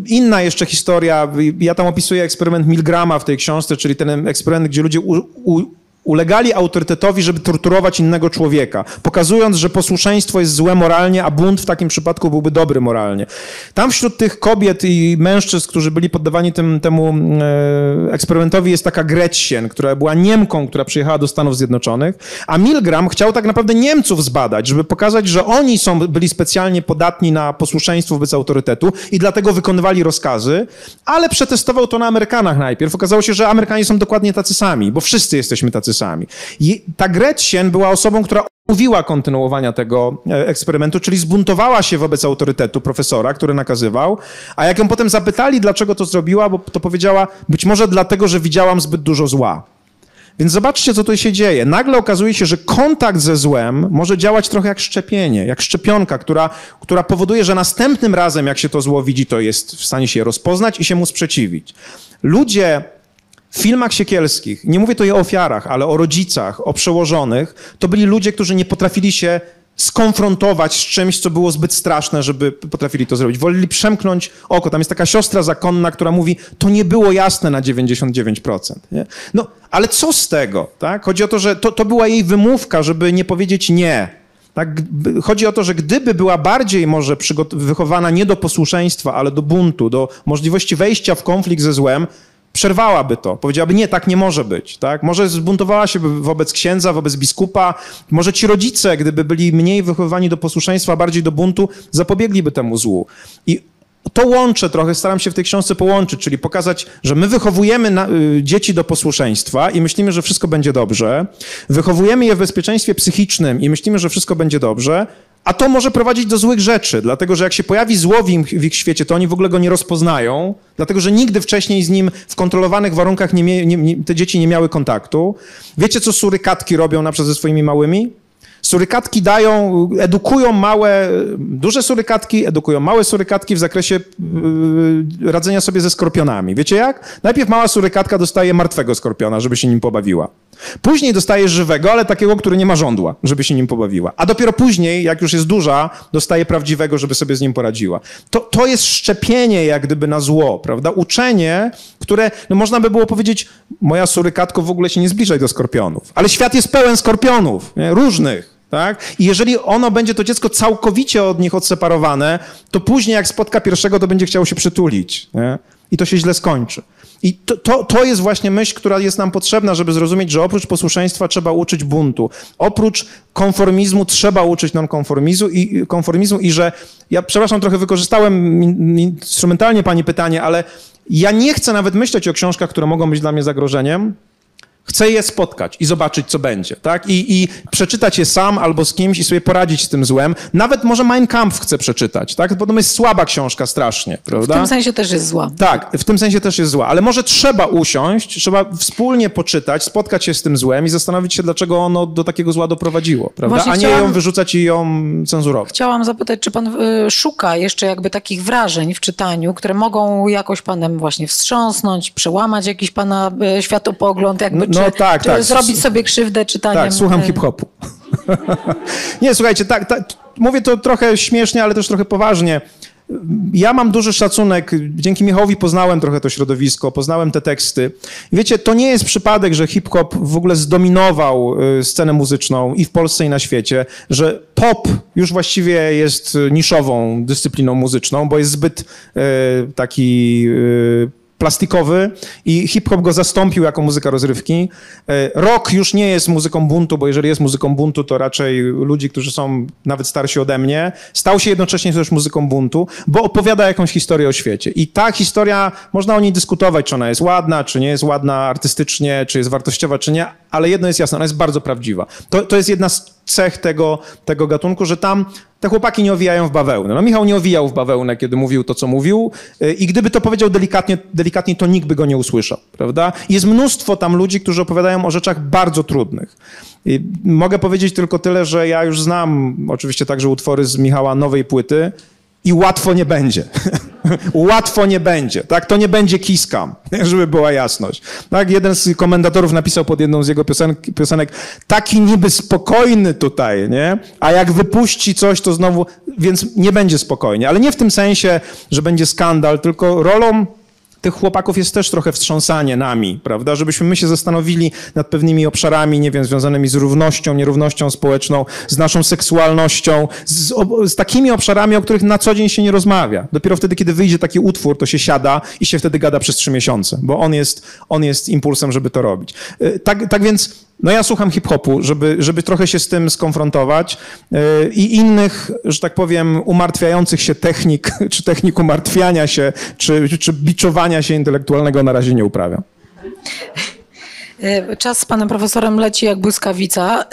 Speaker 2: inna jeszcze historia, ja tam opisuję eksperyment Milgrama w tej książce, czyli ten eksperyment, gdzie ludzie u, u, ulegali autorytetowi, żeby torturować innego człowieka, pokazując, że posłuszeństwo jest złe moralnie, a bunt w takim przypadku byłby dobry moralnie. Tam wśród tych kobiet i mężczyzn, którzy byli poddawani tym, temu e, eksperymentowi, jest taka Gretchen, która była Niemką, która przyjechała do Stanów Zjednoczonych, a Milgram chciał tak naprawdę Niemców zbadać, żeby pokazać, że oni są, byli specjalnie podatni na posłuszeństwo wobec autorytetu i dlatego wykonywali rozkazy, ale przetestował to na Amerykanach najpierw. Okazało się, że Amerykanie są dokładnie tacy sami, bo wszyscy jesteśmy tacy sami. I ta Gretchen była osobą, która mówiła kontynuowania tego e, eksperymentu, czyli zbuntowała się wobec autorytetu profesora, który nakazywał, a jak ją potem zapytali, dlaczego to zrobiła, bo to powiedziała, być może dlatego, że widziałam zbyt dużo zła. Więc zobaczcie, co tu się dzieje. Nagle okazuje się, że kontakt ze złem może działać trochę jak szczepienie, jak szczepionka, która, która powoduje, że następnym razem, jak się to zło widzi, to jest w stanie się rozpoznać i się mu sprzeciwić. Ludzie w filmach siekielskich, nie mówię tutaj o ofiarach, ale o rodzicach, o przełożonych, to byli ludzie, którzy nie potrafili się skonfrontować z czymś, co było zbyt straszne, żeby potrafili to zrobić. Woleli przemknąć oko. Tam jest taka siostra zakonna, która mówi, to nie było jasne na 99%. Nie? No, ale co z tego? Tak? Chodzi o to, że to, to była jej wymówka, żeby nie powiedzieć nie. Tak? Chodzi o to, że gdyby była bardziej może wychowana nie do posłuszeństwa, ale do buntu, do możliwości wejścia w konflikt ze złem, przerwałaby to. Powiedziałaby, nie, tak nie może być. Tak? Może zbuntowała się wobec księdza, wobec biskupa. Może ci rodzice, gdyby byli mniej wychowywani do posłuszeństwa, bardziej do buntu, zapobiegliby temu złu. I to łączę trochę, staram się w tej książce połączyć, czyli pokazać, że my wychowujemy na, y, dzieci do posłuszeństwa i myślimy, że wszystko będzie dobrze. Wychowujemy je w bezpieczeństwie psychicznym i myślimy, że wszystko będzie dobrze, a to może prowadzić do złych rzeczy, dlatego że jak się pojawi zło w, im, w ich świecie, to oni w ogóle go nie rozpoznają, dlatego że nigdy wcześniej z nim w kontrolowanych warunkach nie, nie, nie, te dzieci nie miały kontaktu. Wiecie, co surykatki robią na przykład ze swoimi małymi? Surykatki dają, edukują małe, duże surykatki, edukują małe surykatki w zakresie yy, radzenia sobie ze skorpionami. Wiecie jak? Najpierw mała surykatka dostaje martwego skorpiona, żeby się nim pobawiła. Później dostaje żywego, ale takiego, który nie ma żądła, żeby się nim pobawiła. A dopiero później, jak już jest duża, dostaje prawdziwego, żeby sobie z nim poradziła. To, to jest szczepienie jak gdyby na zło, prawda? Uczenie, które, no można by było powiedzieć, moja surykatko w ogóle się nie zbliżaj do skorpionów. Ale świat jest pełen skorpionów, nie? różnych. Tak? I jeżeli ono będzie to dziecko całkowicie od nich odseparowane, to później jak spotka pierwszego, to będzie chciało się przytulić. Nie? I to się źle skończy. I to, to, to jest właśnie myśl, która jest nam potrzebna, żeby zrozumieć, że oprócz posłuszeństwa trzeba uczyć buntu. Oprócz konformizmu trzeba uczyć nonkonformizmu i, konformizmu i że, ja przepraszam, trochę wykorzystałem instrumentalnie pani pytanie, ale ja nie chcę nawet myśleć o książkach, które mogą być dla mnie zagrożeniem, Chcę je spotkać i zobaczyć, co będzie, tak? I, I, przeczytać je sam albo z kimś i sobie poradzić z tym złem. Nawet może Mein Kampf chcę przeczytać, tak? Bo to jest słaba książka strasznie, prawda?
Speaker 1: W tym sensie też jest zła.
Speaker 2: Tak, w tym sensie też jest zła. Ale może trzeba usiąść, trzeba wspólnie poczytać, spotkać się z tym złem i zastanowić się, dlaczego ono do takiego zła doprowadziło, prawda? Właśnie A nie chciałam, ją wyrzucać i ją cenzurować.
Speaker 1: Chciałam zapytać, czy pan y, szuka jeszcze jakby takich wrażeń w czytaniu, które mogą jakoś panem właśnie wstrząsnąć, przełamać jakiś pana y, światopogląd, jakby no, no tak, tak. Zrobić sobie krzywdę czytaniem.
Speaker 2: Tak, słucham hip-hopu. (laughs) nie, słuchajcie, tak, tak, mówię to trochę śmiesznie, ale też trochę poważnie. Ja mam duży szacunek, dzięki Michałowi poznałem trochę to środowisko, poznałem te teksty. Wiecie, to nie jest przypadek, że hip-hop w ogóle zdominował y, scenę muzyczną i w Polsce, i na świecie, że pop już właściwie jest niszową dyscypliną muzyczną, bo jest zbyt taki plastikowy i hip-hop go zastąpił jako muzyka rozrywki. E, rock już nie jest muzyką buntu, bo jeżeli jest muzyką buntu, to raczej ludzi, którzy są nawet starsi ode mnie. Stał się jednocześnie też muzyką buntu, bo opowiada jakąś historię o świecie. I ta historia, można o niej dyskutować, czy ona jest ładna, czy nie jest ładna artystycznie, czy jest wartościowa, czy nie, ale jedno jest jasne, ona jest bardzo prawdziwa. To, to jest jedna z cech tego, tego gatunku, że tam te chłopaki nie owijają w bawełnę. No Michał nie owijał w bawełnę, kiedy mówił to, co mówił y, i gdyby to powiedział delikatnie, delikatnie to nikt by go nie usłyszał, prawda? Jest mnóstwo tam ludzi, którzy opowiadają o rzeczach bardzo trudnych. I mogę powiedzieć tylko tyle, że ja już znam oczywiście także utwory z Michała nowej płyty i łatwo nie będzie. (laughs) łatwo nie będzie, tak? To nie będzie kiskam, (laughs) żeby była jasność. Tak? Jeden z komentatorów napisał pod jedną z jego piosenek, piosenek taki niby spokojny tutaj, nie? A jak wypuści coś, to znowu, więc nie będzie spokojnie. Ale nie w tym sensie, że będzie skandal, tylko rolą tych chłopaków jest też trochę wstrząsanie nami, prawda? Żebyśmy my się zastanowili nad pewnymi obszarami, nie wiem, związanymi z równością, nierównością społeczną, z naszą seksualnością, z, z, takimi obszarami, o których na co dzień się nie rozmawia. Dopiero wtedy, kiedy wyjdzie taki utwór, to się siada i się wtedy gada przez trzy miesiące, bo on jest, on jest impulsem, żeby to robić. Y, tak, tak więc no ja słucham hip-hopu, żeby, żeby trochę się z tym skonfrontować yy, i innych, że tak powiem, umartwiających się technik, (laughs) czy technik umartwiania się, czy, czy biczowania się intelektualnego na razie nie uprawiam.
Speaker 1: E, czas z panem profesorem leci jak błyskawica,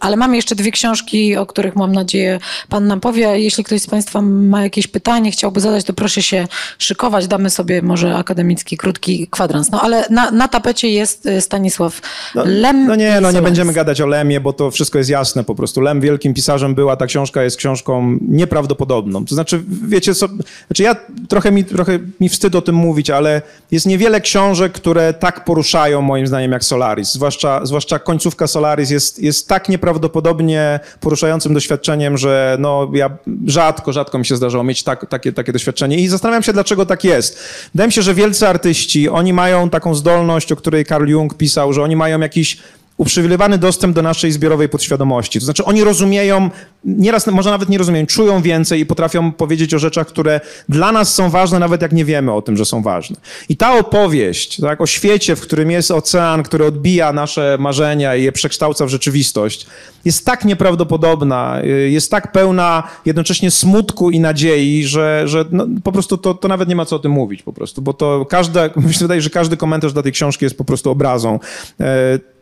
Speaker 1: ale mamy jeszcze dwie książki, o których mam nadzieję pan nam powie. Jeśli ktoś z państwa ma jakieś pytanie, chciałby zadać, to proszę się szykować. Damy sobie może akademicki, krótki kwadrans. No ale na, na tapecie jest e, Stanisław
Speaker 2: no,
Speaker 1: Lem.
Speaker 2: No nie, no nie będziemy gadać o Lemie, bo to wszystko jest jasne po prostu. Lem wielkim pisarzem była, ta książka jest książką nieprawdopodobną. To znaczy, wiecie co, znaczy ja trochę mi, trochę mi wstyd o tym mówić, ale jest niewiele książek, które tak poruszają moim zdaniem jak Solaris. Zwłaszcza, zwłaszcza końcówka Solaris jest, jest tak nieprawdopodobnie poruszającym doświadczeniem, że no, ja rzadko, rzadko mi się zdarzało mieć tak, takie, takie doświadczenie i zastanawiam się, dlaczego tak jest. Wydaje mi się, że wielcy artyści, oni mają taką zdolność, o której Carl Jung pisał, że oni mają jakiś uprzywilejowany dostęp do naszej zbiorowej podświadomości. To znaczy oni rozumieją, nieraz może nawet nie rozumieją, czują więcej i potrafią powiedzieć o rzeczach, które dla nas są ważne, nawet jak nie wiemy o tym, że są ważne. I ta opowieść tak, o świecie, w którym jest ocean, który odbija nasze marzenia i je przekształca w rzeczywistość, jest tak nieprawdopodobna, y, jest tak pełna jednocześnie smutku i nadziei, że, że no, po prostu to, to nawet nie ma co o tym mówić po prostu, bo to każda, (laughs) wydaje, że każdy komentarz do tej książki jest po prostu obrazą e,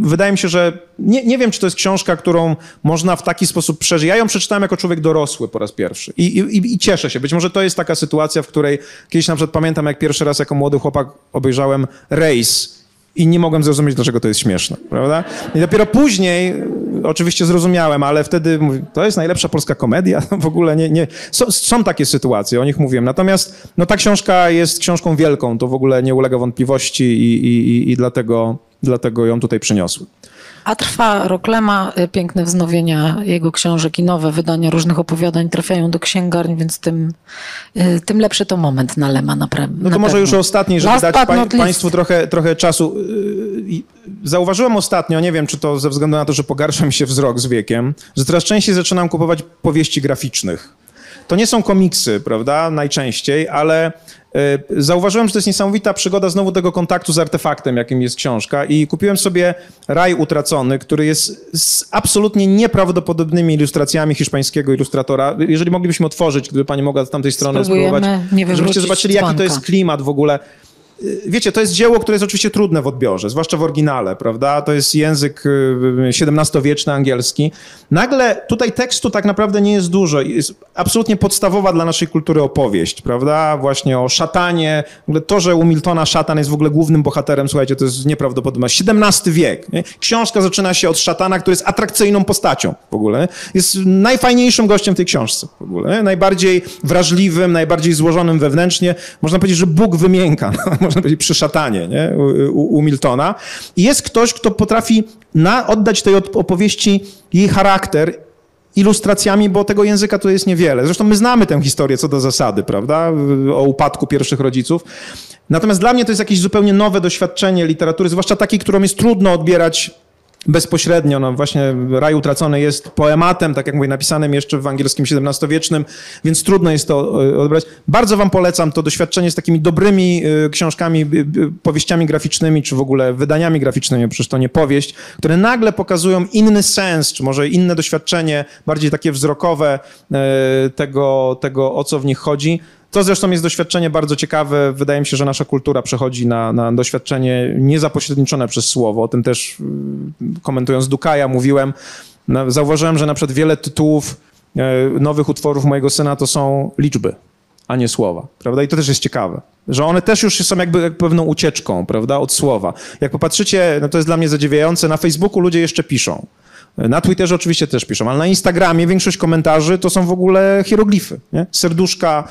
Speaker 2: wydaje mi się, że nie, nie wiem, czy to jest książka, którą można w taki sposób przeżyć. Ja ją przeczytałem jako człowiek dorosły po raz pierwszy I, i, i, cieszę się. Być może to jest taka sytuacja, w której kiedyś na przykład pamiętam, jak pierwszy raz jako młody chłopak obejrzałem Race i nie mogłem zrozumieć, dlaczego to jest śmieszne, prawda? I dopiero później oczywiście zrozumiałem, ale wtedy mówię, to jest najlepsza polska komedia, (laughs) w ogóle nie, nie. Są, są, takie sytuacje, o nich mówiłem. Natomiast no, ta książka jest książką wielką, to w ogóle nie ulega wątpliwości i, i, i dlatego, dlatego ją tutaj przyniosłem.
Speaker 1: A trwa Roklema, y, piękne wznowienia jego książek i nowe wydania różnych opowiadań trafiają do księgarni, więc tym, y, tym lepszy to moment na Lema naprawdę.
Speaker 2: No to może już ostatni, żeby Last dać pa Państwu trochę, trochę czasu. Y, zauważyłem ostatnio, nie wiem czy to ze względu na to, że pogarsza mi się wzrok z wiekiem, że coraz częściej zaczynam kupować powieści graficznych. To nie są komiksy, prawda, najczęściej, ale E, zauważyłem, że to jest niesamowita przygoda znowu tego kontaktu z artefaktem, jakim jest książka i kupiłem sobie Raj Utracony, który jest z absolutnie nieprawdopodobnymi ilustracjami hiszpańskiego ilustratora. Jeżeli moglibyśmy otworzyć, gdyby pani mogła z tamtej strony spróbować, żebyście zobaczyli, jaki to jest klimat w ogóle. Y, wiecie, to jest dzieło, które jest oczywiście trudne w odbiorze, zwłaszcza w oryginale, prawda? To jest język XVII-wieczny, y, angielski. Nagle tutaj tekstu tak naprawdę nie jest dużo. Jest absolutnie podstawowa dla naszej kultury opowieść, prawda? Właśnie o szatanie. W ogóle to, że u Miltona szatan jest w ogóle głównym bohaterem, słuchajcie, to jest nieprawdopodobne. XVII wiek. Nie? Książka zaczyna się od szatana, który jest atrakcyjną postacią w ogóle. Jest najfajniejszym gościem w tej książce w ogóle. Nie? Najbardziej wrażliwym, najbardziej złożonym wewnętrznie. Można powiedzieć, że Bóg wymięka. (laughs) można powiedzieć, przy szatanie nie? U, u, Miltona. I jest ktoś, kto potrafi na, oddać tej opowieści jej charakter ilustracjami, bo tego języka to jest niewiele. Zresztą my znamy tę historię co do zasady, prawda, o upadku pierwszych rodziców. Natomiast dla mnie to jest jakieś zupełnie nowe doświadczenie literatury, zwłaszcza takiej, którą jest trudno odbierać bezpośrednio, no właśnie Raj Utracony jest poematem, tak jak mówię, napisanym jeszcze w angielskim XVII-wiecznym, więc trudno jest to e, odebrać. Bardzo wam polecam to doświadczenie z takimi dobrymi e, książkami, powieściami graficznymi, czy w ogóle wydaniami graficznymi, przecież to nie powieść, które nagle pokazują inny sens, czy może inne doświadczenie, bardziej takie wzrokowe e, tego, tego o co w nich chodzi. To zresztą jest doświadczenie bardzo ciekawe. Wydaje mi się, że nasza kultura przechodzi na, na doświadczenie niezapośredniczone przez słowo. O tym też y, komentując Dukaja mówiłem. No, zauważyłem, że na przykład wiele tytułów e, nowych utworów mojego syna to są liczby, a nie słowa, prawda? I to też jest ciekawe, że one też już są jakby pewną ucieczką, prawda, od słowa. Jak popatrzycie, no to jest dla mnie zadziwiające, na Facebooku ludzie jeszcze piszą. Na Twitterze oczywiście też piszą, ale na Instagramie większość komentarzy to są w ogóle hieroglify, nie? Serduszka,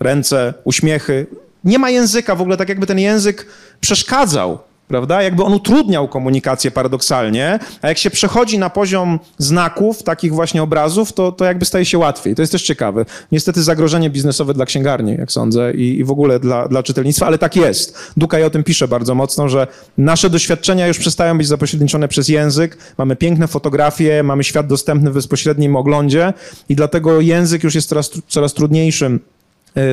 Speaker 2: ręce, uśmiechy. Nie ma języka w ogóle, tak jakby ten język przeszkadzał, prawda? Jakby on utrudniał komunikację paradoksalnie, a jak się przechodzi na poziom znaków, takich właśnie obrazów, to, to jakby staje się łatwiej. To jest też ciekawe. Niestety zagrożenie biznesowe dla księgarni, jak sądzę, i, i w ogóle dla, dla czytelnictwa, ale tak jest. Dukaj o tym pisze bardzo mocno, że nasze doświadczenia już przestają być zapośredniczone przez język, mamy piękne fotografie, mamy świat dostępny w bezpośrednim oglądzie i dlatego język już jest coraz, coraz trudniejszym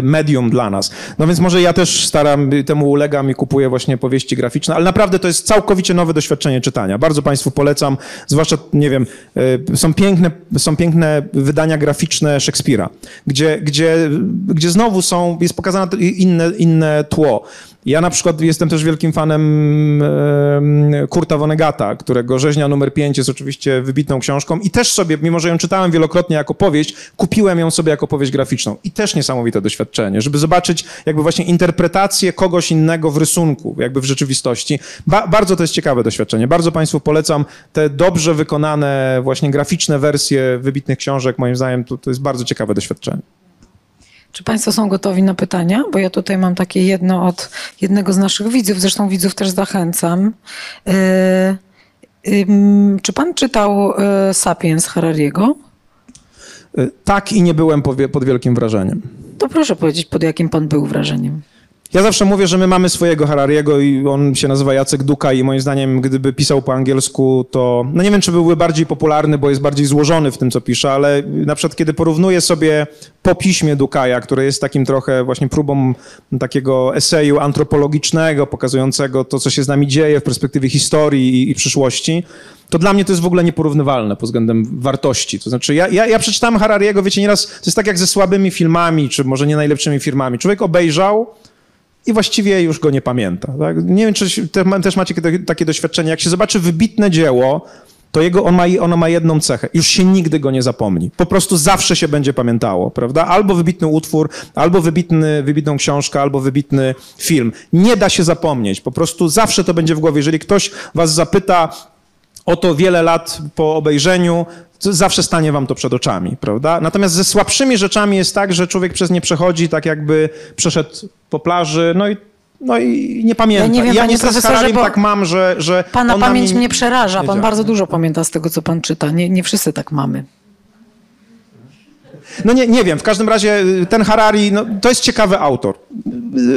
Speaker 2: medium dla nas. No więc może ja też staram, temu ulegam i kupuję właśnie powieści graficzne, ale naprawdę to jest całkowicie nowe doświadczenie czytania. Bardzo Państwu polecam, zwłaszcza, nie wiem, e, są piękne, są piękne wydania graficzne Szekspira, gdzie, gdzie, gdzie znowu są, jest pokazane inne, inne tło. Ja na przykład jestem też wielkim fanem Kurta Vonnegata, którego Rzeźnia numer 5 jest oczywiście wybitną książką i też sobie, mimo że ją czytałem wielokrotnie jako powieść, kupiłem ją sobie jako powieść graficzną. I też niesamowite doświadczenie, żeby zobaczyć jakby właśnie interpretację kogoś innego w rysunku, jakby w rzeczywistości. Ba bardzo to jest ciekawe doświadczenie. Bardzo Państwu polecam te dobrze wykonane właśnie graficzne wersje wybitnych książek. Moim zdaniem to, to jest bardzo ciekawe doświadczenie.
Speaker 1: Czy Państwo są gotowi na pytania? Bo ja tutaj mam takie jedno od jednego z naszych widzów, zresztą widzów też zachęcam. Yy, yy, czy Pan czytał yy, Sapiens Harariego?
Speaker 2: Tak i nie byłem pod wielkim wrażeniem.
Speaker 1: To proszę powiedzieć, pod jakim Pan był wrażeniem?
Speaker 2: Ja zawsze mówię, że my mamy swojego Harariego i on się nazywa Jacek Duka i moim zdaniem, gdyby pisał po angielsku, to no nie wiem, czy byłby bardziej popularny, bo jest bardziej złożony w tym, co pisze, ale na przykład kiedy porównuję sobie po piśmie Dukaja, które jest takim trochę właśnie próbą takiego eseju antropologicznego, pokazującego to, co się z nami dzieje w perspektywie historii i, i przyszłości, to dla mnie to jest w ogóle nieporównywalne pod względem wartości. To znaczy, ja, ja, ja przeczytałem Harariego, wiecie, nieraz, to jest tak jak ze słabymi filmami, czy może nie najlepszymi filmami. Człowiek obejrzał, i właściwie już go nie pamięta. Tak? Nie wiem, czy też macie takie doświadczenie. Jak się zobaczy wybitne dzieło, to jego, on ma, ono ma jedną cechę. Już się nigdy go nie zapomni. Po prostu zawsze się będzie pamiętało, prawda? Albo wybitny utwór, albo wybitny, wybitną książkę, albo wybitny film. Nie da się zapomnieć. Po prostu zawsze to będzie w głowie. Jeżeli ktoś was zapyta o to wiele lat po obejrzeniu, zawsze stanie wam to przed oczami, prawda? Natomiast ze słabszymi rzeczami jest tak, że człowiek przez nie przechodzi tak jakby przeszedł po plaży, no i no i nie pamięta. Ja nie wiem, ja nie z tak mam, że... że
Speaker 1: pana pamięć mnie przeraża. Pan bardzo dużo pamięta z tego, co pan czyta. Nie, nie wszyscy tak mamy.
Speaker 2: No nie, nie wiem, w każdym razie y, ten Harari, no, to jest ciekawy autor,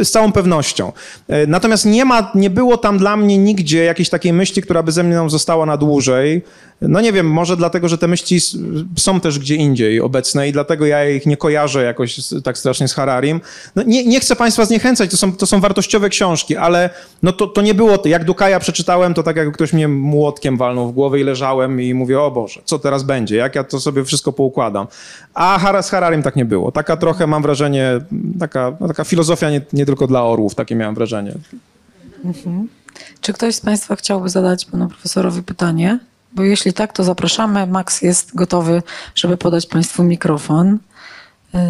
Speaker 2: y, z całą pewnością. Y, natomiast nie ma, nie było tam dla mnie nigdzie jakiejś takiej myśli, która by ze mną została na dłużej. No nie wiem, może dlatego, że te myśli są też gdzie indziej obecne i dlatego ja ich nie kojarzę jakoś tak strasznie z Hararim. No nie, nie chcę państwa zniechęcać, to są, to są wartościowe książki, ale no to, to nie było, jak Dukaja przeczytałem, to tak jak ktoś mnie młotkiem walnął w głowę i leżałem i mówię, o Boże, co teraz będzie, jak ja to sobie wszystko poukładam. A z Hararim tak nie było. Taka trochę mam wrażenie, taka, no taka filozofia nie, nie tylko dla orłów, takie miałem wrażenie.
Speaker 1: Mhm. Czy ktoś z Państwa chciałby zadać panu profesorowi pytanie? Bo jeśli tak, to zapraszamy. Max jest gotowy, żeby podać Państwu mikrofon. Yy,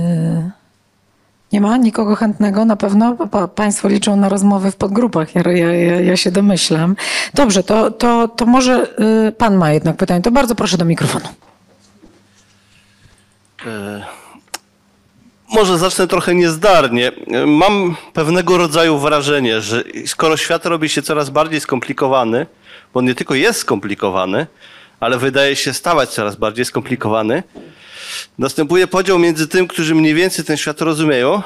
Speaker 1: nie ma nikogo chętnego na pewno? Pa, państwo liczą na rozmowy w podgrupach, ja, ja, ja się domyślam. Dobrze, to, to, to może yy, Pan ma jednak pytanie. To bardzo proszę do mikrofonu. Yy,
Speaker 3: może zacznę trochę niezdarnie. Mam pewnego rodzaju wrażenie, że skoro świat robi się coraz bardziej skomplikowany, bo on nie tylko jest skomplikowany, ale wydaje się stawać coraz bardziej skomplikowany. Następuje podział między tym, którzy mniej więcej ten świat rozumieją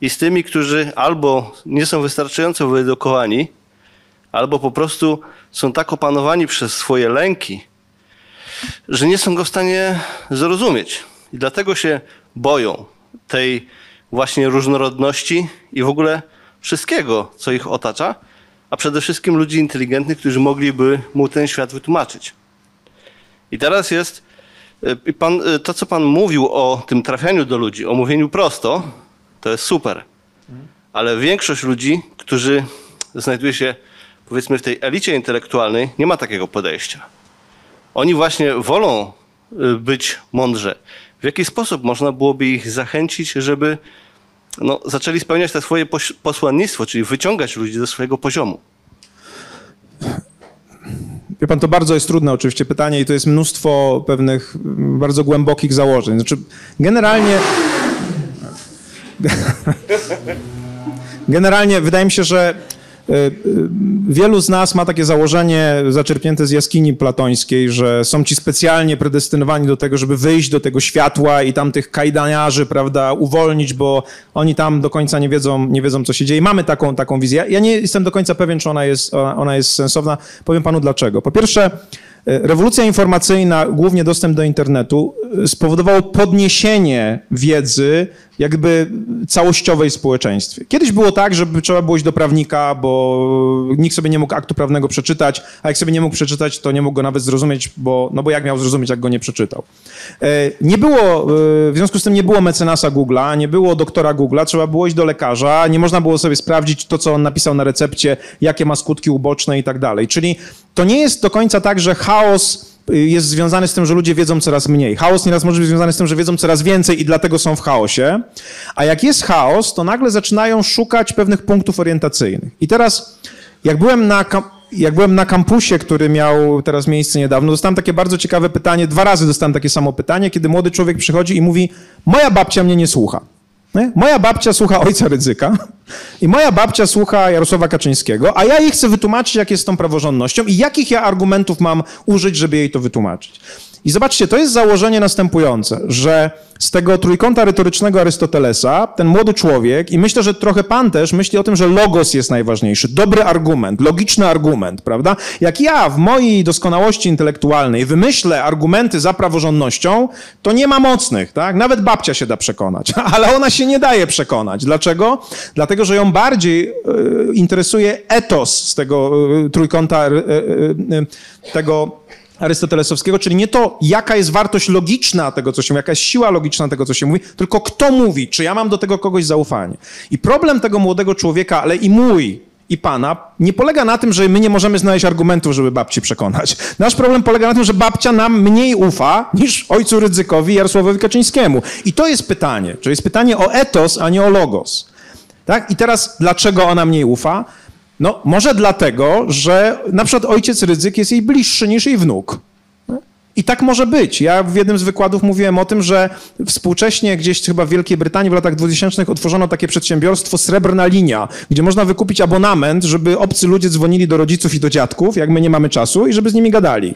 Speaker 3: i z tymi, którzy albo nie są wystarczająco wyedukowani, albo po prostu są tak opanowani przez swoje lęki, że nie są go w stanie zrozumieć. I dlatego się boją tej właśnie różnorodności i w ogóle wszystkiego, co ich otacza, a przede wszystkim ludzi inteligentnych, którzy mogliby mu ten świat wytłumaczyć. I teraz jest y, pan, y, to, co pan mówił o tym trafianiu do ludzi, o mówieniu prosto, to jest super. Ale większość ludzi, którzy znajduje się powiedzmy w tej elicie intelektualnej, nie ma takiego podejścia. Oni właśnie wolą y, być mądrze. W jaki sposób można byłoby ich zachęcić, żeby no, zaczęli spełniać te swoje posłannictwo, czyli wyciągać ludzi ze swojego poziomu?
Speaker 2: Wie pan, to bardzo jest trudne oczywiście pytanie i to jest mnóstwo pewnych bardzo głębokich założeń. Znaczy, generalnie... (laughs) Generalnie wydaje mi się, że wielu z nas ma takie założenie zaczerpnięte z jaskini platońskiej, że są ci specjalnie predestynowani do tego, żeby wyjść do tego światła i tam tych kajdaniarzy, prawda, uwolnić, bo oni tam do końca nie wiedzą, nie wiedzą co się dzieje. Mamy taką, taką wizję. Ja nie jestem do końca pewien, czy ona jest, ona jest sensowna. Powiem panu dlaczego. Po pierwsze, E, rewolucja informacyjna, głównie dostęp do internetu, e, spowodowało podniesienie wiedzy jakby całościowej w społeczeństwie. Kiedyś było tak, żeby trzeba było iść do prawnika, bo nikt sobie nie mógł aktu prawnego przeczytać, a jak sobie nie mógł przeczytać, to nie mógł go nawet zrozumieć, bo, no bo jak miał zrozumieć, jak go nie przeczytał. E, nie było, w związku z tym nie było mecenasa Google'a, nie było doktora Google'a, trzeba było iść do lekarza, nie można było sobie sprawdzić to, co on napisał na recepcie, jakie ma skutki uboczne i tak dalej. Czyli to nie jest do końca tak, że chaos y, jest związany z tym, że ludzie wiedzą coraz mniej. Chaos nieraz może być związany z tym, że wiedzą coraz więcej i dlatego są w chaosie. A jak jest chaos, to nagle zaczynają szukać pewnych punktów orientacyjnych. I teraz, jak byłem na, jak byłem na kampusie, który miał teraz miejsce niedawno, dostałem takie bardzo ciekawe pytanie. Dwa razy dostałem takie samo pytanie, kiedy młody człowiek przychodzi i mówi: Moja babcia mnie nie słucha. Nie? Moja babcia słucha ojca ryzyka i moja babcia słucha Jarosława Kaczyńskiego, a ja jej chcę wytłumaczyć, jak jest z tą praworządnością i jakich ja argumentów mam użyć, żeby jej to wytłumaczyć. I zobaczcie, to jest założenie następujące, że z tego trójkąta retorycznego Arystotelesa ten młody człowiek, i myślę, że trochę pan też myśli o tym, że logos jest najważniejszy, dobry argument, logiczny argument, prawda? Jak ja w mojej doskonałości intelektualnej wymyślę argumenty za praworządnością, to nie ma mocnych, tak? Nawet babcia się da przekonać, (laughs) ale ona się nie daje przekonać. Dlaczego? Dlatego, że ją bardziej y, interesuje etos z tego y, trójkąta y, tego arystotelesowskiego, czyli nie to, jaka jest wartość logiczna tego, co się mówi, jaka jest siła logiczna tego, co się mówi, tylko kto mówi, czy ja mam do tego kogoś zaufanie. I problem tego młodego człowieka, ale i mój, i pana, nie polega na tym, że my nie możemy znaleźć argumentów, żeby babci przekonać. Nasz problem polega na tym, że babcia nam mniej ufa niż ojcu Rydzykowi Jarosławowi Kaczyńskiemu. I to jest pytanie. To jest pytanie o etos, a nie o logos. Tak? I teraz, dlaczego ona mniej ufa? No, może dlatego, że na przykład ojciec Rydzyk jest jej bliższy niż jej wnuk. I tak może być. Ja w jednym z wykładów mówiłem o tym, że współcześnie gdzieś chyba w Wielkiej Brytanii w latach 2000 otworzono takie przedsiębiorstwo Srebrna Linia, gdzie można wykupić abonament, żeby obcy ludzie dzwonili do rodziców i do dziadków, jak my nie mamy czasu, i żeby z nimi gadali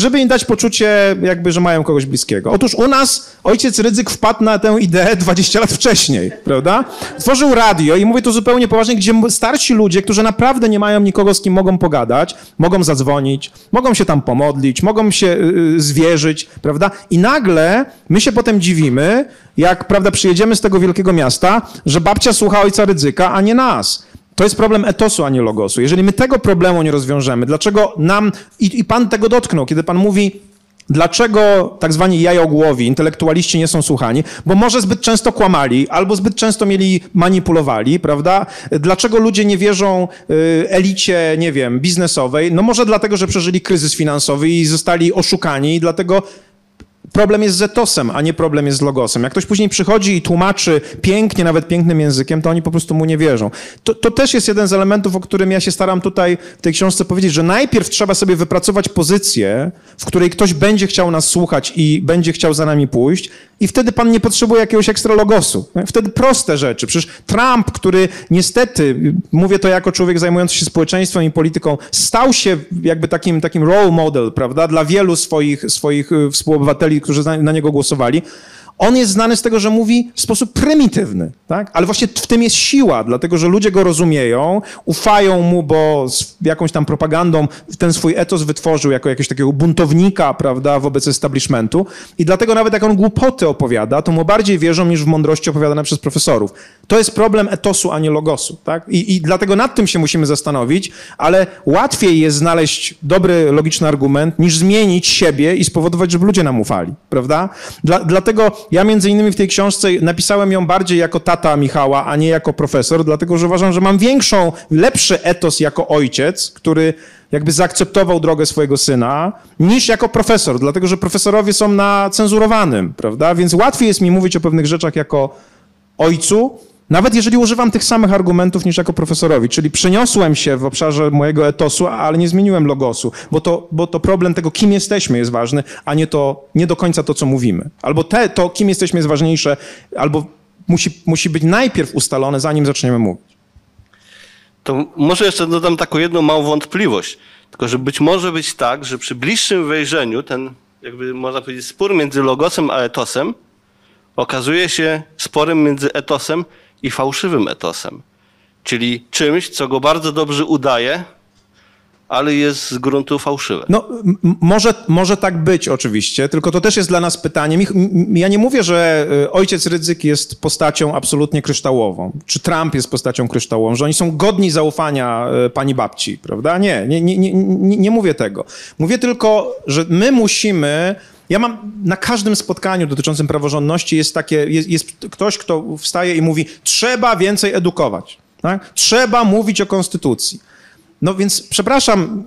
Speaker 2: żeby im dać poczucie, jakby, że mają kogoś bliskiego. Otóż u nas ojciec Rydzyk wpadł na tę ideę 20 lat wcześniej, prawda? Tworzył radio i mówię to zupełnie poważnie, gdzie starsi ludzie, którzy naprawdę nie mają nikogo, z kim mogą pogadać, mogą zadzwonić, mogą się tam pomodlić, mogą się yy, zwierzyć, prawda? I nagle my się potem dziwimy, jak, prawda, przyjedziemy z tego wielkiego miasta, że babcia słucha ojca Rydzyka, a nie nas. To jest problem etosu, a nie logosu. Jeżeli my tego problemu nie rozwiążemy, dlaczego nam, i, i pan tego dotknął, kiedy pan mówi, Dlaczego tak zwani jajogłowi, intelektualiści nie są słuchani? Bo może zbyt często kłamali, albo zbyt często mieli manipulowali, prawda? Dlaczego ludzie nie wierzą y, elicie, nie wiem, biznesowej? No może dlatego, że przeżyli kryzys finansowy i zostali oszukani i dlatego problem jest z etosem, a nie problem jest z logosem. Jak ktoś później przychodzi i tłumaczy pięknie, nawet pięknym językiem, to oni po prostu mu nie wierzą. To, to, też jest jeden z elementów, o którym ja się staram tutaj w tej książce powiedzieć, że najpierw trzeba sobie wypracować pozycję, w której ktoś będzie chciał nas słuchać i będzie chciał za nami pójść, i wtedy pan nie potrzebuje jakiegoś ekstra logosu. Wtedy proste rzeczy. Przecież Trump, który niestety, mówię to jako człowiek zajmujący się społeczeństwem i polityką, stał się jakby takim, takim role model, prawda, dla wielu swoich, swoich y, współobywateli, którzy na, niego głosowali. On jest znany z tego, że mówi w sposób prymitywny, tak? ale właśnie w tym jest siła, dlatego że ludzie go rozumieją, ufają mu, bo z jakąś tam propagandą ten swój etos wytworzył jako jakiegoś takiego buntownika, prawda, wobec establishmentu i dlatego nawet jak on głupoty opowiada, to mu bardziej wierzą niż w mądrości opowiadane przez profesorów. To jest problem etosu, a nie logosu. Tak? I, I dlatego nad tym się musimy zastanowić, ale łatwiej jest znaleźć dobry, logiczny argument, niż zmienić siebie i spowodować, żeby ludzie nam ufali, prawda? Dla, dlatego ja między innymi w tej książce napisałem ją bardziej jako tata Michała, a nie jako profesor, dlatego że uważam, że mam większą, lepszy etos jako ojciec, który jakby zaakceptował drogę swojego syna, niż jako profesor, dlatego że profesorowie są na cenzurowanym, prawda? Więc łatwiej jest mi mówić o pewnych rzeczach jako ojcu, nawet jeżeli używam tych samych argumentów niż jako profesorowi, czyli przeniosłem się w obszarze mojego etosu, ale nie zmieniłem logosu, bo to, bo to problem tego, kim jesteśmy jest ważny, a nie, to, nie do końca to, co mówimy. Albo te, to, kim jesteśmy jest ważniejsze, albo musi, musi być najpierw ustalone, zanim zaczniemy mówić.
Speaker 3: To może jeszcze dodam taką jedną małą wątpliwość. Tylko, że być może być tak, że przy bliższym wejrzeniu ten, jakby można powiedzieć, spór między logosem a etosem okazuje się sporem między etosem i fałszywym etosem. Czyli czymś, co go bardzo dobrze udaje, ale jest z gruntu fałszywe.
Speaker 2: No, może, może tak być oczywiście, tylko to też jest dla nas pytanie. Ja nie mówię, że y, ojciec Rydzyk jest postacią absolutnie kryształową, czy Trump jest postacią kryształową, że oni są godni zaufania y, pani babci, prawda? Nie, nie, nie, nie, nie mówię tego. Mówię tylko, że my musimy ja mam na każdym spotkaniu dotyczącym praworządności jest takie, jest, jest ktoś, kto wstaje i mówi, trzeba więcej edukować. Tak? Trzeba mówić o konstytucji. No więc przepraszam,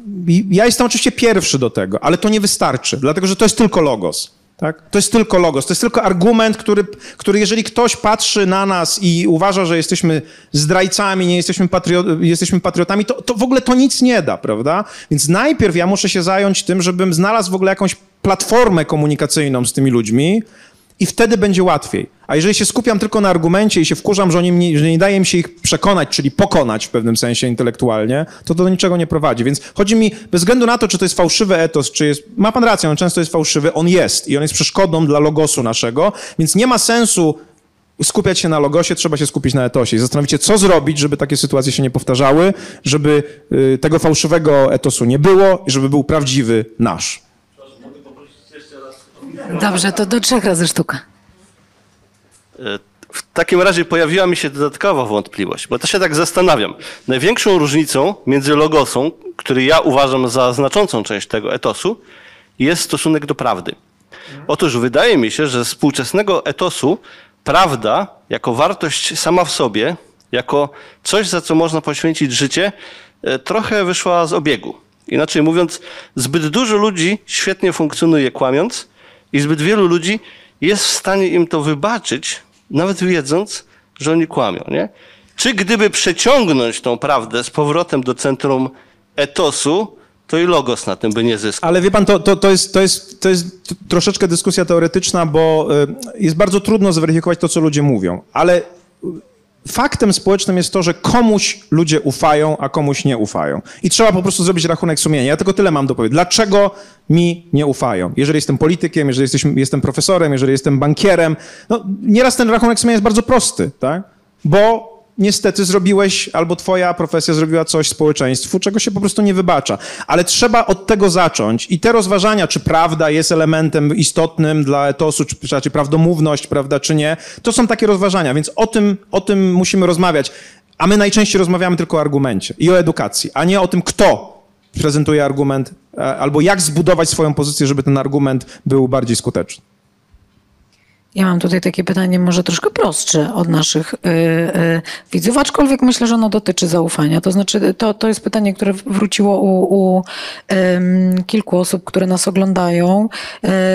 Speaker 2: ja jestem oczywiście pierwszy do tego, ale to nie wystarczy, dlatego że to jest tylko logos. Tak? To jest tylko logos, to jest tylko argument, który, który jeżeli ktoś patrzy na nas i uważa, że jesteśmy zdrajcami, nie jesteśmy, patriot, jesteśmy patriotami, to, to w ogóle to nic nie da, prawda? Więc najpierw ja muszę się zająć tym, żebym znalazł w ogóle jakąś platformę komunikacyjną z tymi ludźmi, i wtedy będzie łatwiej. A jeżeli się skupiam tylko na argumencie i się wkurzam, że, oni że nie daje mi się ich przekonać, czyli pokonać w pewnym sensie intelektualnie, to to do niczego nie prowadzi. Więc chodzi mi, bez względu na to, czy to jest fałszywy etos, czy jest... Ma pan rację, on często jest fałszywy, on jest i on jest przeszkodą dla logosu naszego, więc nie ma sensu skupiać się na logosie, trzeba się skupić na etosie i zastanowić się, co zrobić, żeby takie sytuacje się nie powtarzały, żeby y, tego fałszywego etosu nie było i żeby był prawdziwy nasz.
Speaker 1: Dobrze, to do trzech razy sztuka.
Speaker 3: E, w takim razie pojawiła mi się dodatkowa wątpliwość, bo to się tak zastanawiam. Największą różnicą między logosą, który ja uważam za znaczącą część tego etosu, jest stosunek do prawdy. Otóż wydaje mi się, że z współczesnego etosu prawda jako wartość sama w sobie, jako coś, za co można poświęcić życie, e, trochę wyszła z obiegu. Inaczej mówiąc, zbyt dużo ludzi świetnie funkcjonuje kłamiąc, i zbyt wielu ludzi jest w stanie im to wybaczyć, nawet wiedząc, że oni kłamią. Nie? Czy gdyby przeciągnąć tą prawdę z powrotem do centrum etosu, to i logos na tym by nie zyskał.
Speaker 2: Ale wie pan, to, to, to, jest, to, jest, to jest troszeczkę dyskusja teoretyczna, bo y, jest bardzo trudno zweryfikować to, co ludzie mówią. Ale faktem społecznym jest to, że komuś ludzie ufają, a komuś nie ufają. I trzeba po prostu zrobić rachunek sumienia. Ja tylko tyle mam do powiedzenia. Dlaczego mi nie ufają? Jeżeli jestem politykiem, jeżeli jesteśmy, jestem profesorem, jeżeli jestem bankierem, no nieraz ten rachunek sumienia jest bardzo prosty, tak? Bo niestety zrobiłeś, albo twoja profesja zrobiła coś społeczeństwu, czego się po prostu nie wybacza. Ale trzeba od tego zacząć i te rozważania, czy prawda jest elementem istotnym dla etosu, czy prawdomówność, prawda, czy nie, to są takie rozważania, więc o tym, o tym musimy rozmawiać. A my najczęściej rozmawiamy tylko o argumencie i o edukacji, a nie o tym, kto prezentuje argument, e, albo jak zbudować swoją pozycję, żeby ten argument był bardziej skuteczny.
Speaker 1: Ja mam tutaj takie pytanie, może troszkę prostsze od naszych y, y, widzów, aczkolwiek myślę, że ono dotyczy zaufania. To znaczy, to, to jest pytanie, które wróciło u, u y, kilku osób, które nas oglądają.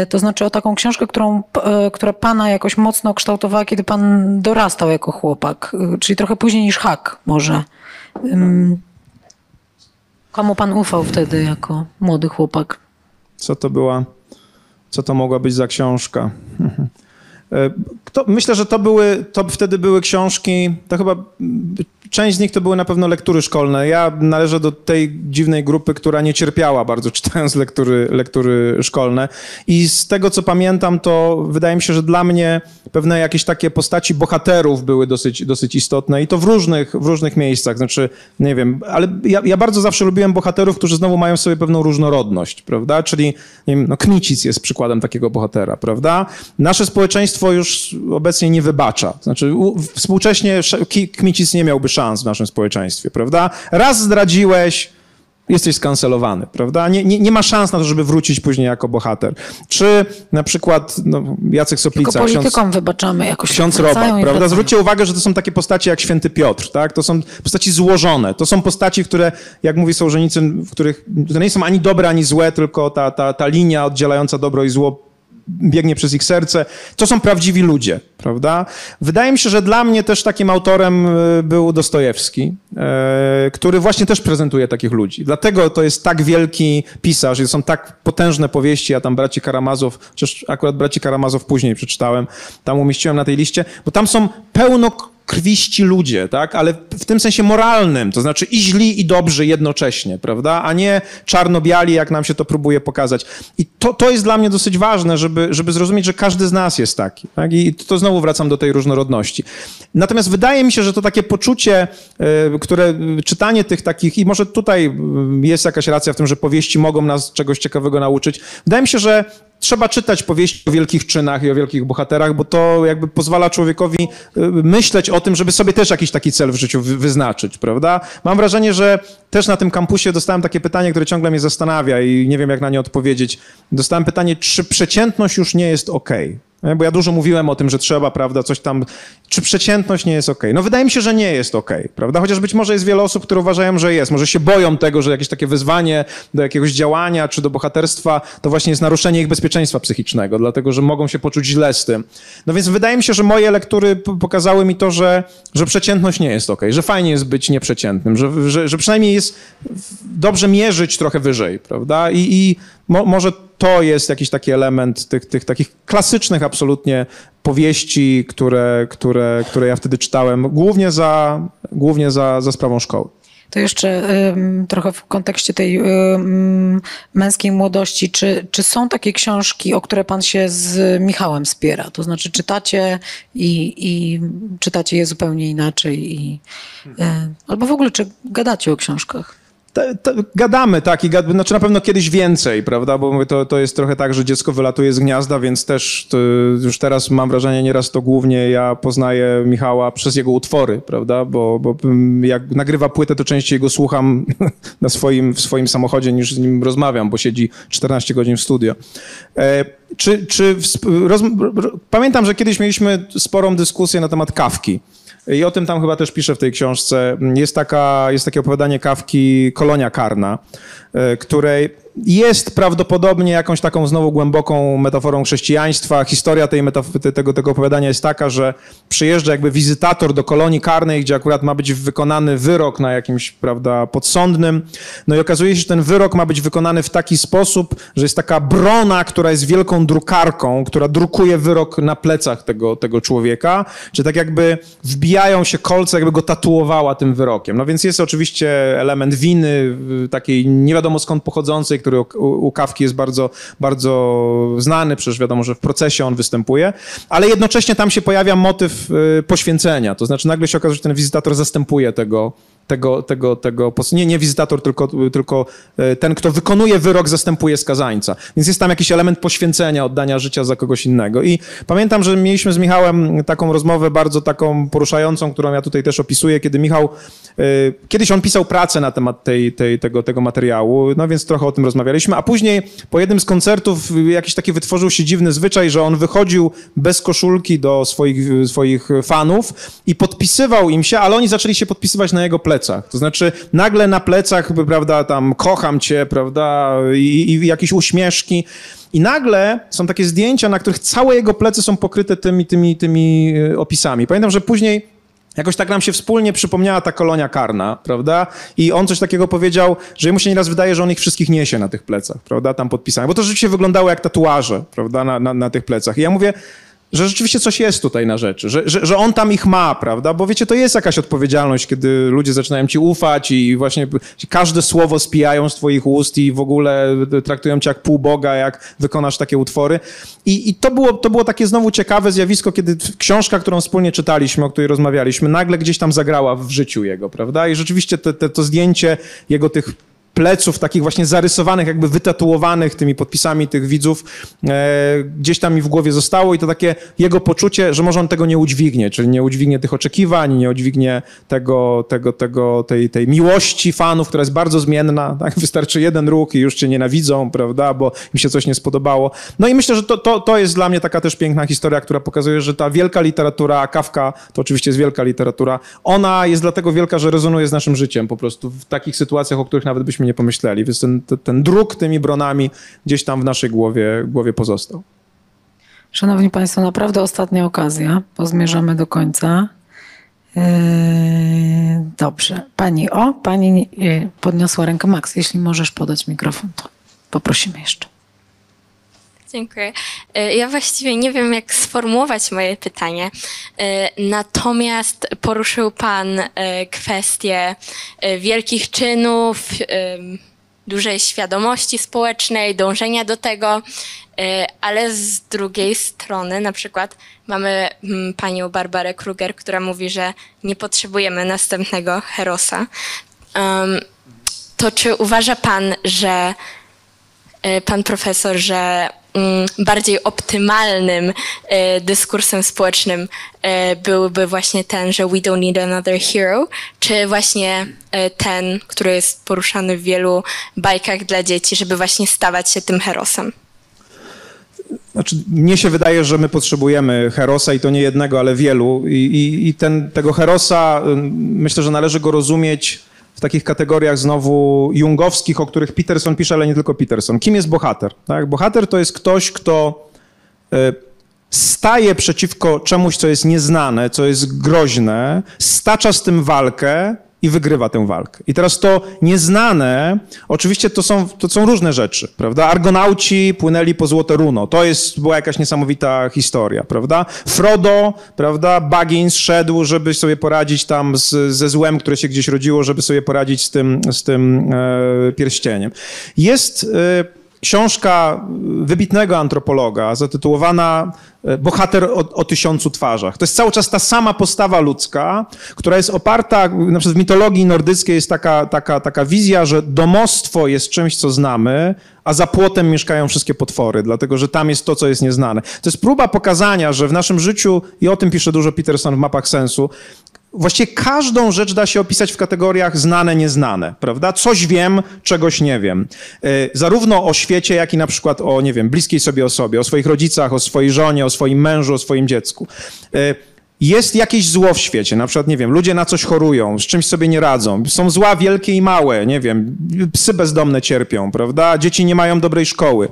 Speaker 1: Y, to znaczy o taką książkę, którą, y, która pana jakoś mocno kształtowała, kiedy pan dorastał jako chłopak, y, czyli trochę później niż hak może. komu pan ufał wtedy jako młody chłopak?
Speaker 2: Co to była, co to mogła być za książka? (laughs) E, myślę, że to były, to wtedy były książki, to chyba część z nich to były na pewno lektury szkolne. Ja należę do tej dziwnej grupy, która nie cierpiała bardzo (laughs) czytając lektury, lektury szkolne. I z tego, co pamiętam, to wydaje mi się, że dla mnie pewne jakieś takie postaci bohaterów były dosyć, dosyć istotne i to w różnych, w różnych miejscach. Znaczy, nie wiem, ale ja, ja bardzo zawsze lubiłem bohaterów, którzy znowu mają w sobie pewną różnorodność, prawda? Czyli, nie wiem, no Kmicic jest przykładem takiego bohatera, prawda? Nasze społeczeństwo już obecnie nie wybacza. Znaczy, współcześnie Kmicic nie miałby szans w naszym społeczeństwie, prawda? Raz zdradziłeś, jesteś skancelowany, prawda? Nie, nie, nie, ma szans na to, żeby wrócić później jako bohater. Czy na przykład no, Jacek Soplica...
Speaker 1: Tylko politykom ksiądz, wybaczamy jakoś.
Speaker 2: Ksiądz Robak, prawda? Zwróćcie uwagę, że to są takie postacie jak Święty Piotr, tak? To są postaci złożone. To są postaci, które, jak mówi Sołżenicyn, w których, które nie są ani dobre, ani złe, tylko ta, ta, ta linia oddzielająca dobro i zło biegnie przez ich serce. To są prawdziwi ludzie, prawda? Wydaje mi się, że dla mnie też takim autorem e, był Dostojewski, e, który właśnie też prezentuje takich ludzi. Dlatego to jest tak wielki pisarz są tak potężne powieści, ja tam Braci Karamazow, chociaż akurat Braci Karamazow później przeczytałem, tam umieściłem na tej liście, bo tam są pełno krwiści ludzie, tak? Ale w tym sensie moralnym, to znaczy i źli, i dobrzy jednocześnie, prawda? A nie czarno-biali, jak nam się to próbuje pokazać. I to, to jest dla mnie dosyć ważne, żeby, żeby zrozumieć, że każdy z nas jest taki. Tak? I to znowu wracam do tej różnorodności. Natomiast wydaje mi się, że to takie poczucie, e, które czytanie tych takich, i może tutaj jest jakaś racja w tym, że powieści mogą nas czegoś ciekawego nauczyć. Wydaje mi się, że trzeba czytać powieści o wielkich czynach i o wielkich bohaterach, bo to jakby pozwala człowiekowi y, myśleć o tym, żeby sobie też jakiś taki cel w życiu wyznaczyć, prawda? Mam wrażenie, że też na tym kampusie dostałem takie pytanie, które ciągle mnie zastanawia i nie wiem, jak na nie odpowiedzieć. Dostałem pytanie, czy przeciętność już nie jest ok? Bo ja dużo mówiłem o tym, że trzeba, prawda, coś tam, czy przeciętność nie jest ok. No wydaje mi się, że nie jest ok, prawda? Chociaż być może jest wiele osób, które uważają, że jest. Może się boją tego, że jakieś takie wyzwanie do jakiegoś działania czy do bohaterstwa to właśnie jest naruszenie ich bezpieczeństwa psychicznego, dlatego że mogą się poczuć źle z tym. No więc wydaje mi się, że moje lektury pokazały mi to, że, że przeciętność nie jest ok, że fajnie jest być nieprzeciętnym, że, że, że przynajmniej jest dobrze mierzyć trochę wyżej, prawda? I, i mo, może to jest jakiś taki element tych, tych takich klasycznych absolutnie powieści, które, które, które ja wtedy czytałem, głównie za, głównie za, za sprawą szkoły.
Speaker 1: To jeszcze trochę w kontekście tej męskiej młodości. Czy, czy są takie książki, o które pan się z Michałem spiera? To znaczy czytacie i, i czytacie je zupełnie inaczej? I, y, albo w ogóle, czy gadacie o książkach?
Speaker 2: Gadamy, tak, i gad, znaczy na pewno kiedyś więcej, prawda, bo to, to jest trochę tak, że dziecko wylatuje z gniazda, więc też już teraz mam wrażenie, nieraz to głównie ja poznaję Michała przez jego utwory, prawda, bo, bo jak nagrywa płytę, to częściej go słucham (laughs) na swoim, w swoim samochodzie niż z nim rozmawiam, bo siedzi 14 godzin w studio. E, czy, czy roz, pamiętam, że kiedyś mieliśmy sporą dyskusję na temat kawki. I o tym tam chyba też piszę w tej książce. Jest, taka, jest takie opowiadanie kawki Kolonia Karna, e, której jest prawdopodobnie jakąś taką znowu głęboką metaforą chrześcijaństwa. Historia tej tego, tego opowiadania jest taka, że przyjeżdża jakby wizytator do kolonii karnej, gdzie akurat ma być wykonany wyrok na jakimś, prawda, podsądnym. No i okazuje się, że ten wyrok ma być wykonany w taki sposób, że jest taka brona, która jest wielką drukarką, która drukuje wyrok na plecach tego, tego człowieka, czy tak jakby wbijają się kolce, jakby go tatuowała tym wyrokiem. No więc jest oczywiście element winy, takiej nie wiadomo skąd pochodzącej, który u, Kawki jest bardzo, bardzo znany, przecież wiadomo, że w procesie on występuje, ale jednocześnie tam się pojawia motyw y, poświęcenia, to znaczy nagle się okazuje, że ten wizytator zastępuje tego, tego, tego, tego nie, nie wizytator, tylko, tylko e, ten, kto wykonuje wyrok, zastępuje skazańca. Więc jest tam jakiś element poświęcenia, oddania życia za kogoś innego. I pamiętam, że mieliśmy z Michałem taką rozmowę bardzo taką poruszającą, którą ja tutaj też opisuję, kiedy Michał, e, kiedyś on pisał pracę na temat tej, tej, tego, tego materiału, no więc trochę o tym rozmawialiśmy, a później po jednym z koncertów jakiś taki wytworzył się dziwny zwyczaj, że on wychodził bez koszulki do swoich, swoich fanów i podpisywał im się, ale oni zaczęli się podpisywać na jego plecach plecach. To znaczy nagle na plecach, prawda, tam kocham cię, prawda, i, i jakieś uśmieszki. I nagle są takie zdjęcia, na których całe jego plecy są pokryte tymi, tymi, tymi e, opisami. Pamiętam, że później Jakoś tak nam się wspólnie przypomniała ta kolonia karna, prawda? I on coś takiego powiedział, że mu się nieraz wydaje, że on ich wszystkich niesie na tych plecach, prawda? Tam podpisane. Bo to rzeczywiście wyglądało jak tatuaże, prawda? Na, na, na tych plecach. I ja mówię, że rzeczywiście coś jest tutaj na rzeczy, że, że, że on tam ich ma, prawda? Bo wiecie, to jest jakaś odpowiedzialność, kiedy ludzie zaczynają ci ufać i właśnie każde słowo spijają z twoich ust i w ogóle traktują cię jak półboga, jak wykonasz takie utwory. I, i to, było, to było takie znowu ciekawe zjawisko, kiedy książka, którą wspólnie czytaliśmy, o której rozmawialiśmy, nagle gdzieś tam zagrała w życiu jego, prawda? I rzeczywiście te, te, to zdjęcie jego tych pleców takich właśnie zarysowanych, jakby wytatuowanych tymi podpisami tych widzów, e, gdzieś tam mi w głowie zostało i to takie jego poczucie, że może on tego nie udźwignie, czyli nie udźwignie tych oczekiwań, nie udźwignie tego, tego, tego, tej, tej miłości fanów, która jest bardzo zmienna, tak? (laughs) Wystarczy jeden ruch i już cię nienawidzą, prawda, bo mi się coś nie spodobało. No i myślę, że to, to, to jest dla mnie taka też piękna historia, która pokazuje, że ta wielka literatura, Kawka to oczywiście jest wielka literatura, ona jest dlatego wielka, że rezonuje z naszym życiem po prostu w takich sytuacjach, o których nawet byśmy nie pomyśleli. Więc ten, ten druk tymi bronami gdzieś tam w naszej głowie, głowie pozostał.
Speaker 1: Szanowni Państwo, naprawdę ostatnia okazja, bo zmierzamy do końca. Yy, dobrze. Pani o, pani yy, podniosła rękę. Max, jeśli możesz podać mikrofon, to poprosimy jeszcze.
Speaker 4: Dziękuję. E, ja właściwie nie wiem, jak sformułować moje pytanie. E, natomiast poruszył Pan e, kwestię wielkich czynów, dużej świadomości społecznej, dążenia do tego, ale z drugiej strony na przykład mamy mm, panią Barbarę Kruger, która mówi, że nie potrzebujemy następnego Herosa. To czy uważa Pan, że pan profesor, że bardziej optymalnym e, dyskursem społecznym e, byłby właśnie ten, że we don't need another hero, czy właśnie e, ten, który jest poruszany w wielu bajkach dla dzieci, żeby właśnie stawać się tym herosem?
Speaker 2: Znaczy, mnie się wydaje, że my potrzebujemy herosa i to nie jednego, ale wielu. I, i, i ten, tego herosa myślę, że należy go rozumieć w takich kategoriach znowu jungowskich, o których Peterson pisze, ale nie tylko Peterson. Kim jest bohater? Tak? Bohater to jest ktoś, kto e, staje przeciwko czemuś, co jest nieznane, co jest groźne, stacza z tym walkę i wygrywa tę walkę. I teraz to nieznane, oczywiście to są, to są różne rzeczy, prawda? Argonauci płynęli po złote runo, to jest, była jakaś niesamowita historia, prawda? Frodo, prawda, Baggins szedł, żeby sobie poradzić tam z, ze złem, które się gdzieś rodziło, żeby sobie poradzić z tym, z tym e, pierścieniem. Jest... E, książka wybitnego antropologa zatytułowana e, Bohater o, o, tysiącu twarzach. To jest cały czas ta sama postawa ludzka, która jest oparta, na przykład w mitologii nordyckiej jest taka, taka, taka wizja, że domostwo jest czymś, co znamy, a za płotem mieszkają wszystkie potwory, dlatego że tam jest to, co jest nieznane. To jest próba pokazania, że w naszym życiu, i o tym pisze dużo Peterson w mapach sensu, Właściwie każdą rzecz da się opisać w kategoriach znane, nieznane, prawda? Coś wiem, czegoś nie wiem. E, zarówno o świecie, jak i na przykład o, nie wiem, bliskiej sobie osobie, o swoich rodzicach, o swojej żonie, o swoim mężu, o swoim dziecku. E, jest jakieś zło w świecie, na przykład, nie wiem, ludzie na coś chorują, z czymś sobie nie radzą, są zła wielkie i małe, nie wiem, psy bezdomne cierpią, prawda? Dzieci nie mają dobrej szkoły.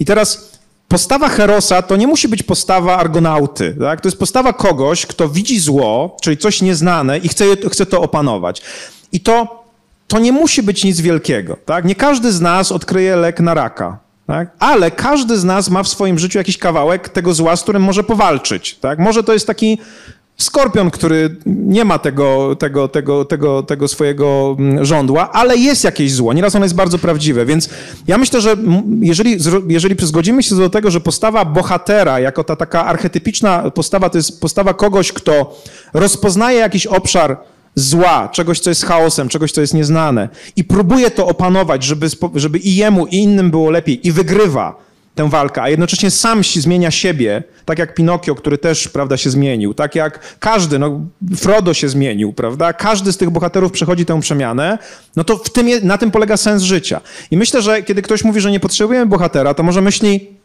Speaker 2: I teraz Postawa Herosa to nie musi być postawa argonauty. Tak? To jest postawa kogoś, kto widzi zło, czyli coś nieznane i chce, chce to opanować. I to, to nie musi być nic wielkiego. Tak? Nie każdy z nas odkryje lek na raka. Tak? Ale każdy z nas ma w swoim życiu jakiś kawałek tego zła, z którym może powalczyć. Tak? Może to jest taki Skorpion, który nie ma tego, tego, tego, tego, tego swojego mm, żądła, ale jest jakieś zło. Nieraz ono jest bardzo prawdziwe. Więc ja myślę, że jeżeli, jeżeli zgodzimy się do tego, że postawa bohatera, jako ta taka archetypiczna postawa, to jest postawa kogoś, kto rozpoznaje jakiś obszar zła, czegoś, co jest chaosem, czegoś, co jest nieznane i próbuje to opanować, żeby, żeby i jemu, i innym było lepiej i wygrywa tę walkę, a jednocześnie sam się zmienia siebie, tak jak Pinokio, który też, prawda, się zmienił, tak jak każdy, no, Frodo się zmienił, prawda, każdy z tych bohaterów przechodzi tę przemianę, no to w tym, na tym polega sens życia. I myślę, że kiedy ktoś mówi, że nie potrzebujemy bohatera, to może myśli,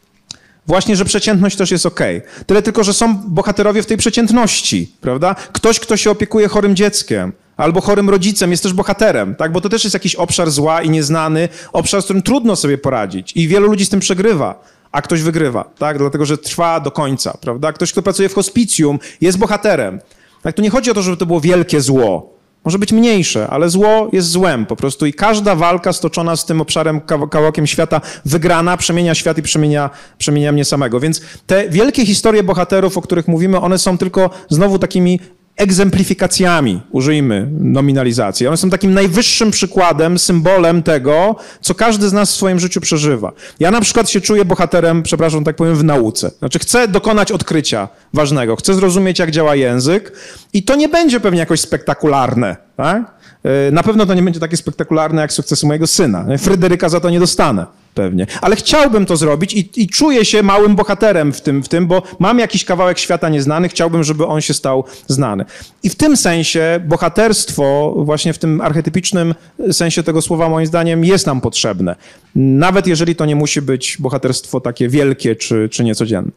Speaker 2: Właśnie, że przeciętność też jest ok. Tyle tylko, że są bohaterowie w tej przeciętności, prawda? Ktoś, kto się opiekuje chorym dzieckiem, albo chorym rodzicem jest też bohaterem, tak? Bo to też jest jakiś obszar zła i nieznany, obszar, z którym trudno sobie poradzić. I wielu ludzi z tym przegrywa, a ktoś wygrywa, tak? Dlatego, że trwa do końca, prawda? Ktoś, kto pracuje w hospicjum, jest bohaterem. Tak? Tu nie chodzi o to, żeby to było wielkie zło, może być mniejsze, ale zło jest złem po prostu i każda walka stoczona z tym obszarem, kawałkiem świata wygrana przemienia świat i przemienia, przemienia mnie samego. Więc te wielkie historie bohaterów, o których mówimy, one są tylko znowu takimi egzemplifikacjami, użyjmy nominalizacji. One są takim najwyższym przykładem, symbolem tego, co każdy z nas w swoim życiu przeżywa. Ja na przykład się czuję bohaterem, przepraszam, tak powiem, w nauce. Znaczy chcę dokonać odkrycia ważnego, chcę zrozumieć, jak działa język i to nie będzie pewnie jakoś spektakularne, tak? E, na pewno to nie będzie takie spektakularne jak sukcesy mojego syna. Fryderyka za to nie dostanę pewnie. Ale chciałbym to zrobić i, i, czuję się małym bohaterem w tym, w tym, bo mam jakiś kawałek świata nieznany, chciałbym, żeby on się stał znany. I w tym sensie bohaterstwo, właśnie w tym archetypicznym sensie tego słowa, moim zdaniem, jest nam potrzebne. Nawet jeżeli to nie musi być bohaterstwo takie wielkie czy, czy niecodzienne.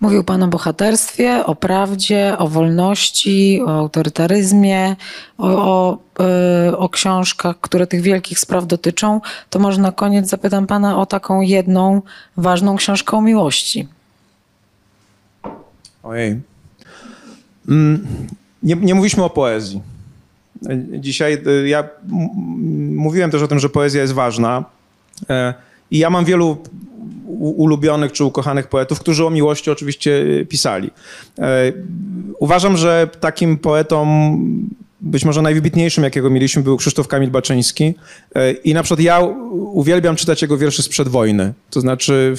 Speaker 1: Mówił Pan o bohaterstwie, o prawdzie, o wolności, o autorytaryzmie, o, o, yy, o, książkach, które tych wielkich spraw dotyczą. To może na koniec zapytam Pana o taką jedną ważną książkę o miłości.
Speaker 2: Ojej. Mm, nie, nie mówiliśmy o poezji. Dzisiaj y, ja mówiłem też o tym, że poezja jest ważna. E, I ja mam wielu ulubionych czy ukochanych poetów, którzy o miłości oczywiście y, pisali. E, uważam, że takim poetą być może najwybitniejszym, jakiego mieliśmy, był Krzysztof Kamil Baczyński. E, I na przykład ja uwielbiam czytać jego wiersze sprzed wojny. To znaczy,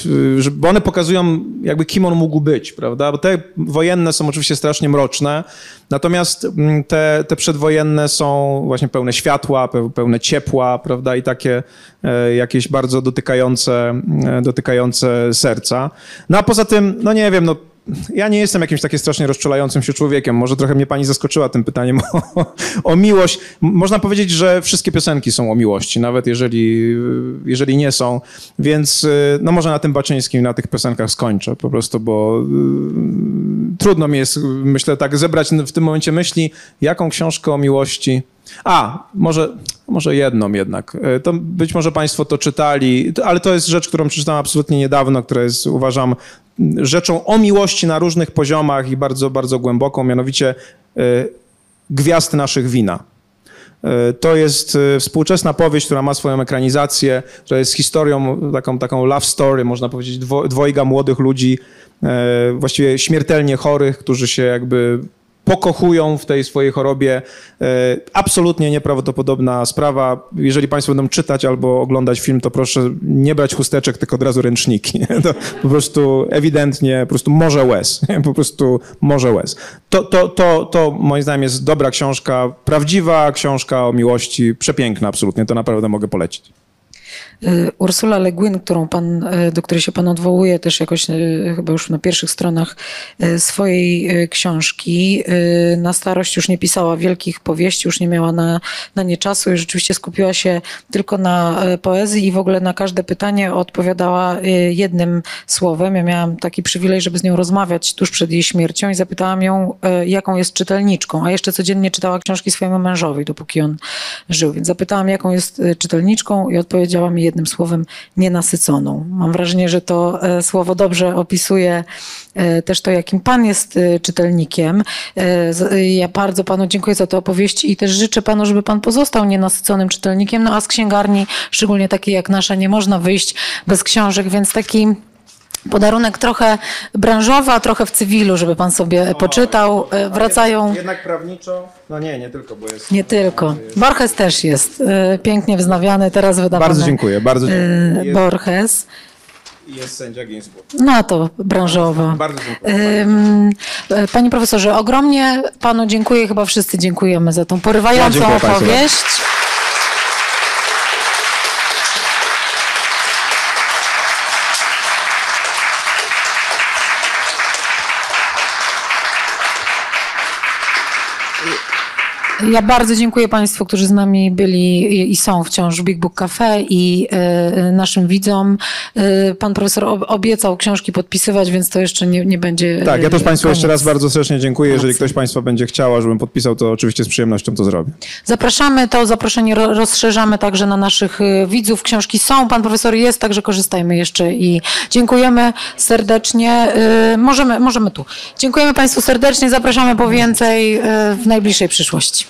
Speaker 2: bo one pokazują jakby kim on mógł być, prawda? Bo te wojenne są oczywiście strasznie mroczne, natomiast mm, te, te przedwojenne są właśnie pełne światła, pełne ciepła, prawda? I takie e, jakieś bardzo dotykające, e, dotykające serca. No a poza tym, no nie wiem, no ja nie jestem jakimś takim strasznie rozczulającym się człowiekiem. Może trochę mnie pani zaskoczyła tym pytaniem (laughs) o, o, miłość. Można powiedzieć, że wszystkie piosenki są o miłości, nawet jeżeli, jeżeli nie są. Więc y, no może na tym Baczyńskim, na tych piosenkach skończę po prostu, bo y, trudno mi jest, myślę, tak zebrać w tym momencie myśli, jaką książkę o miłości a, może, może jedną jednak. Y, to być może Państwo to czytali, ale to jest rzecz, którą przeczytałem absolutnie niedawno, która jest, uważam, rzeczą o miłości na różnych poziomach i bardzo, bardzo głęboką, mianowicie e, Gwiazd naszych wina. E, to jest e, współczesna powieść, która ma swoją ekranizację, która jest historią, taką, taką love story, można powiedzieć, dwojga młodych ludzi, właściwie śmiertelnie chorych, którzy się jakby pokochują w tej swojej chorobie. E, absolutnie nieprawdopodobna sprawa. Jeżeli Państwo będą czytać albo oglądać film, to proszę nie brać chusteczek, tylko od razu ręczniki. To po prostu ewidentnie, po prostu morze łez. Po prostu morze łez. To, to, to, to moim zdaniem jest dobra książka, prawdziwa książka o miłości, przepiękna absolutnie. To naprawdę mogę polecić.
Speaker 1: Y, Ursula Le Guin, którą pan, y, do której się pan odwołuje też jakoś y, chyba już na pierwszych stronach swojej książki, na starość już nie pisała wielkich powieści, już nie miała na, na nie czasu i rzeczywiście skupiła się tylko na poezji i w ogóle na każde pytanie odpowiadała jednym słowem. Ja miałam taki przywilej, żeby z nią rozmawiać tuż przed jej śmiercią i zapytałam ją, jaką jest czytelniczką, a jeszcze codziennie czytała książki swojemu mężowi, dopóki on żył. Więc zapytałam, jaką jest czytelniczką i odpowiedziała mi jednym słowem nienasyconą. Mam wrażenie, że to e, słowo dobrze opisuje e, też to, jakim Pan jest e, czytelnikiem. Ja bardzo Panu dziękuję za te opowieści i też życzę Panu, żeby Pan pozostał nienasyconym czytelnikiem. No a z księgarni, szczególnie takiej jak nasza, nie można wyjść bez książek, więc taki podarunek trochę branżowy, a trochę w cywilu, żeby pan sobie poczytał. E, wracają.
Speaker 2: Jednak prawniczo? No nie, nie tylko, bo jest.
Speaker 1: Nie tylko. Borges też jest e, pięknie wznawiany, teraz wydawany.
Speaker 2: Bardzo dziękuję, bardzo e, dziękuję.
Speaker 1: Jest, Borges.
Speaker 2: Jest sędzia Ginsburg.
Speaker 1: No to branżowo.
Speaker 2: Bardzo dziękuję.
Speaker 1: Panie profesorze, ogromnie panu dziękuję, chyba wszyscy dziękujemy za tą porywającą ja opowieść. Ja bardzo dziękuję Państwu, którzy z nami byli i- są wciąż w Big Book Cafe i e, naszym widzom. E, pan profesor ob- obiecał książki podpisywać, więc to jeszcze nie, nie będzie.
Speaker 2: Tak, ja też
Speaker 1: e,
Speaker 2: Państwu jeszcze
Speaker 1: koniec.
Speaker 2: raz bardzo serdecznie dziękuję. Jeżeli ktoś Państwa będzie chciał, żebym podpisał, to oczywiście z przyjemnością to zrobię.
Speaker 1: Zapraszamy, to zaproszenie ro- rozszerzamy także na naszych e, widzów. Książki są, pan profesor jest, także korzystajmy jeszcze i dziękujemy serdecznie. E, Możemy, możemy tu. Dziękujemy Państwu serdecznie, zapraszamy po więcej e, w najbliższej przyszłości.